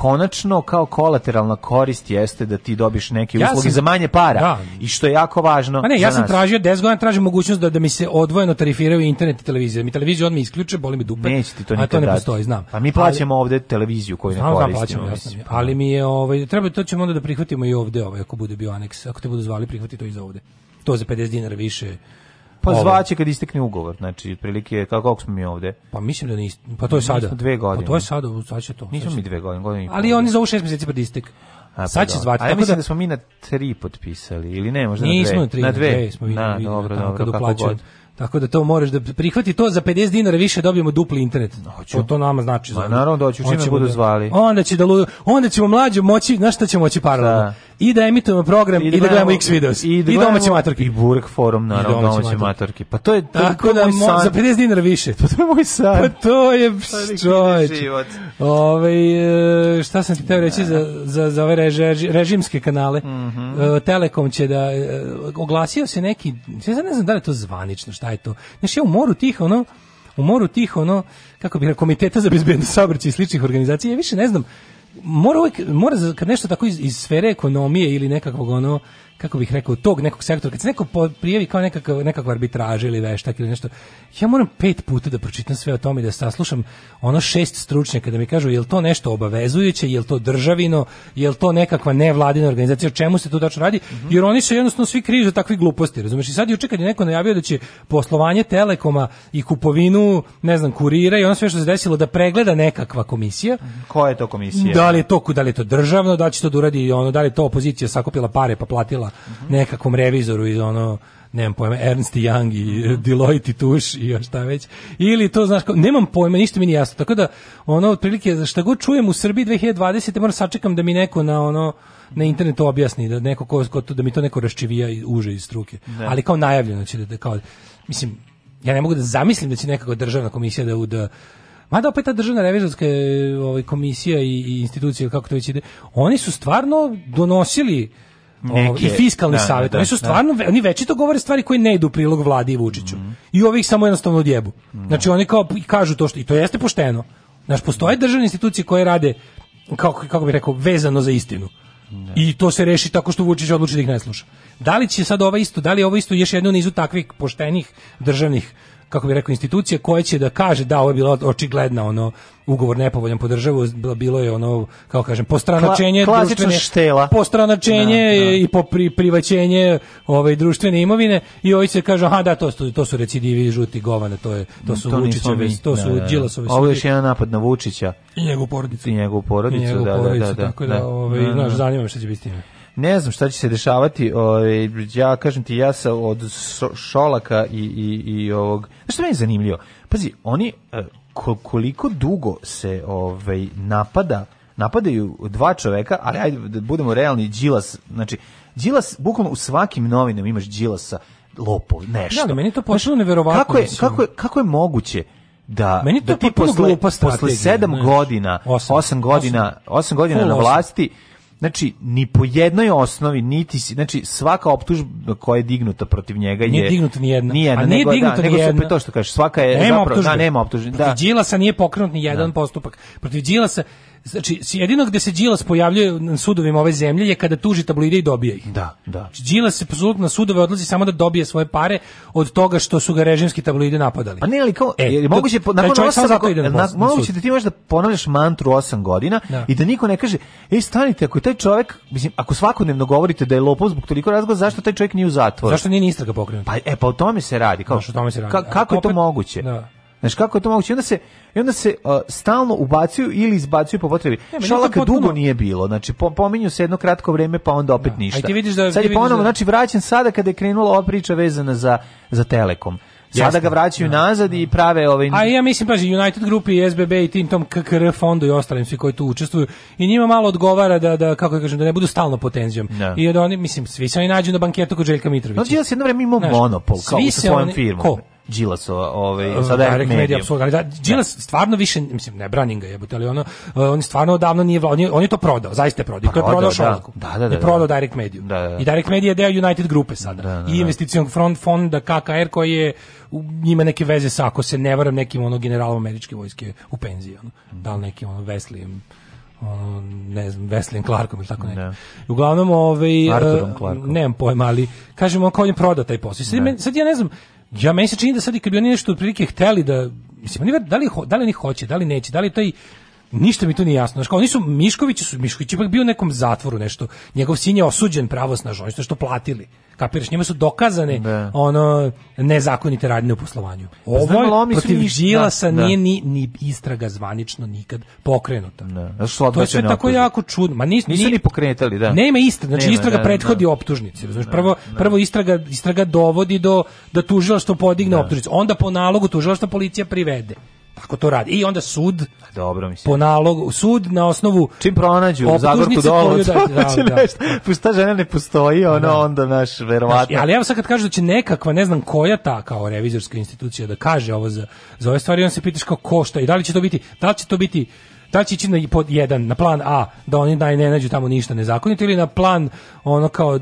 konačno kao kolateralna korist jeste da ti dobiš neke ja usluge sam, za manje para da. i što je jako važno. Pa ne, ja sam nas. tražio 10 godina tražim mogućnost da da mi se odvojeno tarifiraju internet i televizija. Mi televiziju odmah isključe, boli me dupe. Nećete to, a to ne dati. postoji, znam. Pa mi plaćamo ovde televiziju koju ne koristimo. Plaćamo, jasno, ali mi je ovaj treba to ćemo onda da prihvatimo i ovde ovaj ako bude bio aneks, ako te budu zvali prihvati to i za ovde. To za 50 dinara više Pa ovo. zvaće kad istekne ugovor, znači otprilike kako smo mi ovde. Pa mislim da nisi, pa to je sada. Mi dve godine. Pa to je sada, sad to. Nismo mi dve godine, godine Ali oni za 6 mjeseci pred istek. A, pa sad će zvati. Ali mislim da... da smo mi na tri potpisali, ili ne, možda Nismo na dve. Nismo na tri, na dve. dve smo vidjeli, na, dobro, dobro, kako god. Tako da to možeš da prihvati to za 50 dinara više dobijemo dupli internet. Hoću. To, to nama znači. Ma, naravno doći, da čime budu da- zvali. Onda će da onda ćemo mlađi moći, znaš šta ćemo moći paralelno. Da. I da emitujemo program i da, da gledamo X videos. I, da I domaće matorke. I Burg forum, naravno, domaće, domaće matorke. Pa to je... To, Tako to da, moj san. za 50 dinara više. Pa to je moj san. Pa to je, čovječ. Ove, ovaj, šta sam ti teo reći za, za, za ove reži, režimske kanale? Mm -hmm. Telekom će da... E, oglasio se neki... Ja ne znam da li to zvanično, šta šta je to? Znaš, ja u moru tih, ono, u moru tih, ono, kako bi rekao, komiteta za bezbednost saobraćaja i sličnih organizacija, ja više ne znam, mora uvijek, mora kad nešto tako iz, iz sfere ekonomije ili nekakvog ono kako bih rekao, tog nekog sektora, kad se neko prijavi kao nekakav, nekakva arbitraža ili veštak ili nešto, ja moram pet puta da pročitam sve o tome i da saslušam ono šest stručnjaka da mi kažu je li to nešto obavezujuće, je li to državino, je li to nekakva nevladina organizacija, o čemu se tu dačno radi, mhm. jer oni se jednostavno svi kriju za takve gluposti, razumeš? I sad juče kad je neko najavio da će poslovanje Telekoma i kupovinu, ne znam, kurira i ono sve što se desilo da pregleda nekakva komisija. Mhm. Koja je to komisija? Da li je to, da li je to državno, da će to da uradi, ono, da li to opozicija sakupila pare pa platila -hmm. nekakvom revizoru iz ono nemam pojma, Ernst Young i mhm. Deloitte i Tuš i još šta već. Ili to, znaš, kao, nemam pojma, ništa mi nije jasno. Tako da, ono, otprilike, šta god čujem u Srbiji 2020. moram sačekam da mi neko na, ono, na internetu objasni, da, neko ko, ko da mi to neko raščivija i uže iz struke. Ne. Da. Ali kao najavljeno, će da, da, kao, mislim, ja ne mogu da zamislim da će nekako državna komisija da, da Mada opet ta državna revizorska ovaj, komisija i, i institucija, kako to već ide, oni su stvarno donosili Neke, i fiskalni da, savjet. Da, oni su da. stvarno, da. oni veći to govore stvari koje ne idu u prilog vladi i Vučiću. Mm. I ovih samo jednostavno odjebu. Mm. Znači oni kao kažu to što, i to jeste pošteno. Znači, postoje državne institucije koje rade, kako, kako bih rekao, vezano za istinu. Da. I to se reši tako što Vučić odluči da ih ne sluša. Da li će sad ovo isto, da li ovo isto još jedno nizu takvih poštenih državnih kako bi rekao, institucija koja će da kaže da ovo je bilo očigledno ono ugovor nepovoljan po državu, bilo je ono, kao kažem, postranačenje Kla, klasično štela. Postranačenje da, da. i po pri, privaćenje ovaj, društvene imovine i ovi se kažu, aha da, to, su, to su recidivi žuti govane, to, je, to su to Vučićevi, to su da, da, da. Đilasovi. Ovo je jedan napad na Vučića. I njegovu porodicu. I njegovu porodicu, I njegovu da, porodicu da, da, da, Tako da, ovaj, znaš, zanima me šta će biti s time ne znam šta će se dešavati. Ovaj ja kažem ti ja sa od Šolaka i i i ovog. Znaš što me je zanimljivo? Pazi, oni e, koliko dugo se ovaj napada napadaju dva čoveka, ali ajde da budemo realni, Đilas, znači Đilas bukvalno u svakim novinama imaš Đilasa lopov, nešto. Da, meni to pošlo neverovatno. Kako je, kako je, kako je moguće da meni da to da ti posle, posle 7 godina, 8, godina, 8 godina na vlasti znači ni po jednoj osnovi niti znači svaka optužba koja je dignuta protiv njega je nije dignuta ni jedna nije a nije da, dignuta da, ni nego jedna. to što kažeš svaka je nema zapravo da, optužbe. da nema optužbe da Đilasa nije pokrenut ni jedan da. postupak protiv Đilasa Znači, jedino gde se Đilas pojavljuje na sudovima ove zemlje je kada tuži tabloide i dobije ih. Da, da. Znači, Đilas se na sudove odlazi samo da dobije svoje pare od toga što su ga režimski tabloidi napadali. Pa ne, ali kao, e, jer moguće, to, nakon osam, na, na moguće da ti možeš da ponavljaš mantru osam godina da. i da niko ne kaže, ej, stanite, ako je taj čovjek, mislim, ako svakodnevno govorite da je lopov zbog toliko razgovora, zašto taj čovjek nije u zatvoru? Zašto nije ni istraga pokrenuta? Pa, e, pa o tome se radi. Kao, Znaš, o tome se radi. Ka, kako je to moguće? Da. Znaš kako je to moguće? I onda se, i onda se uh, stalno ubacuju ili izbacuju po potrebi. Ne, Šalaka potpuno... dugo nije bilo. Znači po, pominju se jedno kratko vrijeme pa onda opet da. ništa. A vidiš da Sad je ponovno, da... znači vraćam sada kada je krenula ova priča vezana za za Telekom. Sada Jasne. ga vraćaju da. nazad i prave ovaj A ja mislim paži United grupi i SBB i tim tom KKR fondu i ostalim svi koji tu učestvuju i njima malo odgovara da da kako ja da kažem da ne budu stalno pod tenzijom. Da. I da oni mislim svi se oni nađu na banketu kod Željka Mitrovića. Znači ja se jedno vrijeme imao monopol kao sa svojom firmom. Ko? Đilasova, ovaj e, sada je medija apsolutno, ali da, da. Đilas da. stvarno više mislim ne branim ga jebote, ali ono e, on stvarno odavno nije on je, on je to prodao, zaista je prodao. prodao to je prodao Šolaku. Da. da, da, da, je da. prodao Direct Media. Da, da, I Direct Media je deo United grupe sada. I investicionog front fonda KKR koji je njima neke veze sa ako se ne varam nekim ono generalom američke vojske u penziji, ono. Mm. Da li neki ono Wesleyem ono, ne znam, Veslijem Clarkom ili tako nešto. Ne. Uglavnom, ovaj, e, nemam pojma, ali kažemo, kao on prodao taj posao. Sad, ne. sad ja ne znam, Ja meni se čini da sad i kad bi oni nešto otprilike hteli da mislim, da li, da li oni hoće, da li neće, da li taj Ništa mi to nije jasno. Znači, oni su Miškovići su Mišković ipak bio u nekom zatvoru nešto. Njegov sin je osuđen pravosnažno, što su nešto platili. Kapiraš, njima su dokazane da. ono nezakonite radnje u poslovanju. Pa Ovo je protiv Đilasa da, da. nije ni, ni istraga zvanično nikad pokrenuta. Da. Su to je sve tako jako čudno. Ma nis, nisu ni pokrenetali, da. Nema istraga, znači nema, istraga da, prethodi da. optužnici. Znači, prvo, prvo istraga, istraga dovodi do da tužilaštvo podigne optužnicu. Onda po nalogu tužilaštva policija privede. Tako to radi. I onda sud pa dobro mislim. Po nalogu sud na osnovu čim pronađu Zagorku Dolovac. Da, da, da. Pušta pa žena ne postoji, ona da. onda naš verovatno. Znaš, ali evo sad kad kažu da će nekakva, ne znam koja ta kao revizorska institucija da kaže ovo za za ove stvari, on se pitaš kao ko šta i da li će to biti, da li će to biti Da će ići na pod jedan, na plan A, da oni naj ne nađu tamo ništa nezakonito ili na plan ono kao e,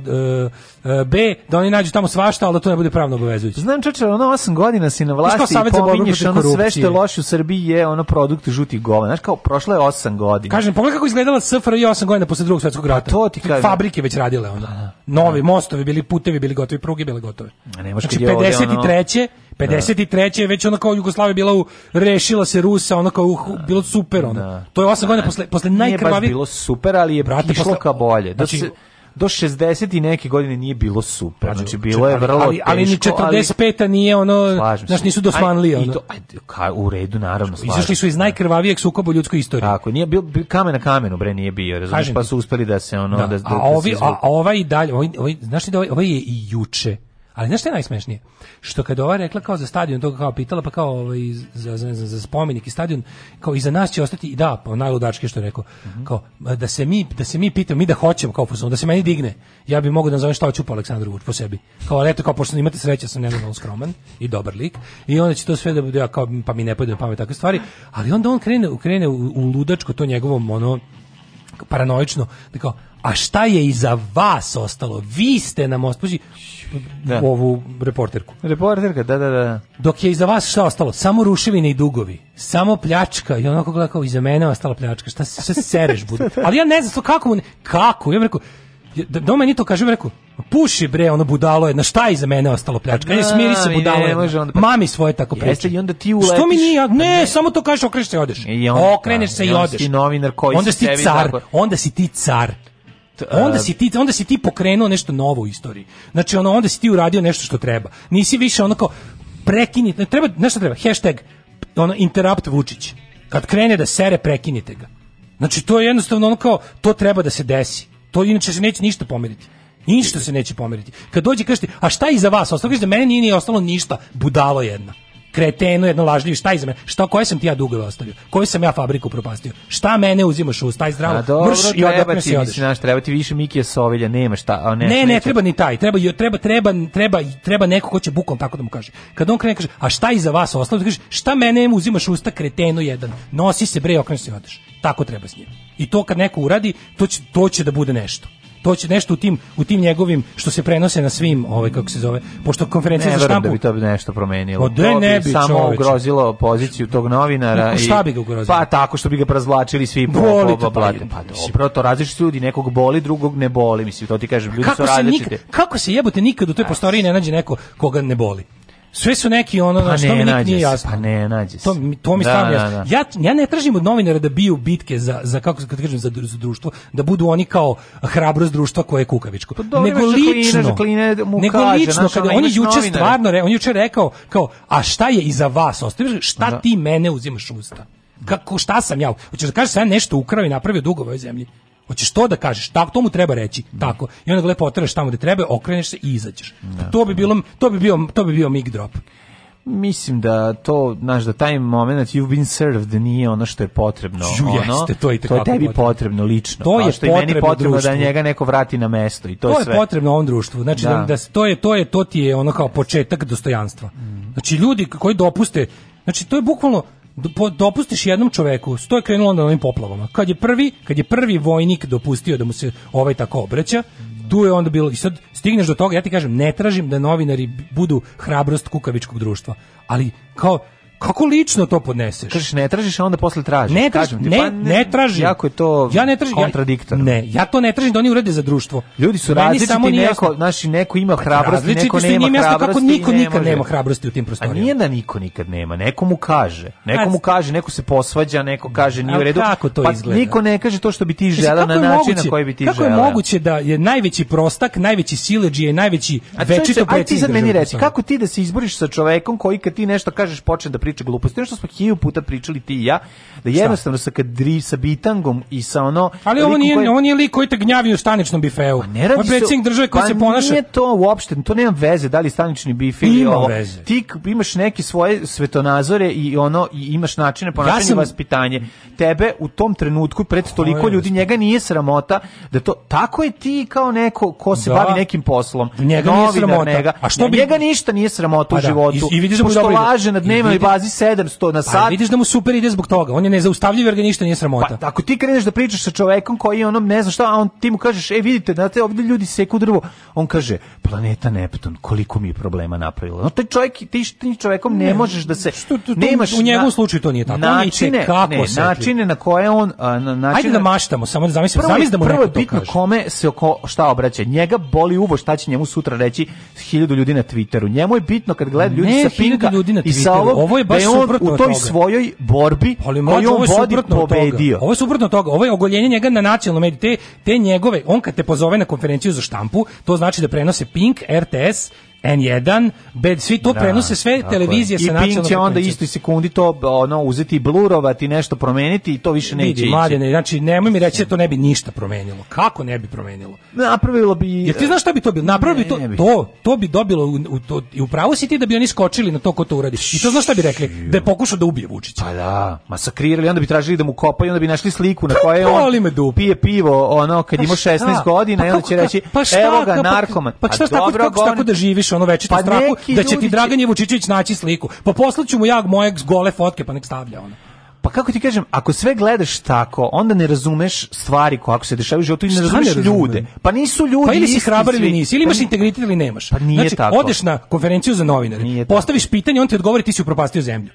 e, B, da oni nađu tamo svašta, ali da to ne bude pravno obavezujuće. Znam čeče, ono 8 godina si na vlasti i pominješ ono sve što je loše u Srbiji je ono produkt žutih gola. Znaš kao, prošlo je 8 godina. Kažem, pogledaj kako izgledala SFRJ 8 godina posle drugog svjetskog rata. Pa to ti kažem. Fabrike već radile onda. Novi mostovi bili, putevi bili gotovi, pruge bile gotove. A ne, znači, 53. Ono 53. je već ona kao Jugoslavija bila u, rešila se Rusa, ona kao uh, bilo super ono. Da. To je 8 godina posle posle najkrvavije. Nije bilo super, ali je brate, išlo ka bolje. Da se do 60 i neke godine nije bilo super. Znači, znači bilo je vrlo ali, ali, ali ni 45-a nije ono, znači nisu dosmanlije ono. I to, aj, ka, u redu naravno, znači, slažem. Izašli su iz da. najkrvavijeg sukoba u ljudskoj istoriji. Tako, nije bio kamen na kamenu, bre, nije bio, razumiješ, pa su uspeli da se ono da, da, da a, ovi, da se a, a ovaj dalje, ovaj, ovaj, znaš li da ovaj, ovaj je i juče Ali znaš šta je najsmešnije? Što kada ova rekla kao za stadion, to kao pitala, pa kao ovaj, za, za, za, za spomenik i stadion, kao i za nas će ostati, i da, pa najludački što je rekao, mm -hmm. kao, da se mi, da se mi pitamo, mi da hoćemo, kao da se meni digne, ja bih mogao da nazovem šta hoću po Aleksandru Vuč po sebi. Kao, ali eto, kao, pošto imate sreće, sam nenormalno skroman i dobar lik, i onda će to sve da bude, ja, kao, pa mi ne pojde na pamet takve stvari, ali onda on krene, krene u, u ludačko to njegovom, ono, paranoično, da kao, a šta je iza vas ostalo? Vi ste nam ospođi da. ovu reporterku. Reporterka, da, da, da. Dok je iza vas šta ostalo? Samo ruševine i dugovi. Samo pljačka. I onako gleda kao, iza mene ostala pljačka. Šta, šta se sereš, budu? Ali ja ne znam kako mu... Ne, kako? Ja bih rekao, da, da meni to kažem, rekao, puši bre, ono budalo je, na šta je za mene ostalo pljačka? Ne, smiri se da, budalo je. Pa- Mami svoje tako priča. Jeste, i onda ti uletiš. Što mi nije, ne, ne, samo to kažeš, okreneš se i odeš. I onda, okreneš se i, onda i odeš. Ti novinar koji onda si ti car, tako... onda si ti car. Onda e- si, ti, onda si ti pokrenuo nešto novo u istoriji. Znači, ono, onda si ti uradio nešto što treba. Nisi više onako kao, prekini, treba, nešto treba, hashtag, ono, interrupt Vučić. Kad krene da sere, prekinite ga. Znači, to je jednostavno ono kao, to treba da se desi. To inače se neće ništa pomeriti. Ništa se neće pomeriti. Kad dođe kažete, a šta je iza vas? Ostalo kažete, meni nije, nije ostalo ništa, budalo jedna kretenu jedno lažljivo šta iz Šta koje sam ti ja dugove ostavio? Koju sam ja fabriku propastio? Šta mene uzimaš u taj zdravo? A mrš i odakle se odeš. Naš, treba ti više Mikija Sovilja, nema šta, a ne. Ne, ne, treba ni taj, treba treba treba treba treba neko ko će bukom tako da mu kaže. Kad on krene kaže, a šta iza vas ostavio? Da kaže, šta mene uzimaš usta kretenu jedan? Nosi se bre, okreni se odeš. Tako treba s njim. I to kad neko uradi, to će, to će da bude nešto to će nešto u tim u tim njegovim što se prenose na svim, ove ovaj, kako se zove, pošto konferencija ne za da štampu da bi to nešto promenilo. O, pa to ne bi samo čoveče. ugrozilo poziciju tog novinara pa i šta bi ga ugrozilo? Pa tako što bi ga prazvlačili svi boli po, po, po, pa, pa dobro, to različiti ljudi, nekog boli, drugog ne boli, mislim, to ti kažem, ljudi kako su različiti. kako se jebote nikad u toj prostoriji ne nađe neko koga ne boli? Sve su neki ono, pa što mi nije pa jasno. Pa ne, nađe se. To, to mi da, da, da. Ja, ja ne tražim od novinara da biju bitke za, za kako kad kažem, za, za društvo, da budu oni kao hrabrost društva koje je kukavičko. Pa nego da lično, da kline, da mu nego kaže, lično, naš, kada on je juče stvarno, on juče rekao, kao, a šta je iza vas? Ostaviš, šta da. ti mene uzimaš usta? Kako, šta sam ja? Hoćeš da kažeš sam ja nešto ukrao i napravio dugove ovoj zemlji? Hoćeš to da kažeš, tako to mu treba reći. Mm. Tako. I onda ga lepo otreš tamo gde treba, okreneš se i izađeš. Da, to bi bilo to bi bio to bi bio mic drop. Mislim da to, znaš, da taj moment you've been served nije ono što je potrebno. Ju, ono, jeste, to je, to je tebi potrebno, lično. To je što potrebno, meni potrebno da društvu. da njega neko vrati na mesto i to, to je sve. potrebno ovom društvu. Znači, da. da, da to, je, to, je, to ti je ono kao početak dostojanstva. Mm. Znači, ljudi koji dopuste, znači, to je bukvalno, do, dopustiš jednom čoveku, to je krenulo na ovim poplavama. Kad je prvi, kad je prvi vojnik dopustio da mu se ovaj tako obraća, tu je onda bilo i sad stigneš do toga, ja ti kažem, ne tražim da novinari budu hrabrost kukavičkog društva, ali kao Kako lično to podneseš? Kažeš ne tražiš, a onda posle tražiš. Ne tražim, ti, ne, pa ne, ne tražim. Jako je to ja ne tražim, kontradiktorno. Ja, ne, ja to ne tražim da oni urede za društvo. Ljudi su različiti, samo neko, naši neko ima pa hrabrost, neko nema hrabrosti. Jasno kako niko nikad nema hrabrosti u tim prostorijama. A nije da niko nikad nema, neko mu kaže. Neko mu kaže, neko se posvađa, neko kaže nije u redu. Kako to pa izgleda? niko ne kaže to što bi ti želeo na način na koji bi ti želeo. Kako je moguće da je najveći prostak, najveći siledžija i najveći večito predsjednik? Aj ti sad meni reci, kako ti da se izboriš sa čovekom koji kad ti nešto kažeš počne da priča gluposti, nešto smo hiljadu puta pričali ti i ja, da jednostavno sa kadri sa bitangom i sa ono Ali on nije koje... on je lik koji te gnjavi u staničnom bifeu. A pa ne radi se države koji pa se ponaša. Nije to uopšte, to nema veze da li stanični bife ili ovo. Veze. Ti imaš neke svoje svetonazore i ono i imaš načine ponašanja ja sam... vaspitanje. Tebe u tom trenutku pred toliko Ovo ljudi njega nije sramota da to tako je ti kao neko ko se da. bavi nekim poslom. Njega nije sramota. Njega, a što bi njega ništa nije sramota u pa da. životu. I, i vidiš da laže na dnevnoj stazi 700 na sat. Pa vidiš da mu super ide zbog toga. On je nezaustavljiv jer ga ništa nije sramota. Pa ako ti kreneš da pričaš sa čovekom koji onom ne znam šta, a on ti mu kažeš: "Ej, vidite, da te ovdje ljudi seku drvo." On kaže: "Planeta Neptun, koliko mi je problema napravila." No taj čovjek, ti s tim čovekom ne, ne, možeš da se što, to, nemaš u njegovom slučaju to nije tako. Načine, kako ne, načine na koje on na načine Hajde da maštamo, samo da zamislim, zamislim da mu neko to kaže. kome se oko šta obraća. Njega boli uvo šta će njemu sutra reći 1000 ljudi na Twitteru. Njemu je bitno kad gleda ljudi ne, sa Pinka ljudi na Twitteru. i sa ovo je baš da je u toj toga. svojoj borbi pa ali koju on vodi pobedio. Toga. Ovo je suprotno toga. Ovo je ogoljenje njega na nacionalnom mediju. Te, te njegove, on kad te pozove na konferenciju za štampu, to znači da prenose Pink, RTS, N1, bed, svi to da, prenose sve televizije sa nacionalnom. I Pink će onda isto i sekundi to ono uzeti blurovati, nešto promeniti i to više neće. Vidi, mladene, znači nemoj mi reći da to ne bi ništa promenilo. Kako ne bi promenilo? Napravilo bi Jer ti znaš šta bi to bilo? Napravilo bi to bi. to to bi dobilo u, u to i upravo si ti da bi oni skočili na to ko to uradi. I to znaš šta bi rekli? Da je pokušao da ubije Vučića. Pa da, masakrirali, onda bi tražili da mu kopaju, onda bi našli sliku na pa kojoj on me dup. pije pivo, ono kad pa ima 16 godina, pa i onda će reći: pa šta, "Evo ga pa narkoman." Pa, pa šta, šta, šta, šta, šta, šta, šta, šta, šta, šta, šta, živiš ono večito pa strahu da će ti Dragan Vučićević naći sliku. Pa poslaću mu ja moje gole fotke pa nek stavlja ono. Pa kako ti kažem, ako sve gledaš tako, onda ne razumeš stvari kako se dešavaju u životu i ne razumeš ne ljude. Pa nisu ljudi Pa ili si hrabar ili nisi, ili imaš pa integritet ili nemaš. Pa nije znači, tako. odeš na konferenciju za novinare, postaviš pitanje, on ti odgovori ti si upropastio zemlju.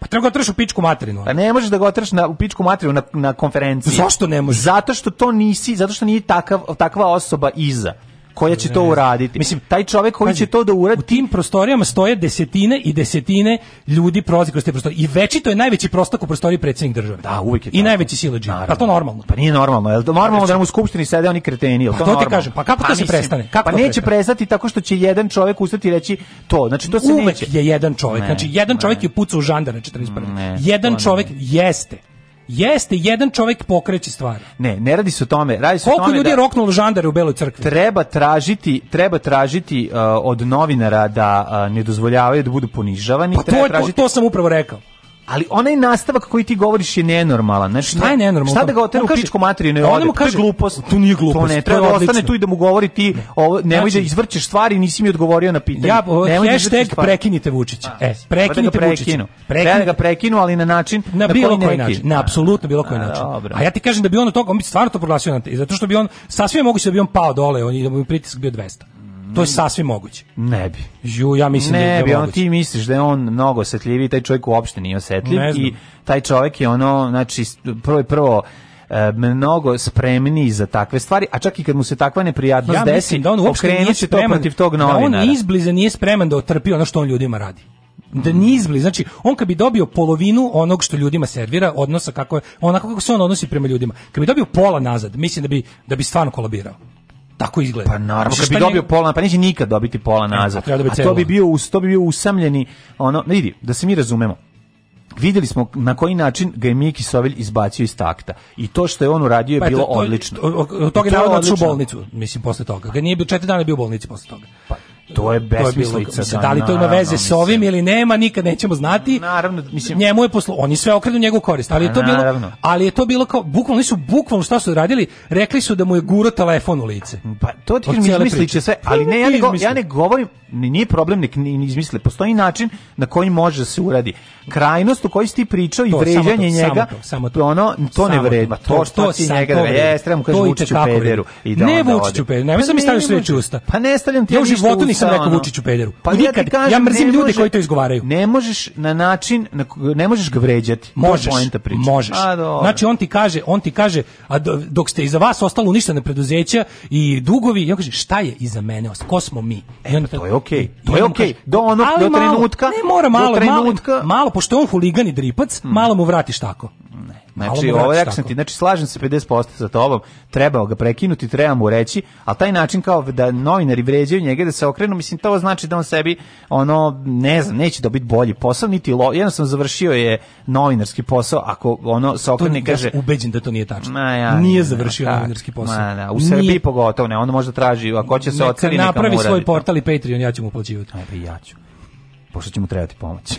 Pa treba ga da u pičku materinu. Pa ne možeš da ga otrš na u pičku materinu na na konferenciji. Zašto ne možeš? Zato što to nisi, zato što nije takav takva osoba iza koja će to uraditi. Mislim, taj čovjek koji Pazi, će to da uradi... U tim prostorijama stoje desetine i desetine ljudi prolazi kroz te prostorije. I veći to je najveći prostak u prostoriji predsjednik države. Da, uvijek je I tako. najveći silođi. Pa to normalno? Pa nije normalno. Jel normalno znači- da nam u skupštini sede oni kreteni? Pa to, to ti kažem, pa kako pa, to se prestane? Kako pa neće prestati tako što će jedan čovjek ustati i reći to. Znači, to se Uvek neće. je jedan čovjek. Ne, znači, jedan ne. čovjek je pucao u žandara na 41. Ne, jedan čovjek jeste Jeste, jedan čovjek pokreće stvari. Ne, ne radi se o tome, radi se Koliko o tome ljudi da je roknulo žandare u beloj crkvi? Treba tražiti, treba tražiti uh, od novinara da uh, ne dozvoljavaju da budu ponižavani, pa to, treba tražiti... to, to sam upravo rekao ali onaj nastavak koji ti govoriš je nenormalan. Znači, šta je nenormalno? Šta da ga otenu pičku materinu? Ne, mu kaže, to je glupost. To nije glupost. To ne treba da ostane tu i da mu govori ti, ovo, nemoj da znači, da izvrćeš stvari, nisi mi odgovorio na pitanje. Ja, o, nemoj da hashtag pa, e, da prekinite Vučića. A, e, prekinite Vučića. Prekinu. Da ga prekinu, ali na način na, na bilo koji, koji način. Na apsolutno bilo koji način. Dobro. A ja ti kažem da bi on od toga, on bi stvarno to proglasio na te, zato što bi on, sasvim moguće da bi on pao dole, on, da bi pritisak bio 200. To je sasvim moguće. Ne bi. Ju, ja mislim ne da je bi, ono ti misliš da je on mnogo osetljiviji, taj čovjek uopšte nije osetljiv i taj čovjek je ono, znači, prvo prvo e, mnogo spremniji za takve stvari, a čak i kad mu se takva neprijatnost ja desi, da on uopšte nije spreman, to protiv tog novinara. Da on izbliza nije spreman da otrpi ono što on ljudima radi da mm. ni izbliz. Znači, on kad bi dobio polovinu onog što ljudima servira, odnosa kako je, onako kako se on odnosi prema ljudima, kad bi dobio pola nazad, mislim da bi, da bi stvarno kolabirao tako izgleda. Pa naravno, kad bi dobio pola, pa neće nikad dobiti pola nazad. Da A, to bi bio, to bi bio usamljeni, ono, vidi, da se mi razumemo. Videli smo na koji način ga je Miki Sovelj izbacio iz takta. I to što je on uradio je pa, bilo to, odlično. Od toga je naravno u bolnicu, mislim, posle toga. Ga nije bio, četiri dana bio u bolnici posle toga. Pa, To je besmislica. To da, da, li to ima veze s ovim ili nema, nikad nećemo znati. Naravno, mislim njemu je poslo, oni sve okrenu njegov korist, ali je to bilo ali je to bilo kao bukvalno nisu bukvalno šta su radili, rekli su da mu je guro telefon u lice. Pa to ti izmisliće sve, ali pa, ne ja ne, go, ja ne govorim, ni nije problem nek ni izmisle, postoji način na koji može da se uradi. Krajnost u kojoj si ti pričao i vređanje njega, samo to, ono to ne vredi, to što ti njega vredi. Jeste, kažem Vučiću pederu i da ne Vučiću pederu, pa ne mislim mi stavljaš reči usta. Pa ne stavljam ti. Ja u životu nisam rekao pa Vučiću pederu. Pa nikad. Ja, ti kažem, ja mrzim ljude može, koji to izgovaraju. Ne možeš na način na, ne možeš ga vređati. Možeš. Možeš. znači on ti kaže, on ti kaže, a dok ste iza vas ostalo ništa ne preduzeća i dugovi, i on kaže šta je iza mene? Ko smo mi? E, on to je okej. Okay. To je okej. Okay. Do onog do trenutka. Ne mora malo, malo, malo pošto je on huligan i dripac, hmm. malo mu vratiš tako. Ne. Znači, ovo ovaj akcent, znači slažem se 50% sa tobom, trebao ga prekinuti, treba mu reći, a taj način kao da novinari vređaju njega da se okrenu, mislim to znači da on sebi ono ne znam, neće dobiti bolji posao niti lo, jednostavno završio je novinarski posao ako ono se okrene kaže ja ubeđen da to nije tačno. Ma, ja, nije završio ma, novinarski posao. Ma, da, u nije... Srbiji pogotovo ne, on može traži ako hoće se oceniti neka napravi svoj portal i Patreon, ja ću mu plaćivati. Ajde, ja ću. Pošto će mu trebati pomoć.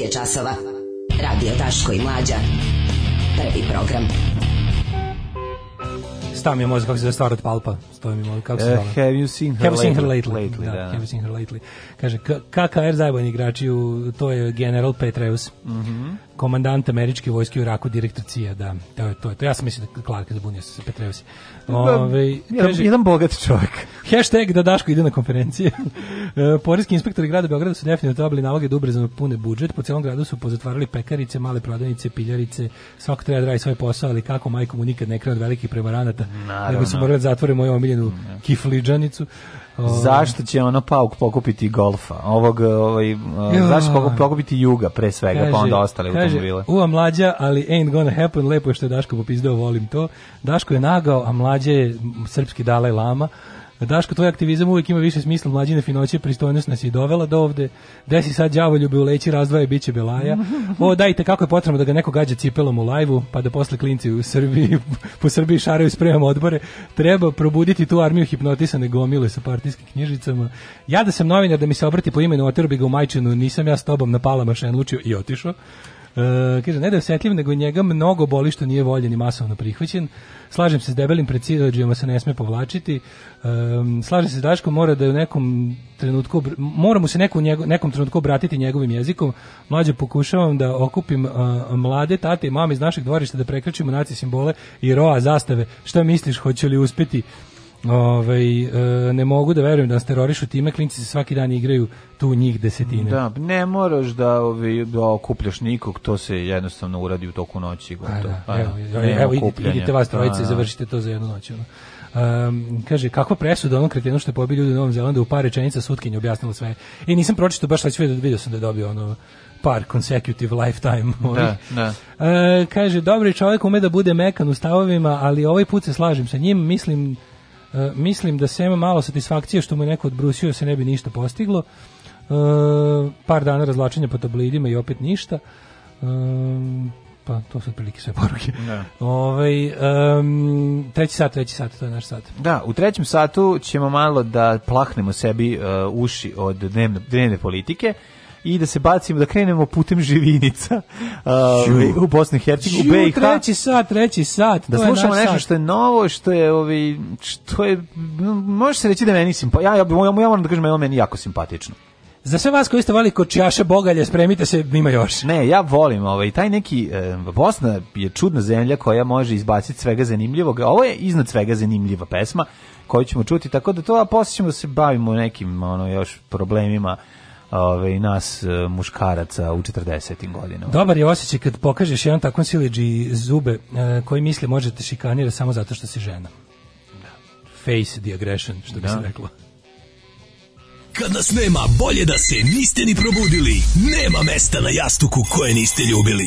je časova. Radio Taško i Mlađa. Prvi program. Stavim mi mozak kako se zove stvar od Palpa. Stavim mi mozak kako se eh, zove. Uh, have you seen her, have lately? Seen her lately? lately da, da. Have you seen her lately? Kaže, KKR zajebani igrači, u, to je general Petreus, mm -hmm. komandant američke vojske u Iraku, direktor CIA, da. To je to. Je, to. Ja sam mislim da Clark zbunio se sa Petreus. Da, Ove, ovaj, kaže, jedan, jedan bogat čovjek. Hashtag da Daško ide na konferencije. E, poreski inspektori grada Beograda su definitivno dobili naloge da ubrzano pune budžet. Po celom gradu su pozatvarali pekarice, male prodavnice, piljarice. Svako treba da radi svoj posao, ali kako majko mu nikad ne krene od velikih prevaranata. Nego su morali da zatvore moju omiljenu kifliđanicu. O... Zašto će ono Pauk pokupiti golfa? Ovog, ovaj, e, jo. zašto pokupiti juga pre svega, kaže, pa onda ostale kaže, automobile? Uva mlađa, ali ain't gonna happen, lepo je što je Daško popizdeo, volim to. Daško je nagao, a mlađa je srpski Dalaj Lama. Daško, tvoj aktivizam uvijek ima više smisla mlađine finoće, pristojnost nas je dovela do ovde. Desi sad đavoljube u leći, razdvaja i bit će belaja. O, dajte, kako je potrebno da ga neko gađa cipelom u lajvu, pa da posle klinci u Srbiji, po Srbiji šaraju spremamo odbore. Treba probuditi tu armiju hipnotisane gomile sa partijskim knjižicama. Ja da sam novinar, da mi se obrati po imenu, otero ga u majčinu, nisam ja s tobom na palama šenlučio i otišao. E, kaže, ne da je osjetljiv, nego njega mnogo boli što nije voljen i masovno prihvaćen. Slažem se s debelim predsjedođima se ne sme povlačiti. E, slažem se s Daškom, mora da je u nekom trenutku, mora mu se neko, njego, nekom trenutku obratiti njegovim jezikom. Mlađe pokušavam da okupim a, e, mlade tate i mame iz našeg dvorišta da prekračimo nacije simbole i roa zastave. Šta misliš, hoće li uspjeti? Ove, ovaj, e, ne mogu da verujem da nas terorišu time, klinci se svaki dan igraju tu njih desetine. Da, ne moraš da, ove, ovaj, da okupljaš nikog, to se jednostavno uradi u toku noći. Gotovo. da, evo, evo, evo idite, vas trojice i završite to za jednu noć. Ono. Um, kaže, kakva presuda onom kretenu što je pobio ljudi u Novom Zelandu u par rečenica sutkinje objasnila sve. I nisam pročitao baš sad ću vidio, vidio sam da je dobio ono par consecutive lifetime. Da, ovaj. da. E, kaže, dobri čovjek ume da bude mekan u stavovima, ali ovaj put se slažem sa njim, mislim Uh, mislim da se ima malo satisfakcije što mu je neko odbrusio se ne bi ništa postiglo. Uh, par dana razlačenja po tablidima i opet ništa. Um, pa to su otprilike sve poruke. Da. Ove, ovaj, um, treći sat, treći sat, to je naš sat. Da, u trećem satu ćemo malo da plahnemo sebi uh, uši od dnevne, dnevne politike i da se bacimo, da krenemo putem živinica uh, u Bosni i Hercegovini, u BiH. treći sat, treći sat. Da slušamo nešto što je novo, što je, ovi, što je, može se reći da meni simpatično, ja, ja, ja, ja moram da kažem, je meni jako simpatično. Za sve vas koji ste vali kočijaše bogalje, spremite se, ima još. Ne, ja volim ovaj, taj neki, eh, Bosna je čudna zemlja koja može izbaciti svega zanimljivog, ovo je iznad svega zanimljiva pesma koju ćemo čuti, tako da to, a poslije ćemo da se bavimo nekim ono, još problemima ovaj nas e, muškaraca u 40. godinama. Dobar je osjećaj kad pokažeš jedan takvom sileđi zube e, koji misli možete šikanirati samo zato što si žena. Face the aggression, što bi se da. reklo. Kad nas nema, bolje da se niste ni probudili. Nema mesta na jastuku koje niste ljubili.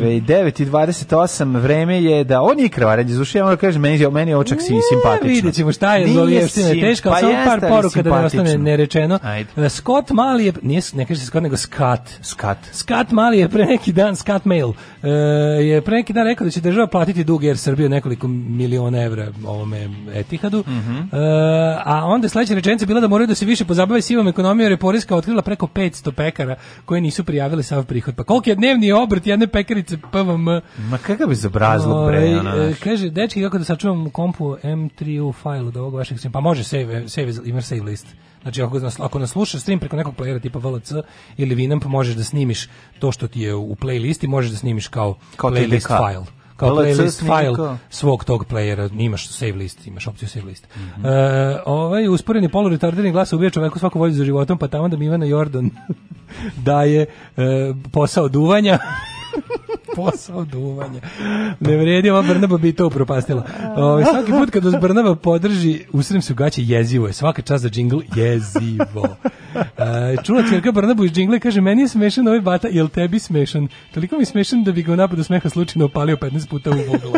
Ove, 9 i 28, vreme je da, on je krvaren iz uši, ja moram da kažem, meni, meni je očak si simpatično. Vidjet ćemo šta je Zolijevština, je teška, pa samo par poruka da ne ostane nerečeno. Ajde. Scott Mali je, nije, ne kaže Scott, nego Scott. Scott. Scott Mali je pre neki dan, Scott Mail, e, je pre neki dan rekao da će država platiti dug jer Srbije nekoliko miliona evra ovome Etihadu. Mm -hmm. a onda sledeća rečenica bila da moraju da se više pozabave sivom ekonomijom jer je Poreska otkrila preko 500 pekara koje nisu prijavili sav prihod. Pa koliki je dnevni obrt jedne pekarice PVM? Ma kakav bi zabrazlo pre, ona. Ovaj, e, kaže, dečki, kako da sačuvam kompu M3U file od ovog vašeg, pa može save, save, imaš save list. Znači, ako nas, ako naslušaš stream preko nekog playera tipa VLC ili Winamp, možeš da snimiš to što ti je u playlisti, možeš da snimiš kao, kao playlist TDK. file kao playlist file svog tog playera, imaš save list, imaš opciju save list. Mm -hmm. e, ovaj usporeni poluretardirani glas ubija čoveku svaku volju za životom, pa tamo da mi Ivana Jordan daje e, posao duvanja. posao duvanja. Ne vredi, ova Brnaba bi to upropastila. Ove, ovaj, svaki put kad uz Brnaba podrži, usrem se u gaće, jezivo je. Svaka čast za džingl, jezivo. E, čula cvjerka Brnabu iz džingle kaže, meni je smešan ovaj bata, jel tebi smešan? Toliko mi smešan da bi ga u napadu smeha slučajno opalio 15 puta u voglu.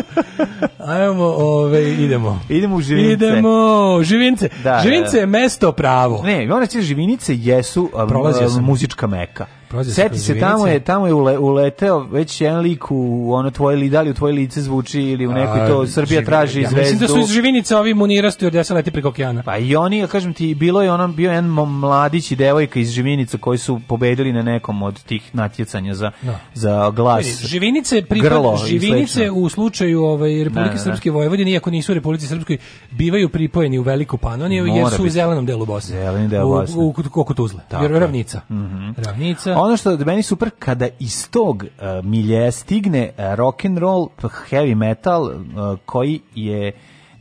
Ajmo, ove, ovaj, idemo. Idemo u živince. Idemo, živince. Da, živince da, da. da. je mesto pravo. Ne, ona će živinice jesu Prolaz, jesu. muzička meka. Seti se tamo je tamo je ule, uleteo već jedan lik u ono tvoje li da li u tvoje lice zvuči ili u nekoj to Srbija živ... traži ja, zvezdu. Mislim da su iz živinica ovi munirasti od leti preko okeana. Pa i oni, ja kažem ti, bilo je onom bio jedan mladić i devojka iz živinica koji su pobedili na nekom od tih natjecanja za no. Da. za glas. Živinice pripad, živinice u slučaju ovaj Republike ne, da, da, Srpske ne. Vojvodine iako nisu u Republici Srpskoj bivaju pripojeni u Veliku Panoniju jer su u zelenom delu Bosne. Zeleni delu Bosne. U, u, u, u Tuzle. Jer ravnica. Mm -hmm. Ravnica ono što da meni super kada iz tog uh, milje stigne uh, e, rock and roll, heavy metal uh, koji je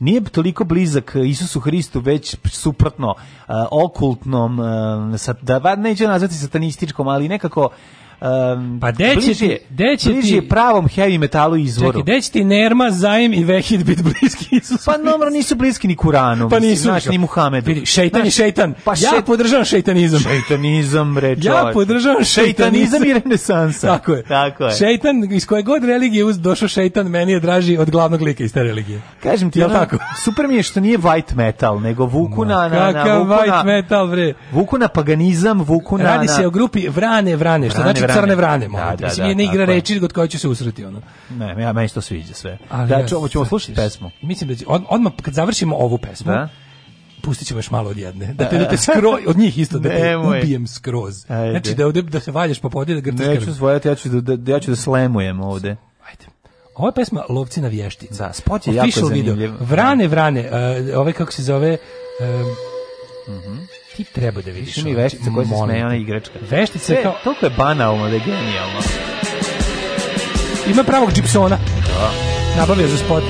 nije toliko blizak Isusu Hristu, već suprotno uh, okultnom, uh, sat, da neću nazvati satanističkom, ali nekako um, pa bliže, ti, Bliži ti, pravom heavy metalu izvoru. Čekaj, deći ti Nerma, Zaim i Vehid bit bliski Isusu. Pa nomro nisu bliski ni Kuranu, pa nisu, znaš, ni Muhamedu. Vidi, šeitan znaš, je šeitan. Pa šet... Ja podržavam šeitanizam. Šeitanizam, bre, Ja podržavam šeitanizam. šeitanizam. i renesansa. Tako je. Tako je. Šeitan, iz koje god religije uz došao šeitan, meni je draži od glavnog lika iz te religije. Kažem ti, ja, ono, tako? super mi je što nije white metal, nego vukuna na... na, na, na white metal, bre? Vukuna paganizam, vukuna Radi se o grupi Vrane Vrane, što vrane, znači vrane. crne vrane, molim da, da, Mislim, da, jedna igra reči god koje će se usreti, ono. Ne, ja, meni to sviđa sve. Ali da, ću, ovo ćemo slušati pesmu. Mislim da će, od, odmah kad završimo ovu pesmu, da? pustit ćemo još malo od jedne. Da te, e, e, da te skro, od njih isto, da te Nemoj. ubijem skroz. Ajde. Znači, da, da se valjaš po podi, da grtaš Neću svojati, ja ću da, da, ja ću da slemujem ovde. Ajde. Ovo je pesma Lovci na vještica. Da, spot je Official jako zanimljiv. Video. Vrane, vrane, uh, ove ovaj, kako se zove... Um, uh, mm -hmm Ti treba da vidiš. Više mi veštica koja se smeja ona igračka. Veštica je kao... Toliko je banalno da je genijalno. Ima pravog džipsona. Da. Nabavio za spot.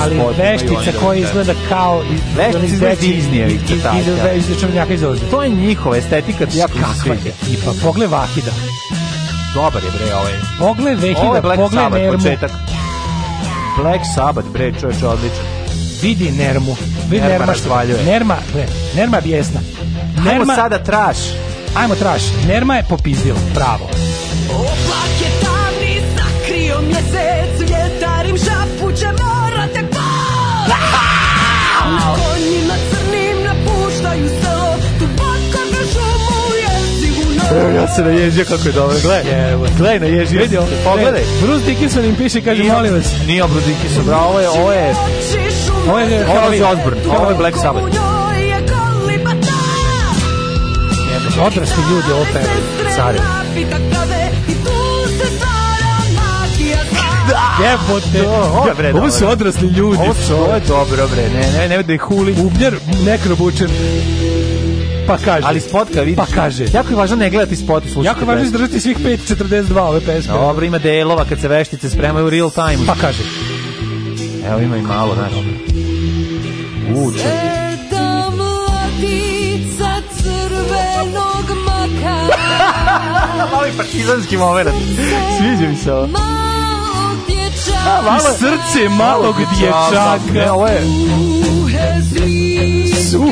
Ali veštica da koja izgleda kao veštica iz Disneyevi crtača. Iz iz iz To je njihova estetika, Ja se sviđa. Ekipa, pogled Vahida. Dobar je bre ovaj. Pogled Vahida, pogled Nermu. Black Sabbath, bre, čoveče, odličan vidi Nermu. Vidi Nerma, Nerma razvaljuje. Nerma, ne, Nerma je bijesna. Nerma, Ajmo sada traš. Ajmo traš. Nerma je popizdila, pravo. Oblak je tamni, sakrio mjesec, vjetarim šapuće, morate pao! Na konjima crnim napuštaju selo, duboko na šumu je sigurno. Evo, ja se naježio kako je dobro, gledaj. Gledaj, naježio se, pogledaj. Bruce Dickinson im piše, kaže, molim vas. Nije Bruce Dickinson, bravo, ovo je... Ovo je Ovo je Ozzy Osbourne, ovo je Black Sabbath. Odrasli ljudi ovo pevaju, cari. Jebote. Ja, da, bre, ovo su odrasli ljudi. Ovo su, ovo je dobro, bre. Ne, ne, ne, da ih huli. Ubljar, nekrobučer. Pa kaže. Ali spotka, vidiš. Pa kaže. Jako je važno ne gledati spot slušati. Jako je važno izdržati svih 5.42 ove pesme. Dobro, ima delova kad se veštice spremaju u real time. Pa kaže. Evo ima i malo, znaš. Uče. Seda mlatica crvenog maka. Mali partizanski moment. Sviđa mi se ovo. malo, I srce malog dječaka. Ovo je... Su.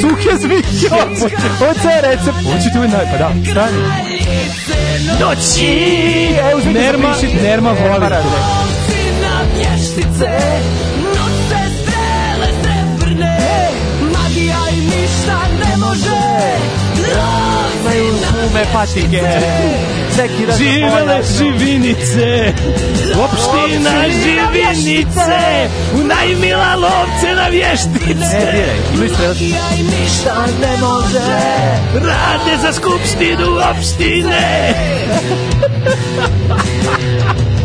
Suhe zvike. Ovo je recept. Ovo će ti uvijek Pa da, stani. Noći! Evo, Nerma, Nerma voli. E, pa da, lisice Noćne strele srebrne Magija i ništa ne može Lovci na patike Sekira Živele živinice Opština živinice najmila lovce na vještice Ne diraj, i ništa ne može Rade za skupštinu opštine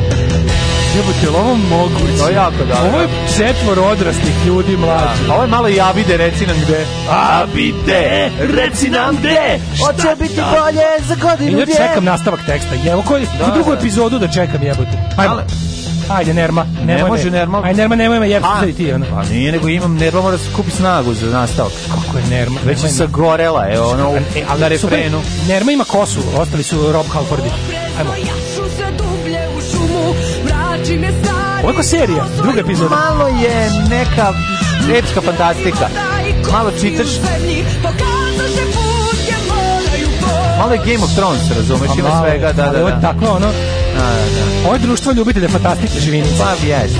Jebote, ovo moguće. To je jako da. Ovo je četvor odraslih ljudi mlađi. Da, ovo je malo i Abide, reci nam gde. Abide, reci nam gde. Hoće biti bolje za godinu dvije. Ja čekam nastavak teksta. Evo koju da, da, drugu da. epizodu da čekam, jebote. Hajde. Ajde, Nerma. Nerma ne može me. Nerma. Ajde, Nerma, nemoj me jebati pa, ti. Ono. Pa nije, nego imam Nerma, mora da se kupi snagu za nastavak. Kako je Nerma? Već je sagorela, evo, ono, e, ali na refrenu. Super, nerma ima kosu, ostali su Rob Halfordi. Ajmo. Ovo je serija, druga epizoda. Malo je neka epska fantastika. Malo čitaš. Malo je Game of Thrones, razumeš, pa ima svega, da, da, da. Ovo je da. tako ono, da, da. ovo je društvo ljubitelja fantastike živinice. Pa, jes.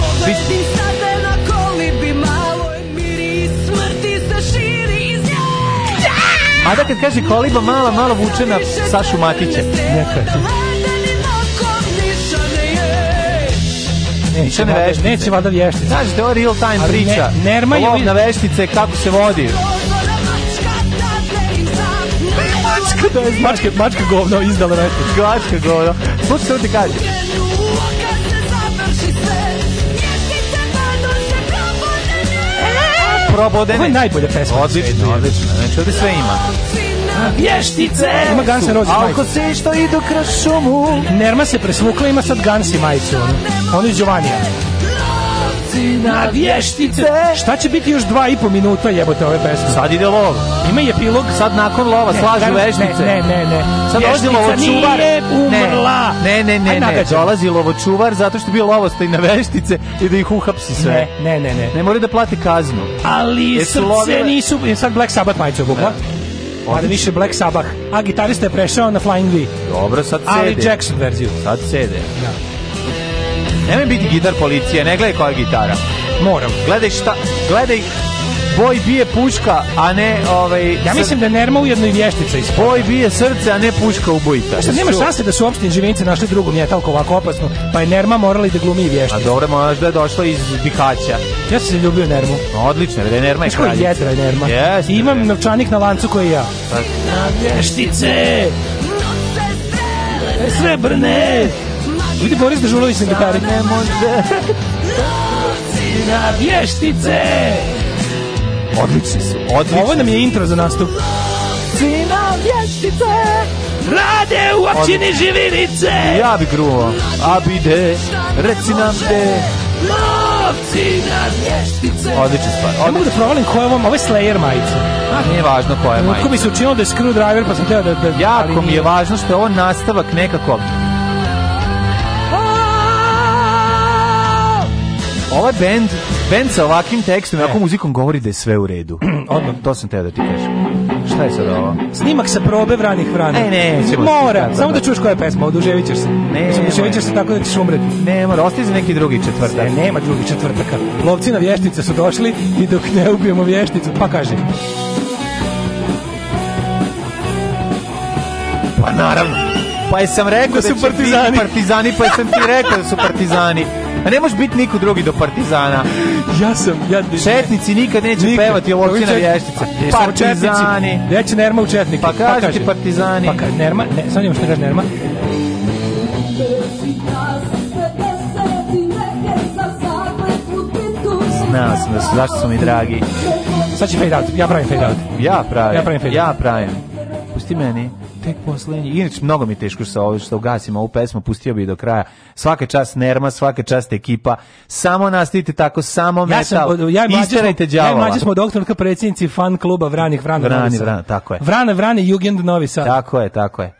A da kad kaže koliba mala, malo vuče na Sašu Matića. Neka Neće, ne veštice. Neće vada vještice. Znaš, to je real time Ali priča. Ne, nerma je... Lovna veštice, kako se vodi. Mačka da je... Mačka, mačka govno, izdala veštice. Mačka govno. Slušaj, što ti kažem. Probodene. Ovo je najbolja pesma. Odlično, odlično. Znači, ovdje sve ima vještice Ima Guns N' Roses Ako se što idu kroz šumu Nerma se presvukla, ima sad Guns i majicu ono. Ono iz na vještice Šta će biti još dva i po minuta jebote ove pesme? Sad ide lov Ima je epilog Sad nakon lova ne, slažu ne, veštice Ne, ne, ne Sad dolazi lovočuvar nije umrla Ne, ne, ne, ne, ne. Dolazi lovočuvar zato što je bio lovostaj na veštice I da ih uhapsi sve Ne, ne, ne Ne, ne moraju da plati kaznu Ali srce nisu Sad Black Sabbath majicu bukla da. A više Black Sabbath. A gitarista je prešao na Flying V. Dobro, sad sede. Ali Jackson verziju. Sad sede. Da. Nemoj biti gitar policije, ne gledaj koja je gitara. Moram. Gledaj šta, gledaj Boj bije puška, a ne ovaj Ja mislim da je Nerma ujedno i vještica iz Boj bije srce, a ne puška ubojita. Šta nema šanse da su opštini živinice našli drugo mjeta tako ovako opasno, pa je Nerma morala i da glumi vještica. A dobro, možda je došla iz Bihaća. Ja sam se ljubio Nermu. No, odlično, da je Nerma je kraljica. jedra je Nerma. Yes, I imam novčanik na lancu koji ja. Pa. Na vještice! E, srebrne! Vidi Boris Dežulović na gitari. Ne može! Na vještice! Odlični su, odlični. Ovo nam je intro za nastup. Cina vještice Rade u općini Od... Živinice Ja bi gruo A bi de Reci nam de Lovci na vještice Odlična stvar Ja mogu da provalim koja je ovo Ovo je Slayer majica A nije važno koja je majica Kako mi se učinilo da je Screwdriver Pa sam teo da, da Jako mi je važno što je ovo nastavak nekako Ovaj bend, bend sa ovakim tekstom, i ovakom e. muzikom govori da je sve u redu. Odmah, to sam teo da ti kažem. Šta je sad ovo? Snimak sa probe vranih vrana. E, ne, ćemo Mora, da, samo da. da čuješ koja je pesma, oduževit ćeš se. Ne, oduževit ćeš se tako da ćeš umreti. Ne, mora, ostaje za neki drugi četvrtak. Ne, nema drugi četvrtaka. Lovci na vještice su došli i dok ne ubijemo vješticu, pa kaže. Pa naravno. Pa jesam rekao da, da su da će partizani. partizani, pa jesam ti rekao da su partizani. A ne može biti niko drugi do Partizana. ja sam, ja... Četnici nikad neće nikad. pevati o lovci na Pa, partizani. Neće Nerma u Četnike. Pa, pa kaži ti Partizani. Pa kaži Nerma, ne, sam njemu što da kaže Nerma. Znao sam da su, zašto su mi dragi. Sad će fade out, ja pravim fade out. Ja pravim. Ja pravim Ja pravim. Pusti meni tek poslednji. Inače, mnogo mi teško sa ovim što ugasim ovu pesmu, pustio bih do kraja. Svaka čast Nerma, svaka čast ekipa. Samo nastavite tako, samo ja metal. ja i Isterajte đavola. Ja i mlađe smo doktorka predsjednici fan kluba Vranih Vrana. Vrani, Vrana, tako je. Vrana, Vrane, Jugend Novi Sad. Tako je, tako je.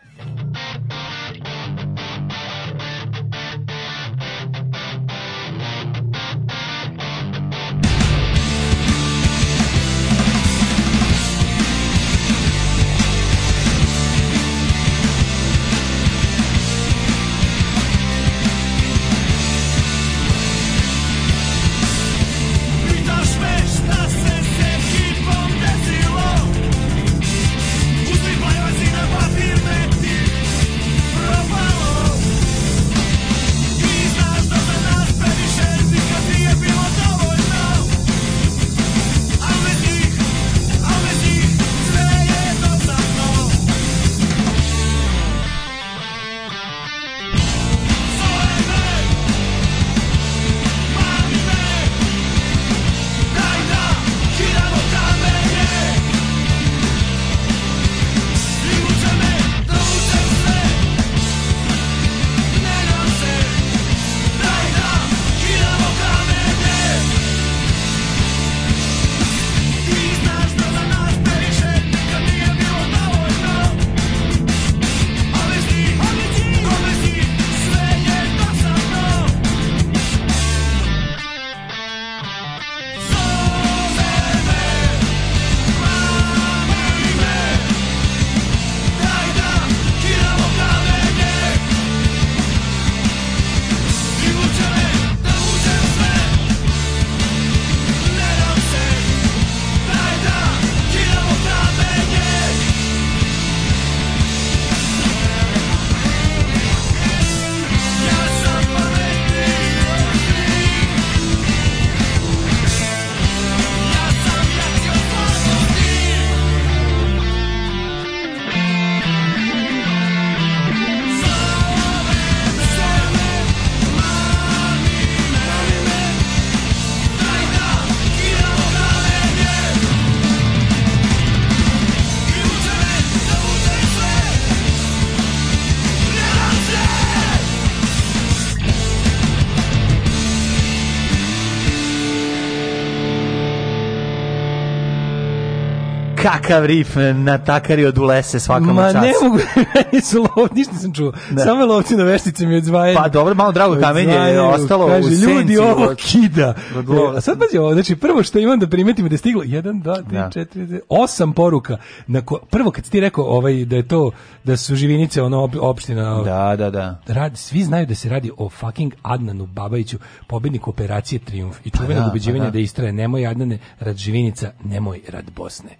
Kakav rif e, na takari od ulese svakamo Ma, čas. Ma ne mogu, meni su lov, ništa nisam čuo. Da. Samo lovci na veštice mi odzvajaju. Pa dobro, malo drago kamenje je ostalo kaže, u senci. ljudi ovo kida. E, a sad pazi ovo, znači prvo što imam da primetim da je stiglo 1, 2, 3, 4, 8 poruka. Na ko, prvo kad ti rekao ovaj, da je to, da su živinice ono op, opština. Da, da, da. Rad, svi znaju da se radi o fucking Adnanu Babajiću, pobednik operacije Triumf i čuvenog pa da, ubeđivanja pa da. da istraje nemoj Adnane, rad živinica, nemoj rad Bosne.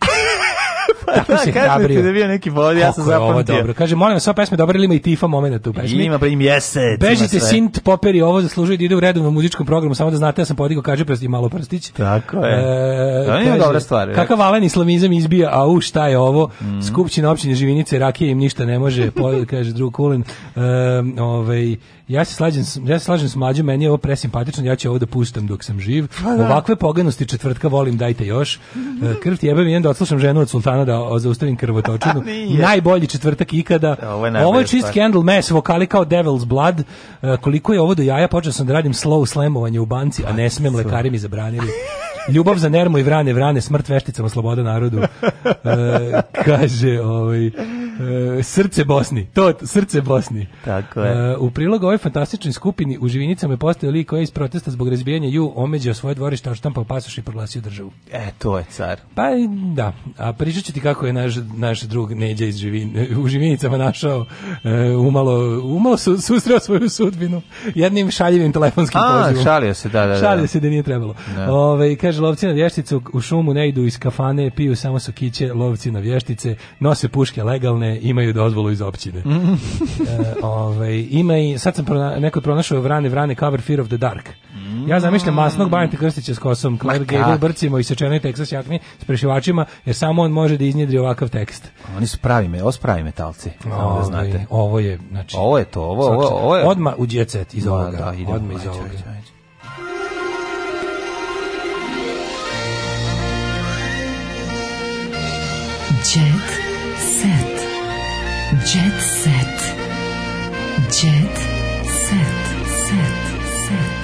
Tako pa se hrabrio. da, da bio neki vod, ja sam zapamtio. dobro. Kaže, molim vas, ova pesma je dobra, ili ima i tifa momenta u pesmi? Ima, pa im jese. Bežite sint poperi, ovo zaslužuje da ide u redovnom muzičkom programu, samo da znate, ja sam podigao kaže prst i malo prstić. Tako je. E, da, kaže, dobra stvar. Kakav valen islamizam izbija, a u šta je ovo? Mm. Skupština općine Živinice, Rakije im ništa ne može, po, kaže drug Kulin. E, ovaj, ja se slažem, ja se slažem s mlađim, meni je ovo presimpatično, ja ću ovo da pustim dok sam živ. Pa da. Ovakve poganosti četvrtka volim, dajte još. E, krv ti jebem, idem da odslušam ženu od sultana da zaustavim krvotočinu. Najbolji četvrtak ikada. Ovo je, ovo je čist candle mass, vokali kao Devil's Blood. E, koliko je ovo do jaja, počeo sam da radim slow slamovanje u banci, a ne smem, pa, lekari mi zabranili. Ljubav za Nermo i Vrane, Vrane, smrt vešticama, sloboda narodu. E, kaže, ovaj, E, srce Bosni. To srce Bosni. Tako je. E, u prilog ovoj fantastičnoj skupini u Živinicama je postao lik koji je iz protesta zbog razbijanja ju omeđao svoje dvorište, odštampao pasoš i proglasio državu. E, to je car. Pa da. A pričat ću ti kako je naš, naš drug Neđa iz živin, u Živinicama našao e, umalo, umalo su, susreo svoju sudbinu jednim šaljivim telefonskim A, pozivom. A, šalio se, da, da. da. Šalio se da nije trebalo. Da. Ove, ovaj, kaže, lovci na vješticu u šumu ne idu iz kafane, piju samo sokiće, lovci na vještice, nose puške legalne, vrane imaju dozvolu iz općine. Mm. e, ovaj, ima i, sad sam prona, neko pronašao vrane, vrane cover Fear of the Dark. Mm. Ja zamišljam masnog Bajanta Krstića s kosom, Claire da. Gable, brcima i sečenoj Texas jakni s prešivačima, jer samo on može da iznjedri ovakav tekst. Oni su pravi, me, os pravi metalci. Ovo, da ovaj, znate. ovo je, znači... Ovo je to, ovo, ovo, ovo je... Odma u djecet iz ovoga. Da, idemo, odma iz ovoga. Jet Jet set. Jet set. Set. Set.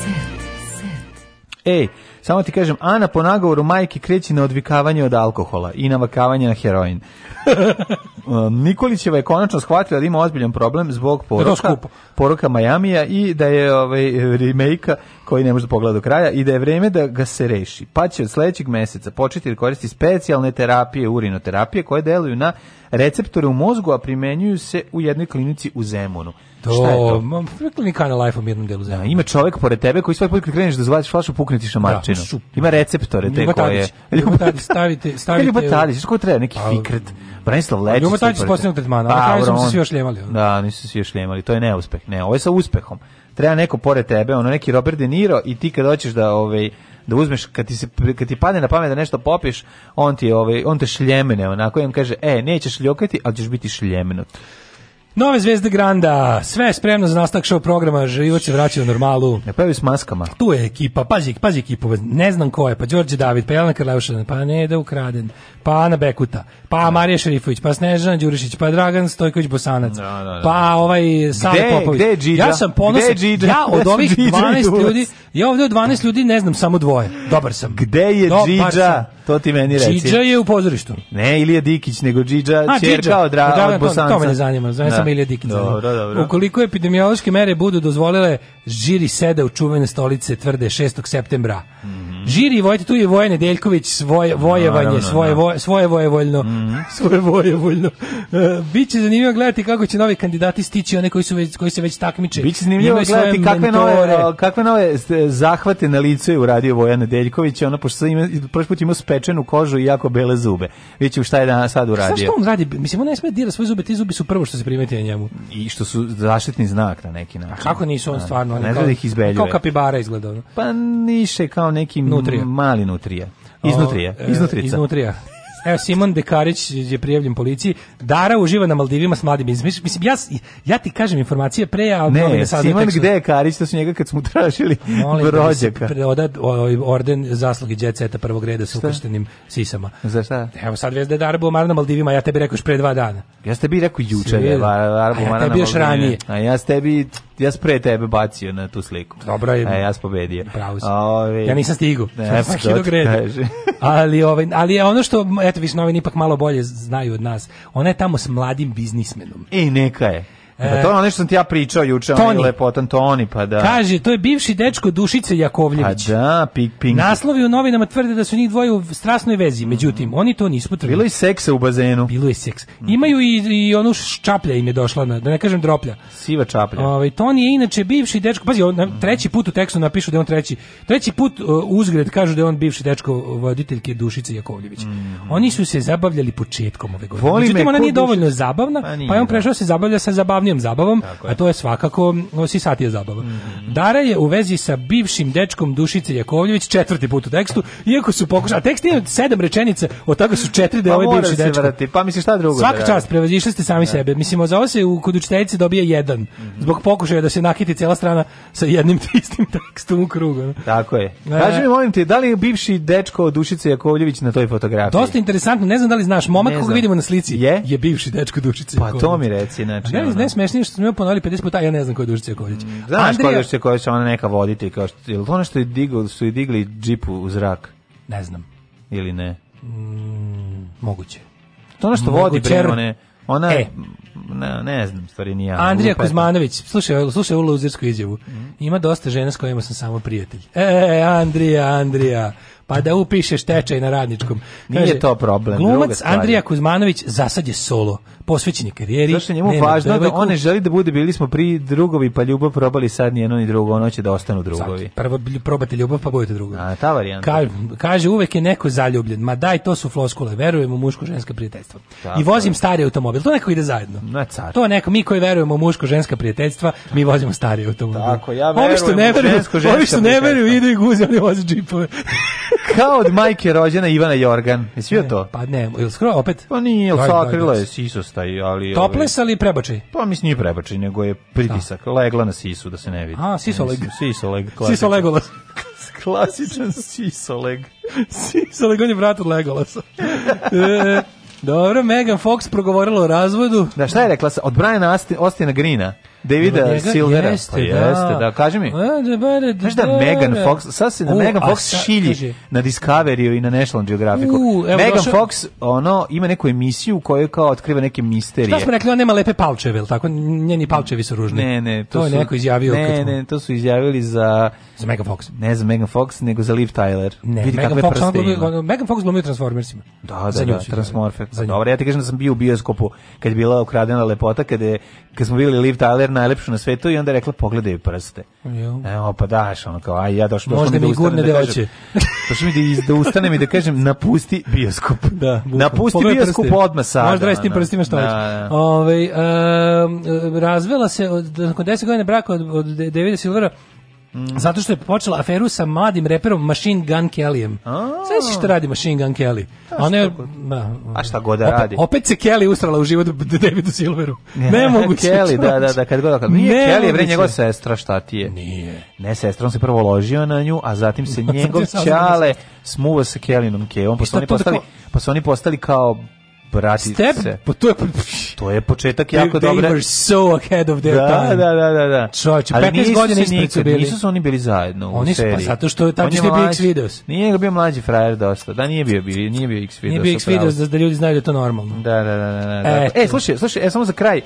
Set. Set. Ej, samo ti kažem, Ana po nagovoru majke kreće na odvikavanje od alkohola i navakavanje na heroin. Nikolićeva je konačno shvatila da ima ozbiljan problem zbog da poroka, poroka Majamija i da je ovaj, remake koji ne može da pogleda do kraja i da je vreme da ga se reši. Pa će od sledećeg meseca početi da koristi specijalne terapije, urinoterapije koje deluju na receptore u mozgu, a primenjuju se u jednoj klinici u Zemunu. Do, Šta je to? Mam, klinika na life u jednom delu da, Zemuna. Da, ima čovek pored tebe koji svaki put kad kreneš da zvadiš flašu pukneti šamarčinu. Da, ima receptore te koje... Ljubatadić, stavite... stavite Ljubatadić, ko treba neki pa, fikret? Branislav Lečić. Ljuma Tadić je posljednog tretmana, pa, ali smo se svi još ljemali. Da, nisu svi još ljemali, to je neuspeh. Ne, ovo je sa uspehom. Treba neko pored tebe, ono neki Robert De Niro i ti kad hoćeš da ovaj da uzmeš kad ti se kad ti padne na pamet da nešto popiš, on ti ovaj on te šljemene, onako i on kaže: "E, nećeš ljokati, ali ćeš biti šljemenut." Nove zvezde Granda, sve je spremno za nastavak show programa, život se vraća u normalu. Ne pevi s maskama. Tu je ekipa, pazi, pazi ekipu, ne znam ko je, pa Đorđe David, pa Jelena Karleušan, pa Neda Ukraden, pa Ana Bekuta, pa da. Marija Šerifović, pa Snežana Đurišić, pa Dragan Stojković Bosanac, no, no, no. pa ovaj Sale gde, je Gde ja sam ponosan, ja od ovih 12 ljudi, ja ovde od 12 ljudi ne znam samo dvoje, dobar sam. Gde je Dobar Džidža? To ti meni reci. Džidža je u pozorištu. Ne, Ilija Dikić, nego Džidža, A, čerka od, ra, od Bosanca. To, me ne zanima, znam da. Ilija Dikić. Da. Dobro, dobro. Ukoliko epidemiološke mere budu dozvolile, žiri sede u čuvene stolice tvrde 6. septembra. Mm Žiri i Vojte, tu je Voje Nedeljković, svoje vojevanje, no, no, svoje, da. voje, svoje vojevoljno. Mm. svoje vojevoljno. Uh, e, biće zanimljivo gledati kako će novi kandidati stići, one koji, su već, koji se već takmiče. Biće zanimljivo gledati kakve nove, kakve nove e, zahvate na licu je uradio Voja Nedeljković, ona pošto ima, prošli put imao spečenu kožu i jako bele zube. Vidite šta je danas sad uradio. Šta što on radi? Mislim, on ne sme da dira svoje zube, ti zubi su prvo što se primeti na njemu. I što su zaštitni znak na neki način. A kako nisu on da. stvarno? Ne, ne da ih izbeljuje. Kao kapibara izgleda. Pa niše kao neki... No, Nutrija. Mali Nutrija. Iznutrija. E, Iznutrica. Iznutrija. Evo, Simon Dekarić je prijavljen policiji. Dara uživa na Maldivima s mladim biznisom. Mislim, ja, ja ti kažem informacije pre, ali ne, ne da saznam. Simon tekstu. gde je Karić, to su njega kad smo tražili Molim da rođaka. Da oda orden zasluge djeceta prvog reda sa ukrštenim sisama. Za šta? Evo, sad vez da je Dara bio na Maldivima, ja tebi rekao još pre dva dana. Ja ste bi rekao juče, da je, Dara bio na Maldivima. A ja tebi još ranije. A ja ste bi ja sam tebe bacio na tu sliku. Dobro je. E, ja sam pobedio. Bravo si. Ovi, ja nisam stigu. Ne, pa ali, ovaj, ali je ono što, eto, vi novin ipak malo bolje znaju od nas, ona je tamo s mladim biznismenom. I neka je. Da to je ono što sam ti ja pričao juče, on je lepotan Toni, pa da. Kaže, to je bivši dečko Dušice Jakovljević. Pa da, pik, pink. Naslovi u novinama tvrde da su njih dvoje u strasnoj vezi, međutim, oni to nisu potvrdili. Bilo je seksa u bazenu. Bilo je seks. Mm. Imaju i, i onu čaplja im je došla, na, da ne kažem droplja. Siva čaplja. Ove, ovaj, Toni je inače bivši dečko, pazi, on, mm. treći put u tekstu napišu da je on treći, treći put uh, uzgred kažu da je on bivši dečko voditeljke Dušice Jakovljević. Mm. Oni su se zabavljali početkom ove godine. Voli međutim, ona nije dovoljno zabavna, pa, nije, pa on da. prešao se zabavlja sa zabavnim zabavnijom zabavom, a to je svakako sisatija zabava. Mm -hmm. Dara je u vezi sa bivšim dečkom Dušice Jakovljević četvrti put u tekstu, iako su pokušali, a tekst nije sedam rečenica, od toga su četiri da je pa ovaj bivši dečko. Vrati, pa misliš šta drugo? Da Svaka čast, prevazišli ste sami da. sebe. Mislim, za ovo se u, kod učiteljice dobije jedan, mm -hmm. zbog pokušaja da se nakiti cela strana sa jednim istim tekstom u krugu. No? Tako je. E. Kaži mi, molim te, da li je bivši dečko Dušice Jakovljević na toj fotografiji? Dosta interesantno, ne znam da li znaš, momak koga vidimo na slici je, je bivši dečko Dušice Jakovljević. Pa to mi reci, znači. Ne, ne, najsmešnije što smo joj ponovili 50 puta, ja ne znam ko je Dušica Jakovljević. Mm, znaš Andrija... ko je Dušica Jakovljević, ona neka voditelj, kao što, je li ono što je digli, su i digli džipu u zrak? Ne znam. Ili ne? Mm, moguće. To ono što moguće, vodi bre, one, ona, e. ne, ne znam, stvari nije ja. Andrija Lupeta. Kuzmanović, slušaj, slušaj ovu luzirsku izjavu. Mm. Ima dosta žena s kojima sam samo prijatelj. E, e, e Andrija, Andrija pa da upišeš tečaj na radničkom. Kaže, Nije to problem. Glumac Andrija Kuzmanović zasad je solo, posvećen je karijeri. Zašto njemu nema, važno da, da on ne želi da bude, bili smo pri drugovi, pa ljubav probali sad ni jedno ni drugo, ono će da ostanu drugovi. Sad, prvo probate ljubav, pa budete drugovi. A, ta varijanta. Ka, kaže, uvek je neko zaljubljen, ma daj, to su floskule, verujem u muško-ženska prijateljstva. I vozim stari automobil, to neko ide zajedno. Na car. To neko, mi koji verujemo u muško-ženska prijateljstva, mi vozimo stari automobil. Tako, ja verujem u što ne veruju, ovi što ne veruju, idu i guze, oni voze džipove. Kao od majke rođena Ivana Jorgan. Jesi bio to? Pa ne, ili skoro opet? Pa nije, ili sakrila je sisostaj, ali... Ovaj- Toples, ali prebačaj? Pa mislim nije prebačaj, nego je pritisak. Šta? Da. Legla na sisu, da se ne vidi. A, sisoleg. Sisoleg. Sisolegolas. Klasičan sisoleg. sisoleg, on je brat od Legolasa. e, dobro, Megan Fox progovorila o razvodu. Da, šta je rekla? Od Brian Ostina Grina. Davida Silvera. Jeste, pa da. jeste, da. da. Kaži mi. Da, da, Znaš da Megan Fox, sad se na uh, Megan Fox sa, šilji kaži. na Discovery i na National Geographic. Uh, Megan došao... Fox, ono, ima neku emisiju u kojoj kao otkriva neke misterije. Šta smo rekli, ona nema lepe palčeve, ili tako? Njeni palčevi su ružni. Ne, ne. To, to su, je neko izjavio. Ne, kad smo... ne, to su izjavili za... Za Megan Fox. Ne za Megan Fox, nego za Liv Tyler. Ne, Vidi Megan kakve Fox, prste ima. Ono, Megan Fox glumio Transformersima. Da, da, za nju da, Transmorfe. Pa dobro, ja ti kažem da sam bio u bioskopu kad je bila ukradena lepota, kad, je, kad smo bili Liv Tyler najlepšu na svetu i onda rekla pogledaj prste. Jo. E, Evo pa daš ona kao aj ja došao došao mi da ustanem da kažem. Došao mi da iz da ustanem i da kažem napusti bioskop. Da, bukno. napusti Pogledaj bioskop odmah sad. Možda resti da, prstima šta da. hoćeš. Ovaj razvela se od nakon 10 godina braka od od Davida Silvera Mm. Zato što je počela aferu sa mladim reperom Machine Gun Kellyem. Sve si što radi Machine Gun Kelly. A, je, da, a šta god da radi. Opet se Kelly usrala u život Davidu Silveru. Ne, Nemoguće. Kelly, da, da, da, kad god, da- kad nije Nemoguće. Kelly, je bre njegova sestra, šta ti je? Nije. Ne, sestra, on se prvo ložio na nju, a zatim se njegov ćale smuva sa Kellynom Keom, pa su oni da postali, pa su oni postali kao bratice. Step, pa to je... To je početak jako they dobre... They were so ahead of their da, time. Da, da, da. da. Čovječe, 15 godina ispred su bili. Nisu su oni bili zajedno oni su, Pa zato što tamo je bio X-Videos. Nije ga bio mlađi frajer dosta. Da, nije bio, bio nije bio X-Videos. Nije bio X-Videos, da, da ljudi znaju da je to normalno. Da, da, da. da, da. E, e slušaj, slušaj, e, samo za kraj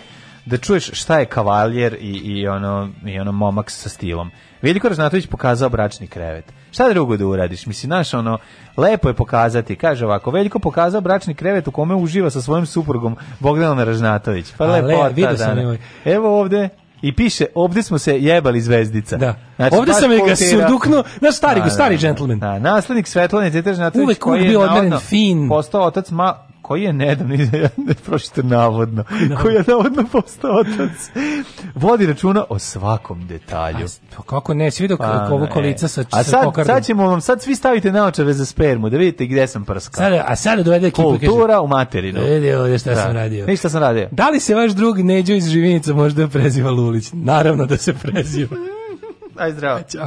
da čuješ šta je kavaljer i, i, ono, i ono momak sa stilom. Veliko Raznatović pokazao bračni krevet. Šta drugo da uradiš? Mislim, znaš, ono, lepo je pokazati. Kaže ovako, Veljko pokazao bračni krevet u kome uživa sa svojim suprugom Bogdana Raznatović. Pa Ale, lepota, sam da. Evo ovde, i piše, ovdje smo se jebali zvezdica. Da. Znači, ovdje sam ga suduknuo, naš stari, da, stari da, da. džentlmen. Da, naslednik Svetlane Cetežnatović koji je naodno fin. postao otac ma, koji je nedavno, ne prošite navodno, no. Da. koji je navodno postao otac, vodi računa o svakom detalju. A, pa kako ne, svi dok a, pa ovo kolica sa, a sad, sa sad ćemo vam, sad svi stavite naočare za spermu, da vidite gde sam prskao. sad, a sad dovede ekipu. Kultura kaže, u materinu. Da vidi ovdje šta da. sam radio. Ništa sam radio. Da li se vaš drug Neđo iz Živinica možda preziva Lulić? Naravno da se preziva. Aj zdravo. Ćao.